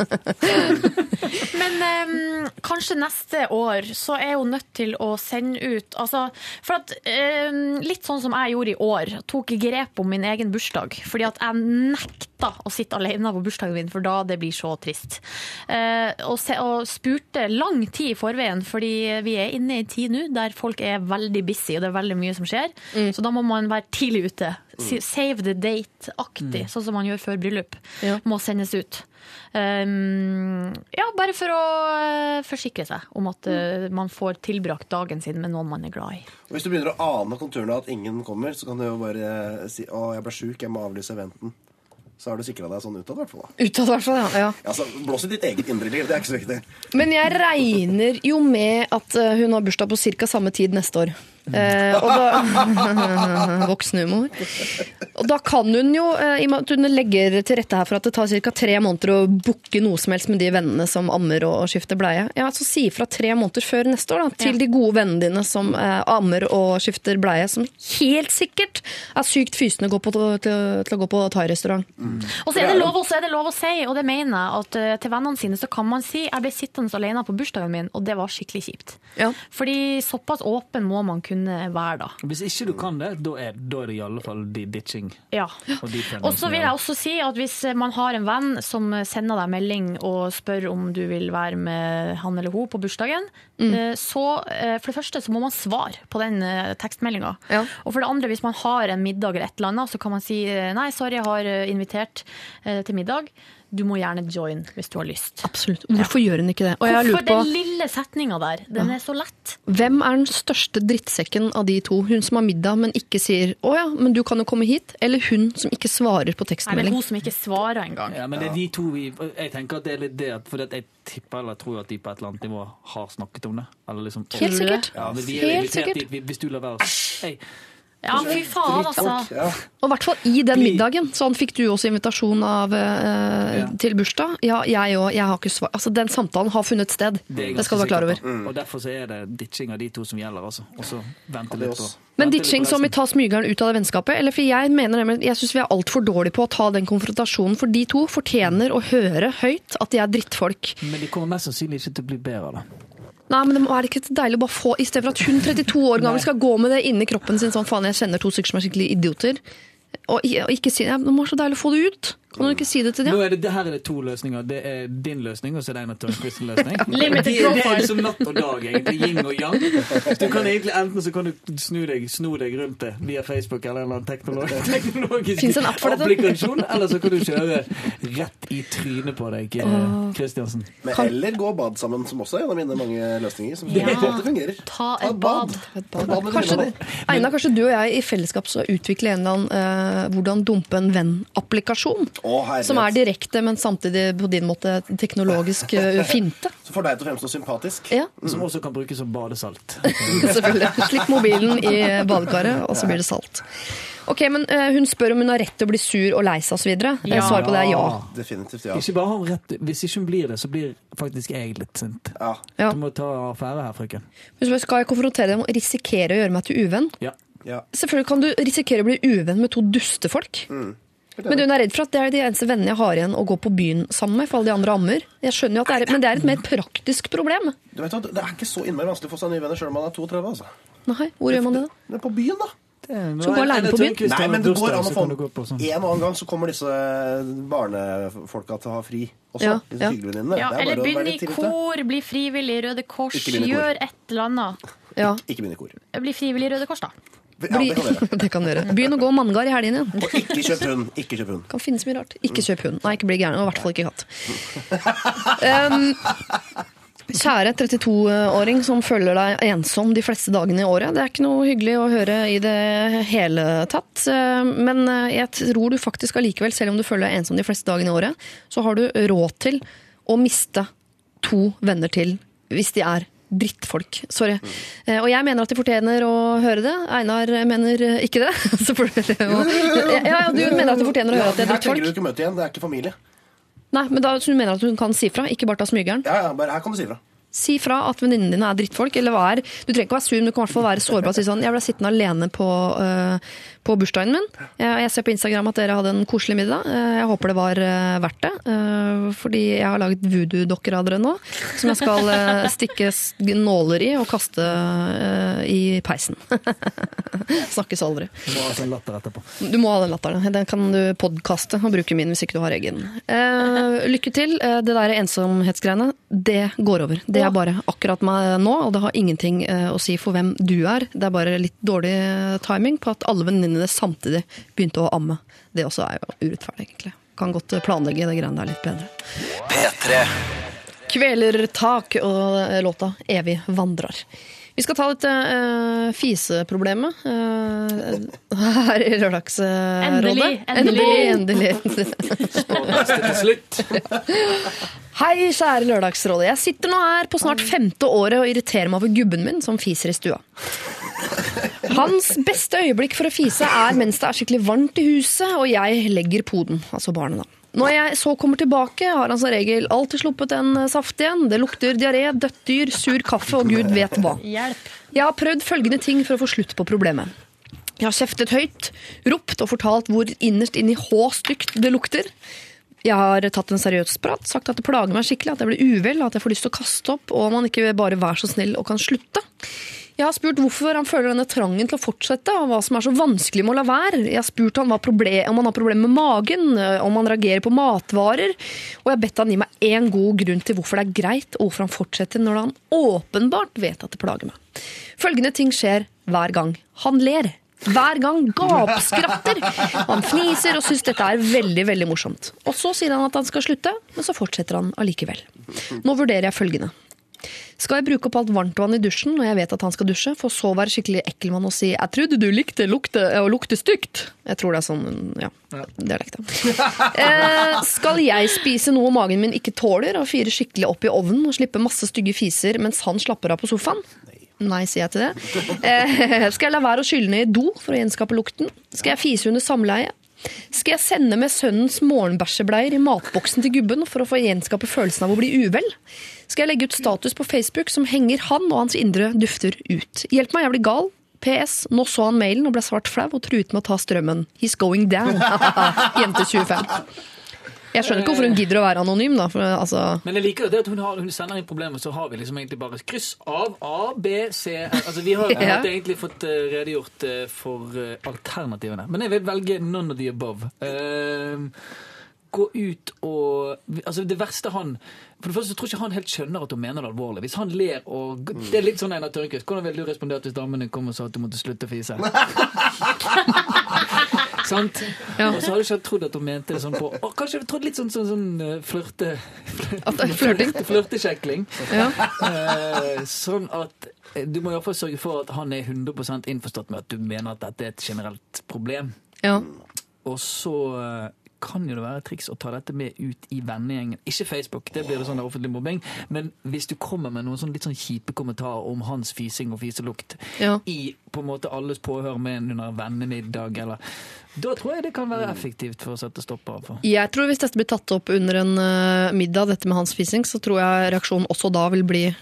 Men um, kanskje neste år så er hun nødt til å sende ut altså, For at um, Litt sånn som jeg gjorde i år. Tok grep om min egen bursdag. Fordi at jeg nekta å sitte alene på bursdagen min, for da det blir så trist. Eh, og, se, og spurte lang tid i forveien, fordi vi er inne i en tid nå der folk er veldig busy, og det er veldig mye som skjer. Så da må man være tidlig ute. Si- Save the date-aktig, sånn som man gjør før bryllup, Ja. må sendes ut. Um, ja, bare for å eh, forsikre seg om at eh, man får tilbrakt dagen sin med noen man er glad i. Og Hvis du begynner å ane konturene av at ingen kommer, så kan du jo bare si 'Å, jeg ble sjuk, jeg må avlyse eventen'. Så har du sikra deg sånn utad, i hvert fall. Utad, hvert fall. Ja. ja. Altså, Blås i ditt eget indre liv, det er ikke så viktig. Men jeg regner jo med at eh, hun har bursdag på ca. samme tid neste år. Eh, og da [LAUGHS] Voksenhumor. Og da kan hun jo, eh, i og med at hun legger til rette her for at det tar ca. tre måneder å booke noe som helst med de vennene som ammer og skifter bleie, ja, så si fra tre måneder før neste år da, til Ja. de gode vennene dine som eh, ammer og skifter bleie, som helt sikkert er sykt fysende gå på, til, til å gå på thairestaurant. Og så er det lov, er det lov å si, og det mener jeg, at eh, til vennene sine så kan man si jeg ble sittende alene på bursdagen min, og det var skikkelig kjipt. Ja. Fordi såpass åpen må man kunne være da. Hvis ikke du kan det, da er, da er det i alle fall de ditching. Ja. Og så vil jeg også si at hvis man har en venn som sender deg melding og spør om du vil være med han eller hun på bursdagen, Mm. eh, så eh, for det første så må man svare på den tekstmeldinga. Ja. Og for det andre, hvis man har en middag eller et eller annet, så kan man si eh, nei, sorry, jeg har eh, invitert eh, til middag. Du må gjerne join hvis du har lyst. Absolutt. Hvorfor gjør hun ikke det? Og Hvorfor på... den lille setninga der? Den er så lett. Hvem er den største drittsekken av de to? Hun som har middag, men ikke sier 'å ja, men du kan jo komme hit'? Eller hun som ikke svarer på tekstmelding? Nei, men hun som ikke svarer engang. Ja, men det er de to vi Jeg tenker at det er litt det for jeg tipper eller tror at de på et eller annet nivå har snakket om det. Eller liksom Helt sikkert. Ja, men vi er Helt sikkert. dit hvis du lar være. Hei, Ja, fy faen, altså. Ja. Og i hvert fall i den middagen. Sånn fikk du også invitasjon av, eh, Ja. til bursdag. Ja, jeg òg. Jeg har ikke svar. Altså, den samtalen har funnet sted. det, Det skal du være klar over. Mm. Og derfor så er det ditching av de to som gjelder, altså. Og så vente litt på. Men ditching som vi tar smygeren ut av det vennskapet? Eller for jeg mener nemlig, jeg syns vi er altfor dårlige på å ta den konfrontasjonen. For de to fortjener å høre høyt at de er drittfolk. Men de kommer mest sannsynlig ikke til å bli bedre av det. Nei, men er det ikke deilig å bare få I stedet for at hun 32 år gammel skal gå med det inni kroppen sin sånn faen, jeg kjenner to stykker som er skikkelig idioter. Og, og ikke si ja, Det må være så deilig å få det ut. Kan du ikke si det til Nå dem? er det, det her er det to løsninger. Det er din løsning, og så er det en av Tørnquists løsning. [LAUGHS] Det, det er som natt og dag, egentlig. Yin og yang. Du kan egentlig Enten så kan du snu deg, sno deg rundt det via Facebook eller en eller annen teknolog, [LAUGHS] teknologisk en applikasjon, eller så kan du kjøre rett i trynet på deg, eh, Kristiansen. Men Kan- Eller gå og bad sammen, som også er en av mine mange løsninger. Som Ja. alltid fungerer. Ta et bad. Et bad med Kanskje. Einar, kanskje du og jeg i fellesskap så utvikler en eller annen eh, hvordan dumpe en venn-applikasjon? Å. Som er direkte, men samtidig på din måte teknologisk eh, [LAUGHS] finte. Så får deg til å fremstå sympatisk. Ja, Som også kan brukes som badesalt. [LAUGHS] selvfølgelig. Slipp mobilen i badekaret, og så blir det salt. Ok, men eh, Hun spør om hun har rett til å bli sur og lei seg osv. Ja. Svaret på det er ja. Definitivt, ja. Ikke bare har rett Hvis ikke hun blir det, så blir faktisk jeg litt sint. ja. ja. Du må ta affære her, frøken. Hun spør, skal jeg konfrontere deg med å risikere å gjøre meg til uvenn? Ja. ja. Selvfølgelig kan du risikere å bli uvenn med to dustefolk. Men hun er redd for at det er de eneste vennene jeg har igjen å gå på byen sammen med, for alle de andre ammer. Jeg skjønner jo at det er, Men det er et mer praktisk problem. Du vet hva, Det er ikke så innmari vanskelig å få seg nye venner sjøl om man er 32. altså. Nei, hvor gjør man det da? Det er på byen, da. Så gå alene på byen? Nei, men det går an å få sånn. En og annen gang så kommer disse barnefolka til å ha fri også. Ja, ja. Ja, er eller begynn i kor, bli frivillig i Røde Kors, gjør et eller annet. Ja, Ikke begynn i kor. Bli frivillig i Røde Kors, da. Ja, det kan dere. [LAUGHS] det kan gjøre. Begynn å gå manngard i helgen igjen. Og ikke kjøp hund. Ikke kjøp hund. Kan finnes mye rart. Ikke kjøp hund. Nei, ikke bli gæren. Og i hvert fall ikke katt. [LAUGHS] Um, kjære 32-åring som føler deg ensom de fleste dagene i året. Det er ikke noe hyggelig å høre i det hele tatt. Men eh, jeg tror du faktisk allikevel, selv om du føler deg ensom de fleste dagene i året, så har du råd til å miste to venner til hvis de er drittfolk. Sorry. Eh, Og jeg mener at de fortjener å høre det. Einar mener eh, ikke det. [LAUGHS] Så får du ja, ja, du mener at de fortjener å høre at de er drittfolk. Her trenger du ikke møte igjen. Det er ikke familie. Nei, men da så du mener at hun kan si fra, ikke bare ta smygeren? Ja, ja, bare Her kan du si fra. Si fra at venninnene dine er drittfolk, eller hva er Du trenger ikke være sur, men du kan i hvert fall være sårbar og si sånn Jeg ble sittende alene på, øh, på bursdagen min. Jeg, ser på Instagram at dere hadde en koselig middag. Eh, Jeg håper det var øh, verdt det. eh, Fordi jeg har laget voodoo-dokker av dere nå, som jeg skal stikke nåler i og kaste i peisen. [LAUGHS] Snakkes aldri. Du må ha den latteren etterpå. Du må ha den latteren. Den kan du podkaste og bruke min hvis ikke du har egen. Eh, lykke til. Eh, det der ensomhetsgreiene, det går over. Det er bare akkurat meg nå, og det har ingenting eh, å si for hvem du er. Det er bare litt dårlig timing på at alle venninnene venninnene samtidig begynte å amme. Det også er jo urettferdig, egentlig. Kan godt planlegge det greiene der litt bedre. P3. Kvelertak og låta 'Evig vandrer'. Vi skal ta litt uh, fiseproblemet uh, her i Lørdagsrådet. Endelig, endelig. endelig. endelig. Hei, kjære Lørdagsrådet. Jeg sitter nå her på snart femte året og irriterer meg over gubben min som fiser i stua. Hans beste øyeblikk for å fise er mens det er skikkelig varmt i huset og jeg legger poden, altså barnet da. Når jeg så kommer tilbake, har han som regel alltid sluppet en saft igjen. Det lukter diaré, dødt dyr, sur kaffe og gud vet hva. Hjelp. Jeg har prøvd følgende ting for å få slutt på problemet. Jeg har kjeftet høyt, ropt og fortalt hvor innerst inni i H stygt det lukter. Jeg har tatt en seriøs prat, sagt at det plager meg skikkelig, at jeg blir uvel, at jeg får lyst til å kaste opp, og om han ikke bare være så snill og kan slutte. Jeg har spurt hvorfor han føler denne trangen til å fortsette, og hva som er så vanskelig med å la være. Jeg har spurt han om han har problemer med magen, om han reagerer på matvarer, og jeg har bedt han gi meg én god grunn til hvorfor det er greit, og hvorfor han fortsetter når han åpenbart vet at det plager meg. Følgende ting skjer hver gang. Han ler. Hver gang gapskratter. Han fniser og syns dette er veldig veldig morsomt. Og så sier han at han skal slutte, men så fortsetter han allikevel. Nå vurderer jeg følgende. Skal jeg bruke opp alt varmtvann i dusjen når jeg vet at han skal dusje, for så være skikkelig ekkel mann og si 'jeg trodde du likte lukte, å lukte stygt'? Jeg tror det er sånn ja, dialekt. ja. [LAUGHS] Eh, skal jeg spise noe magen min ikke tåler, og fyre skikkelig opp i ovnen og slippe masse stygge fiser mens han slapper av på sofaen? Nei, sier jeg til det. Eh, [LAUGHS] skal jeg la være å skylle ned i do for å gjenskape lukten? Skal jeg fise under samleie? Skal jeg sende med sønnens morgenbæsjebleier i matboksen til gubben for å få gjenskape følelsen av å bli uvel? Skal jeg legge ut status på Facebook som henger han og hans indre dufter ut? Hjelp meg, jeg blir gal. PS. Nå så han mailen og ble svart flau og truet med å ta strømmen. He's going down. [LAUGHS] Jente 25. Jeg skjønner ikke hvorfor hun gidder å være anonym, da. For, altså, Men jeg liker jo det at hun, har, hun sender inn problemer, så har vi liksom egentlig bare kryss av A, B, C Altså Vi har [LAUGHS] Ja. egentlig fått eh, redegjort eh, for eh, alternativene. Men jeg vil velge none of the above. Eh, gå ut og Altså Det verste han For det første så tror jeg ikke han helt skjønner at hun mener det alvorlig. Hvis han ler og Det er litt sånn Einar Tørnquist. Hvordan ville du respondert hvis damene kom og sa at du måtte slutte å fise? [LAUGHS] Sant? Ja. Og så hadde jeg ikke trodd at hun mente det sånn på og Kanskje jeg trodde litt sånn, sånn, sånn eh, flørte... Flørting? [LAUGHS] Flørtekjekling. ja. Uh, sånn at eh, du må iallfall sørge for at han er 100% innforstått med at du mener at dette er et generelt problem. ja. Og så eh, kan jo det være et triks å ta dette med ut i vennegjengen. Ikke Facebook, det blir det sånn offentlig mobbing. Men hvis du kommer med noen sånn litt sånn kjipe kommentarer om hans fising og fiselukt Ja. i på en måte alles påhør med en under vennemiddag, eller Da tror jeg det kan være effektivt for å sette stopper for. Jeg tror Hvis dette blir tatt opp under en eh, middag, dette med hans fising, så tror jeg reaksjonen også da vil bli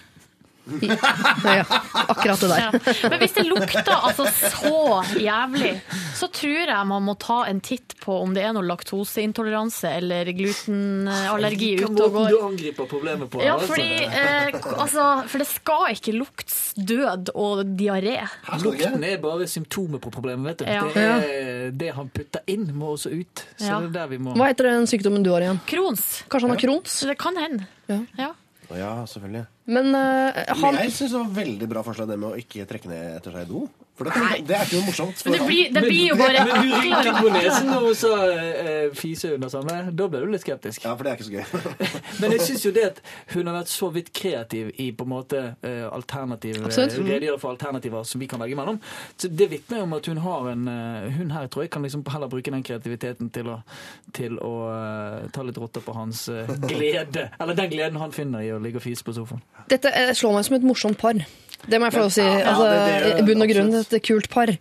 ja, akkurat det der. Ja. Men hvis det lukter altså så jævlig, så tror jeg man må ta en titt på om det er noe laktoseintoleranse eller glutenallergi ute og går. du angriper problemet på. Ja, altså. fordi, eh, altså, for det skal ikke lukte død og diaré. Lukten er bare symptomet på problemet. vet du. Ja. Det, er, det han putter inn, må også ut. Så Ja. det er der vi må Hva heter den sykdommen du har igjen? Krons. Kanskje han har Crohns? Så det kan hende. Ja. Ja. Ja, selvfølgelig. Men uh, han jeg syns det var veldig bra forslag det med å ikke trekke ned etter seg i do. For det, det er ikke noe morsomt. Men det blir, det blir jo bare Men du rynket på nesen og så uh, fiser under samme. Da ble du litt skeptisk. ja, for det er ikke så gøy. [LAUGHS] Men jeg syns jo det at hun har vært så vidt kreativ i på en måte uh, alternativ eh, redegjøre for alternativer som vi kan velge mellom. Så det vitner om at hun har en uh, Hun her tror jeg kan liksom heller bruke den kreativiteten til å, til å uh, ta litt rotter på hans eh, [LAUGHS] glede. Eller den gleden han finner i å ligge og fise på sofaen. Dette eh, slår meg som et morsomt par. Det må jeg få lov å si. Ja, Altså, det- det I bunn og grunn et kult par.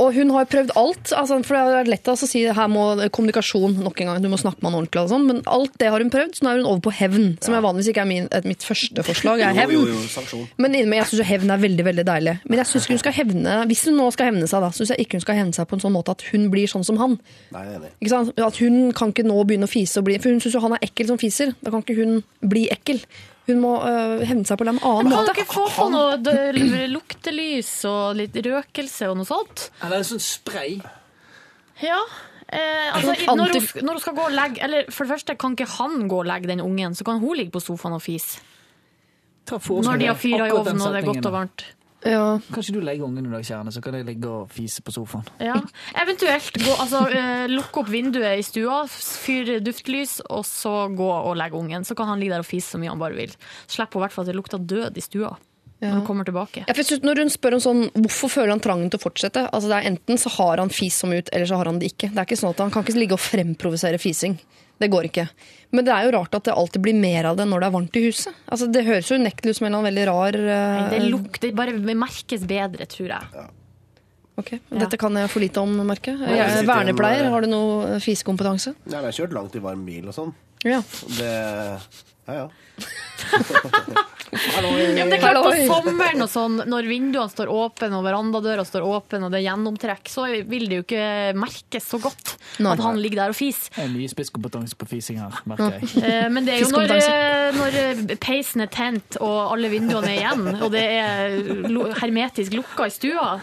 Og hun har prøvd alt. Altså, for det er lett altså, å si her må kommunikasjon nok en gang. Du må snakke med han ordentlig og sånn. Men alt det har hun prøvd, så nå er hun over på hevn. Som jeg vanligvis ikke er min, et, mitt første forslag. er hevn. jo, jo. Men inni meg, jeg syns hevn er veldig veldig deilig. Men jeg synes hun skal hevne Hvis hun nå skal hevne seg, da, syns jeg ikke hun skal hevne seg på en sånn måte at hun blir sånn som han. Nei. Ikke sant? At hun kan ikke nå begynne å fise og bli For hun syns jo han er ekkel som fiser. Da kan ikke hun bli ekkel. Hun må øh, hevne seg på en annen måte. Kan dere få på noe luktelys og litt røkelse og noe sånt? Eller en sånn spray. Ja. Eh, altså, når, hun, når hun skal gå og legge Eller for det første, kan ikke han gå og legge den ungen, så kan hun ligge på sofaen og fise. Når de har fyra i ovnen og det er godt og varmt. Ja. Kanskje du legger ungen i dag, Kjerne, så kan jeg ligge og fise på sofaen. Ja. Eventuelt gå, altså, eh, lukke opp vinduet i stua, fyr duftlys, og så gå og legge ungen. Så kan han ligge der og fise så mye han bare vil. Slipp i hvert fall at det lukter død i stua når han kommer tilbake. Ja, for synes Når hun spør om sånn, hvorfor føler han trangen til å fortsette, altså det er enten så har han fis som ut, eller så har han det ikke. Det er ikke sånn at Han kan ikke ligge og fremprovosere fising. Det går ikke. Men det er jo rart at det alltid blir mer av det når det er varmt i huset. Altså Det høres jo unektelig ut som en veldig rar Nei, eh, det lukter bare det merkes bedre, tror jeg. Ok, Dette kan jeg for lite om, merker jeg. jeg er en, vernepleier. eh, Har du noe eh, fisekompetanse? Nei, men jeg har kjørt langt i varm bil og sånn. Ja. Det Ja, ja. [LAUGHS] Ja, det er klart På sommeren og sånn, når vinduene står åpne og verandadøra står åpen og det er gjennomtrekk, så vil det jo ikke merkes så godt Nei. at han ligger der og fiser. Det er mye spisskompetanse på fising her, merker jeg. Eh, Men det er jo når, eh, når eh, peisen er tent og alle vinduene er igjen, og det er hermetisk lukka i stua,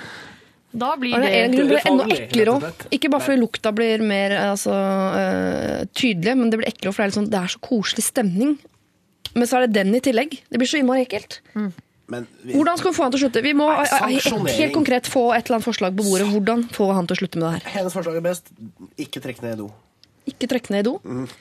da blir det, det det blir enda eklere òg. Ikke bare fordi lukta blir mer altså, tydelig, men det blir eklere for det er, sånn, det er så koselig stemning. Men så er det den i tillegg. Det blir så innmari ekkelt. Men vi, Hvordan skal vi få han til å slutte? Vi må Nei, helt, konkret få et eller annet forslag på bordet. Hvordan få han til å slutte med det her? hennes forslag er best. Ikke trekk ned i do. Ikke trekke ned i do.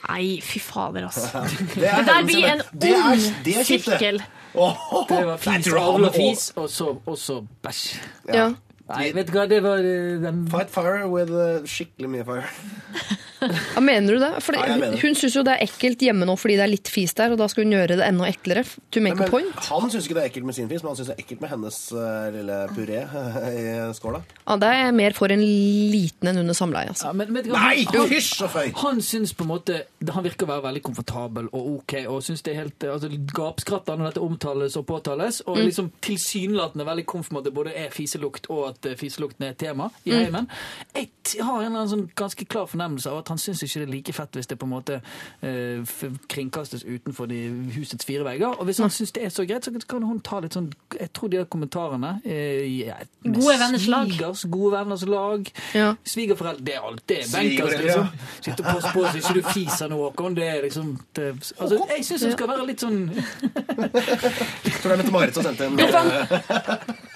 Nei, fy fader, altså. [LAUGHS] Det, er Det der blir en det ond sirkel. Åh, Det var [LAUGHS] fis, og fis, og så, og så bæsj. Ja. Nei, vet du hva, det var eh, den Fight fire with uh, skikkelig mye fire. [LAUGHS] Ja, mener du det? Fordi Ja, mener hun syns jo det er ekkelt hjemme nå fordi det er litt fis der, og da skal hun gjøre det enda eklere. To make a Men, point. han syns ikke det er ekkelt med sin fis, men han syns det er ekkelt med hennes uh, lille puré i skåla. Ja, det er mer for en liten enn under samleie. Altså. ja, men, men, Nei, han- hysj så føy! Han syns på en måte Han virker å være veldig komfortabel og ok, og syns det er helt altså, gapskrattende når dette omtales og påtales, og liksom tilsynelatende veldig komfortabel både er fiselukt og at eh, fiselukten er et tema i heimen. Jeg har en sånn ganske klar fornemmelse av at han syns ikke det er like fett hvis det på en måte eh, kringkastes utenfor de, husets fire vegger. Og hvis han syns det er så greit, så kan hun ta litt sånn Jeg tror de har kommentarene eh, ja, med Gode venners lag. svigers, Gode venners lag. Ja. Svigerforeldre, det er alt. Det er benkers, liksom. Sitte og passe på så ikke du fiser nå, Håkon. Det er liksom det, altså, Jeg syns hun skal være litt sånn [LAUGHS] Tror det er Mette-Marit som sendte en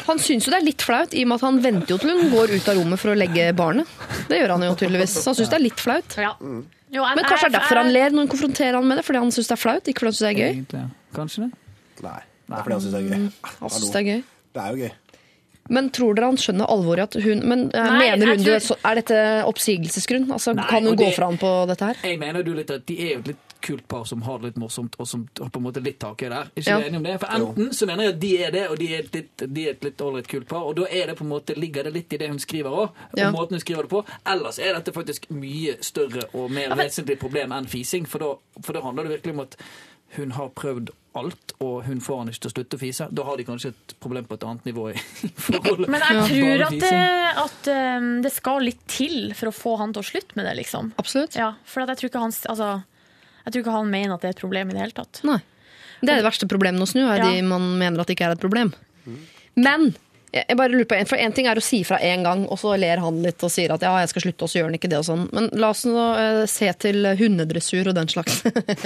Han syns jo det er litt flaut, i og med at han venter jo til hun går ut av rommet for å legge barnet. Det gjør han jo tydeligvis. Så han syns det er litt flaut. Ja. Jo, jeg- Men kanskje det er derfor han ler når hun konfronterer han med det, fordi han syns det er flaut, ikke fordi han syns det er gøy. Egentlig, ja. Kanskje det? Nei, det er fordi han syns det er gøy. [LAUGHS] Han synes det er gøy. Det er jo gøy. Men tror dere han skjønner alvoret i at hun Men eh, Nei, mener hun tror... det, så- Er dette oppsigelsesgrunn? Altså, Nei, kan hun og gå det- fra han på dette her? Jeg mener du litt at de er jo litt kult par som har det litt morsomt, og som har på en måte litt tak i det der. Ikke Ja. enig om det? For enten så mener jeg at de er det, og de er et litt, de er et litt ålreit kult par, og da er det på en måte, ligger det litt i det hun skriver òg, og Ja. måten hun skriver det på. Ellers er dette faktisk mye større og mer vesentlig problem enn fising, for da, for da handler det virkelig om at hun har prøvd alt, og hun får han ikke til å slutte å fise. Da har de kanskje et problem på et annet nivå i [LAUGHS] forholdet. Men jeg tror at, det, at um, det skal litt til for å få han til å slutte med det, liksom. Absolutt. Ja, for at jeg tror ikke han altså, Jeg tror ikke han mener at det er et problem i det hele tatt. Nei. Det er det verste problemet hos nå, er Ja. de man mener at det ikke er et problem. Men jeg bare lurer på en, for en ting er å si fra én gang, og så ler han litt og sier at ja, jeg skal slutte, og så gjør han ikke det og sånn. Men la oss nå eh, se til hundedressur og den slags.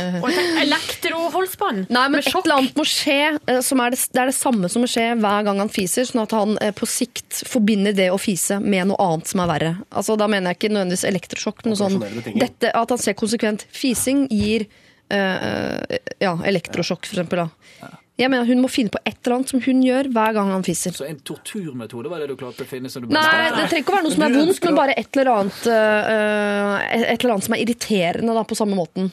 [LAUGHS] Elektroholdsbånd Nei, men et eller annet må skje eh, som er det, det er det samme som må skje hver gang han fiser, sånn at han eh, på sikt forbinder det å fise med noe annet som er verre. Altså, Da mener jeg ikke nødvendigvis elektrosjokk, men noe sånn dette, at han ser konsekvent. Fising gir øh, ja, elektrosjokk, for eksempel. Da. Jeg mener Hun må finne på et eller annet som hun gjør hver gang han fisser. Så en torturmetode var det du klarte å finne? Nei, det trenger ikke å være noe som er vondt, men bare et eller annet uh, Et eller annet som er irriterende da, på samme måten.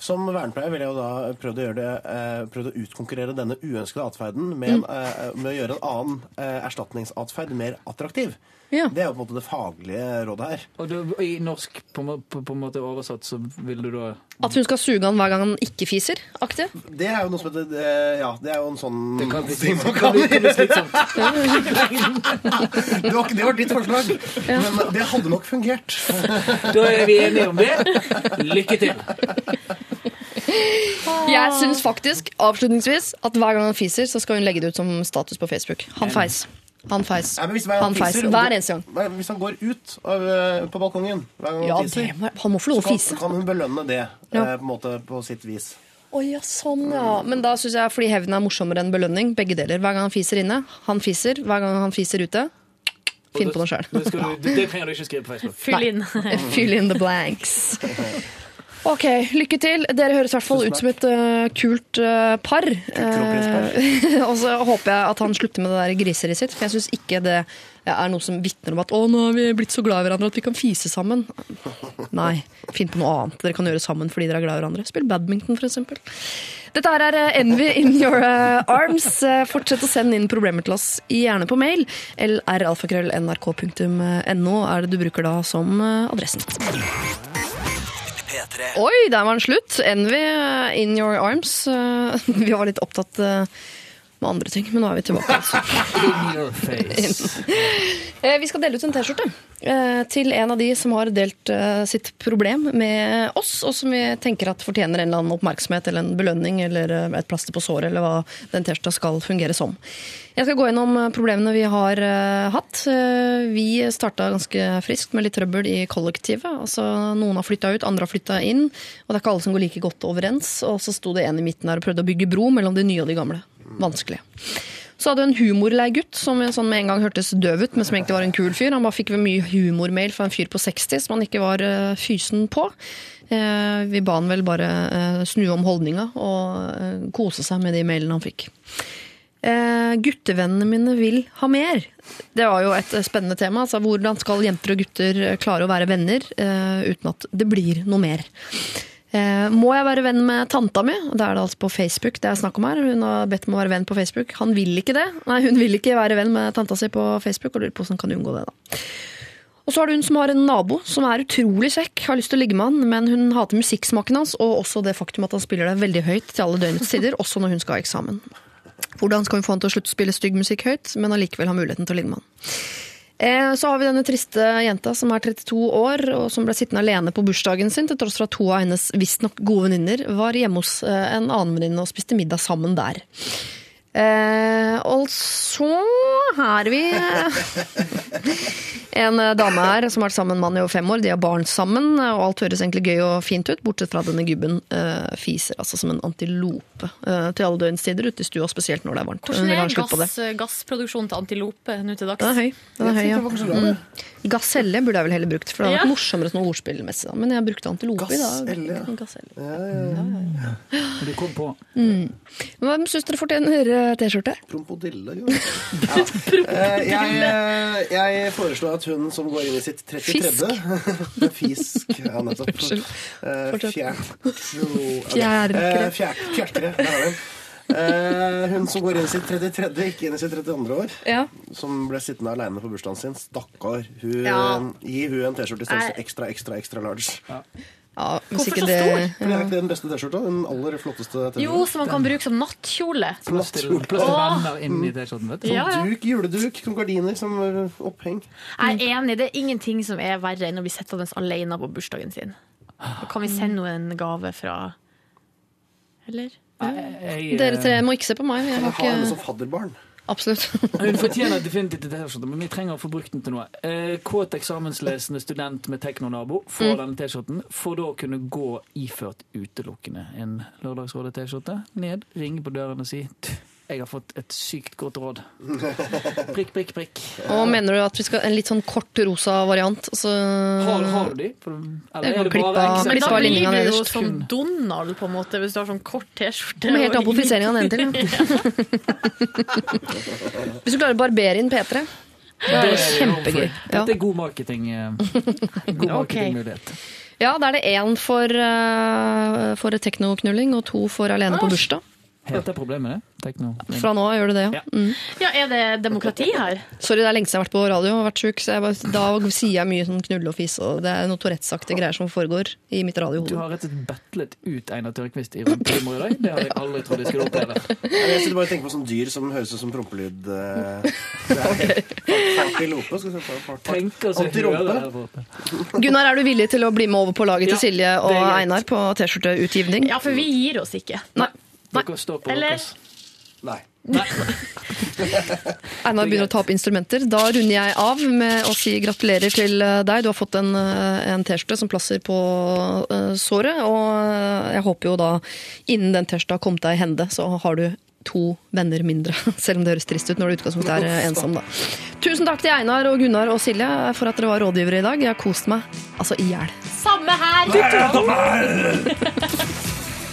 Som vernepleier ville jeg jo da prøvd å, gjøre det, eh, prøvd å utkonkurrere denne uønskede atferden med, mm. eh, med å gjøre en annen eh, erstatningsatferd mer attraktiv. Ja. Det er jo på en måte det faglige rådet her. Og du, i norsk på, på, på en måte oversatt, så vil du da At hun skal suge han hver gang han ikke fiser. Aktig. Det er jo noe som heter det, Ja, det er jo en sånn Det kan bli, slitsomt. man kan bli, kan bli slitsomt. [LAUGHS] Det var, det var ditt forslag, men det hadde nok fungert. [LAUGHS] Da er vi enige om det. Lykke til. Jeg syns faktisk, avslutningsvis, at hver gang han fiser, så skal hun legge det ut som status på Facebook. Han feis. Han feis. Nei, hvis hver gang Han fiser, Hver eneste gang. Hvis han går ut av, eh, på balkongen hver gang Ja, han det, fiser, må- han må få lov å kan, så kan hun belønne det Ja. eh, på, måte, på sitt vis. Å ja, sånn ja. Men da syns jeg fordi hevn er morsommere enn belønning. Begge deler. Hver gang han fiser inne, han fiser. Hver gang han fiser ute, finn på noe sjøl. Det, det trenger du ikke skrive på Facebook. Fyll inn. [LAUGHS] Fill in the blanks. [LAUGHS] Ok, lykke til. Dere høres i hvert fall ut som et uh, kult uh, par. Uh, [LAUGHS] og så håper jeg at han slutter med det der griseriet sitt, for jeg syns ikke det er noe som vitner om at 'å, nå har vi blitt så glad i hverandre at vi kan fise sammen'. Nei, finn på noe annet dere kan gjøre sammen fordi dere er glad i hverandre. Spill badminton, eksempel. Dette her er Envy in your arms. Fortsett å sende inn problemer til oss, gjerne på mail. lralfakrøll.nrk.no er det du bruker da som adressen. P3. Oi, der var den slutt. Envy eh, in your arms. [LAUGHS] Vi var litt opptatt eh, med andre ting, men nå er vi tilbake. Altså. [LAUGHS] In your face. [LAUGHS] Vi skal dele ut en T-skjorte eh, til en av de som har delt eh, sitt problem med oss, og som vi tenker at fortjener en eller annen oppmerksomhet eller en belønning eller et plaster på såret, eller hva den T-skjorta skal fungere som. Jeg skal gå gjennom problemene vi har hatt. Vi starta ganske friskt med litt trøbbel i kollektivet. Altså, noen har flytta ut, andre har flytta inn, og det er ikke alle som går like godt overens. Og så sto det en i midten her og prøvde å bygge bro mellom de nye og de gamle. Vanskelig. Så hadde hun en humorlei gutt som sånn med en gang hørtes døv ut, men som egentlig var en kul fyr. Han bare fikk mye humormail fra en fyr på 60 som han ikke var eh, fysen på. Eh, vi ba han vel bare eh, snu om holdninga og kose seg med de mailene han fikk. Guttevennene mine vil ha mer. Det var jo et spennende tema. Altså, hvordan skal jenter og gutter klare å være venner uten at det blir noe mer? Eh, må jeg være venn med tanta mi? Det er det altså på Facebook det er snakk om her. Hun har bedt om å være venn på Facebook. Han vil ikke det. Nei, hun vil ikke være venn med tanta si på Facebook, og lurer på hvordan kan unngå det, da. Og så har du hun som har en nabo som er utrolig kjekk, har lyst til å ligge med han, men hun hater musikksmaken hans, og også det faktum at han spiller det veldig høyt til alle døgnets tider, også når hun skal ha eksamen. Hvordan skal hun få han til å slutte å spille stygg musikk høyt, men allikevel ha muligheten til å ligge med han? Eh, Så har vi denne triste jenta som er 32 år, og som ble sittende alene på bursdagen sin, til tross for at to av hennes visstnok gode venninner var hjemme hos eh, en annen venninne og spiste middag sammen der. Eh, og har vi [LAUGHS] en eh, dame her som har vært sammen med en mann i over fem år. De har barn sammen, og alt høres egentlig gøy og fint ut, bortsett fra denne gubben uh, fiser altså som en antilope uh, til alle døgnstider ute i stua, spesielt når det er varmt. Hvordan er gass, gassproduksjonen til antilope nå til dags? Den er høy. Den er høy ja. Mm. Gaselle burde jeg vel heller brukt, for det hadde Ja. vært morsommere sånn ordspillmessig. da. Men jeg brukte antilope i dag. Gaselle, ja. Gaselle. Du kom på. Hvem syns dere fortjener eh, T-skjorte? Prompodille. jo. [LAUGHS] Ja. Eh, Jeg, eh, jeg foreslår at hun som går inn i sitt 33. [LAUGHS] Fisk. Ja, nettopp. Unnskyld. Eh. Fjærkre. Eh. Eh, hun som går inn i sitt 33., ikke inn i sitt 32. år, Ja. som ble sittende aleine på bursdagen sin. Stakkar. Hun, Ja. Gi hun en T-skjorte i størrelse ekstra, ekstra, ekstra large. Ja, hvis Hvorfor så så det stor? For er ikke det den beste T-skjorta? Den aller flotteste T-skjorta? Jo, som man kan bruke som nattkjole. Plass venner inni T-skjorten, vet du. Ja, ja. Duk, juleduk, som gardiner, som eh, oppheng. Jeg er enig, det er ingenting som er verre enn å bli sittende alene på bursdagen sin. Da kan vi sende henne en gave fra Eller? Jeg, Dere tre må ikke se på meg. Jeg Jeg har ikke som fadderbarn. Absolutt. [LAUGHS] Hun fortjener definitivt en T-skjorte, men vi trenger å få brukt den til noe. Eh, kåt eksamenslesende student med teknonabo får denne T-skjorten, for da å kunne gå iført utelukkende en Lørdagsrådet-T-skjorte. Ned, ringe på døren og si «Tch, jeg har fått et sykt godt råd. [LAUGHS] Prikk, prikk, prikk. Og mener du at vi skal en litt sånn kort rosa variant? Altså, Har, har du de? For, eller er det klippe bare eksempel- Men da blir du jo som Donald, på en måte, hvis du har sånn kort T-skjorte. Må helt friseringa nedentil. [LAUGHS] [LAUGHS] Hvis du klarer å barbere inn P3, Det er det kjempegøy. Ja. Dette er god marketing. eh, God marketingmulighet. ja, da er det én for, uh, for teknoknulling og to for alene på bursdag. Heter problemet det? Tekno. Fra nå av gjør det det, ja. Ja. Mm. Ja, er det demokrati her? Sorry, det er lenge siden jeg har vært på radio og vært sjuk, så jeg bare, da sier jeg mye sånn knulle og fis, og det er noe Tourettes-aktige greier som foregår i mitt Du har rett og slett battlet ut Einar Tørkvist i Rumpehumor i dag. Det hadde jeg [LAUGHS] aldri trodd jeg skulle oppleve. Jeg sitter bare og tenker på sånn dyr som høres ut som prompelyd. Gunnar, er du villig til å bli med over på laget til Silje og. Einar på T-skjorteutgivning? Ja, for vi gir oss ikke. Nei. Dere står på Eller? deres. Nei. Nei. [LAUGHS] Einar begynner å ta opp instrumenter. Da runder jeg av med å si gratulerer til eh, deg. Du har fått en, eh, en T-skjorte som plasser på uh, såret. Og jeg håper jo da, innen den T-skjorta har kommet deg i hende, så har du to venner mindre. [LAUGHS] Selv om det høres trist ut når du i utgangspunktet er ensom, da. Tusen takk til Einar og Gunnar og Silje for at dere var rådgivere i dag. Jeg har kost meg altså i hjel. Samme her! [LAUGHS]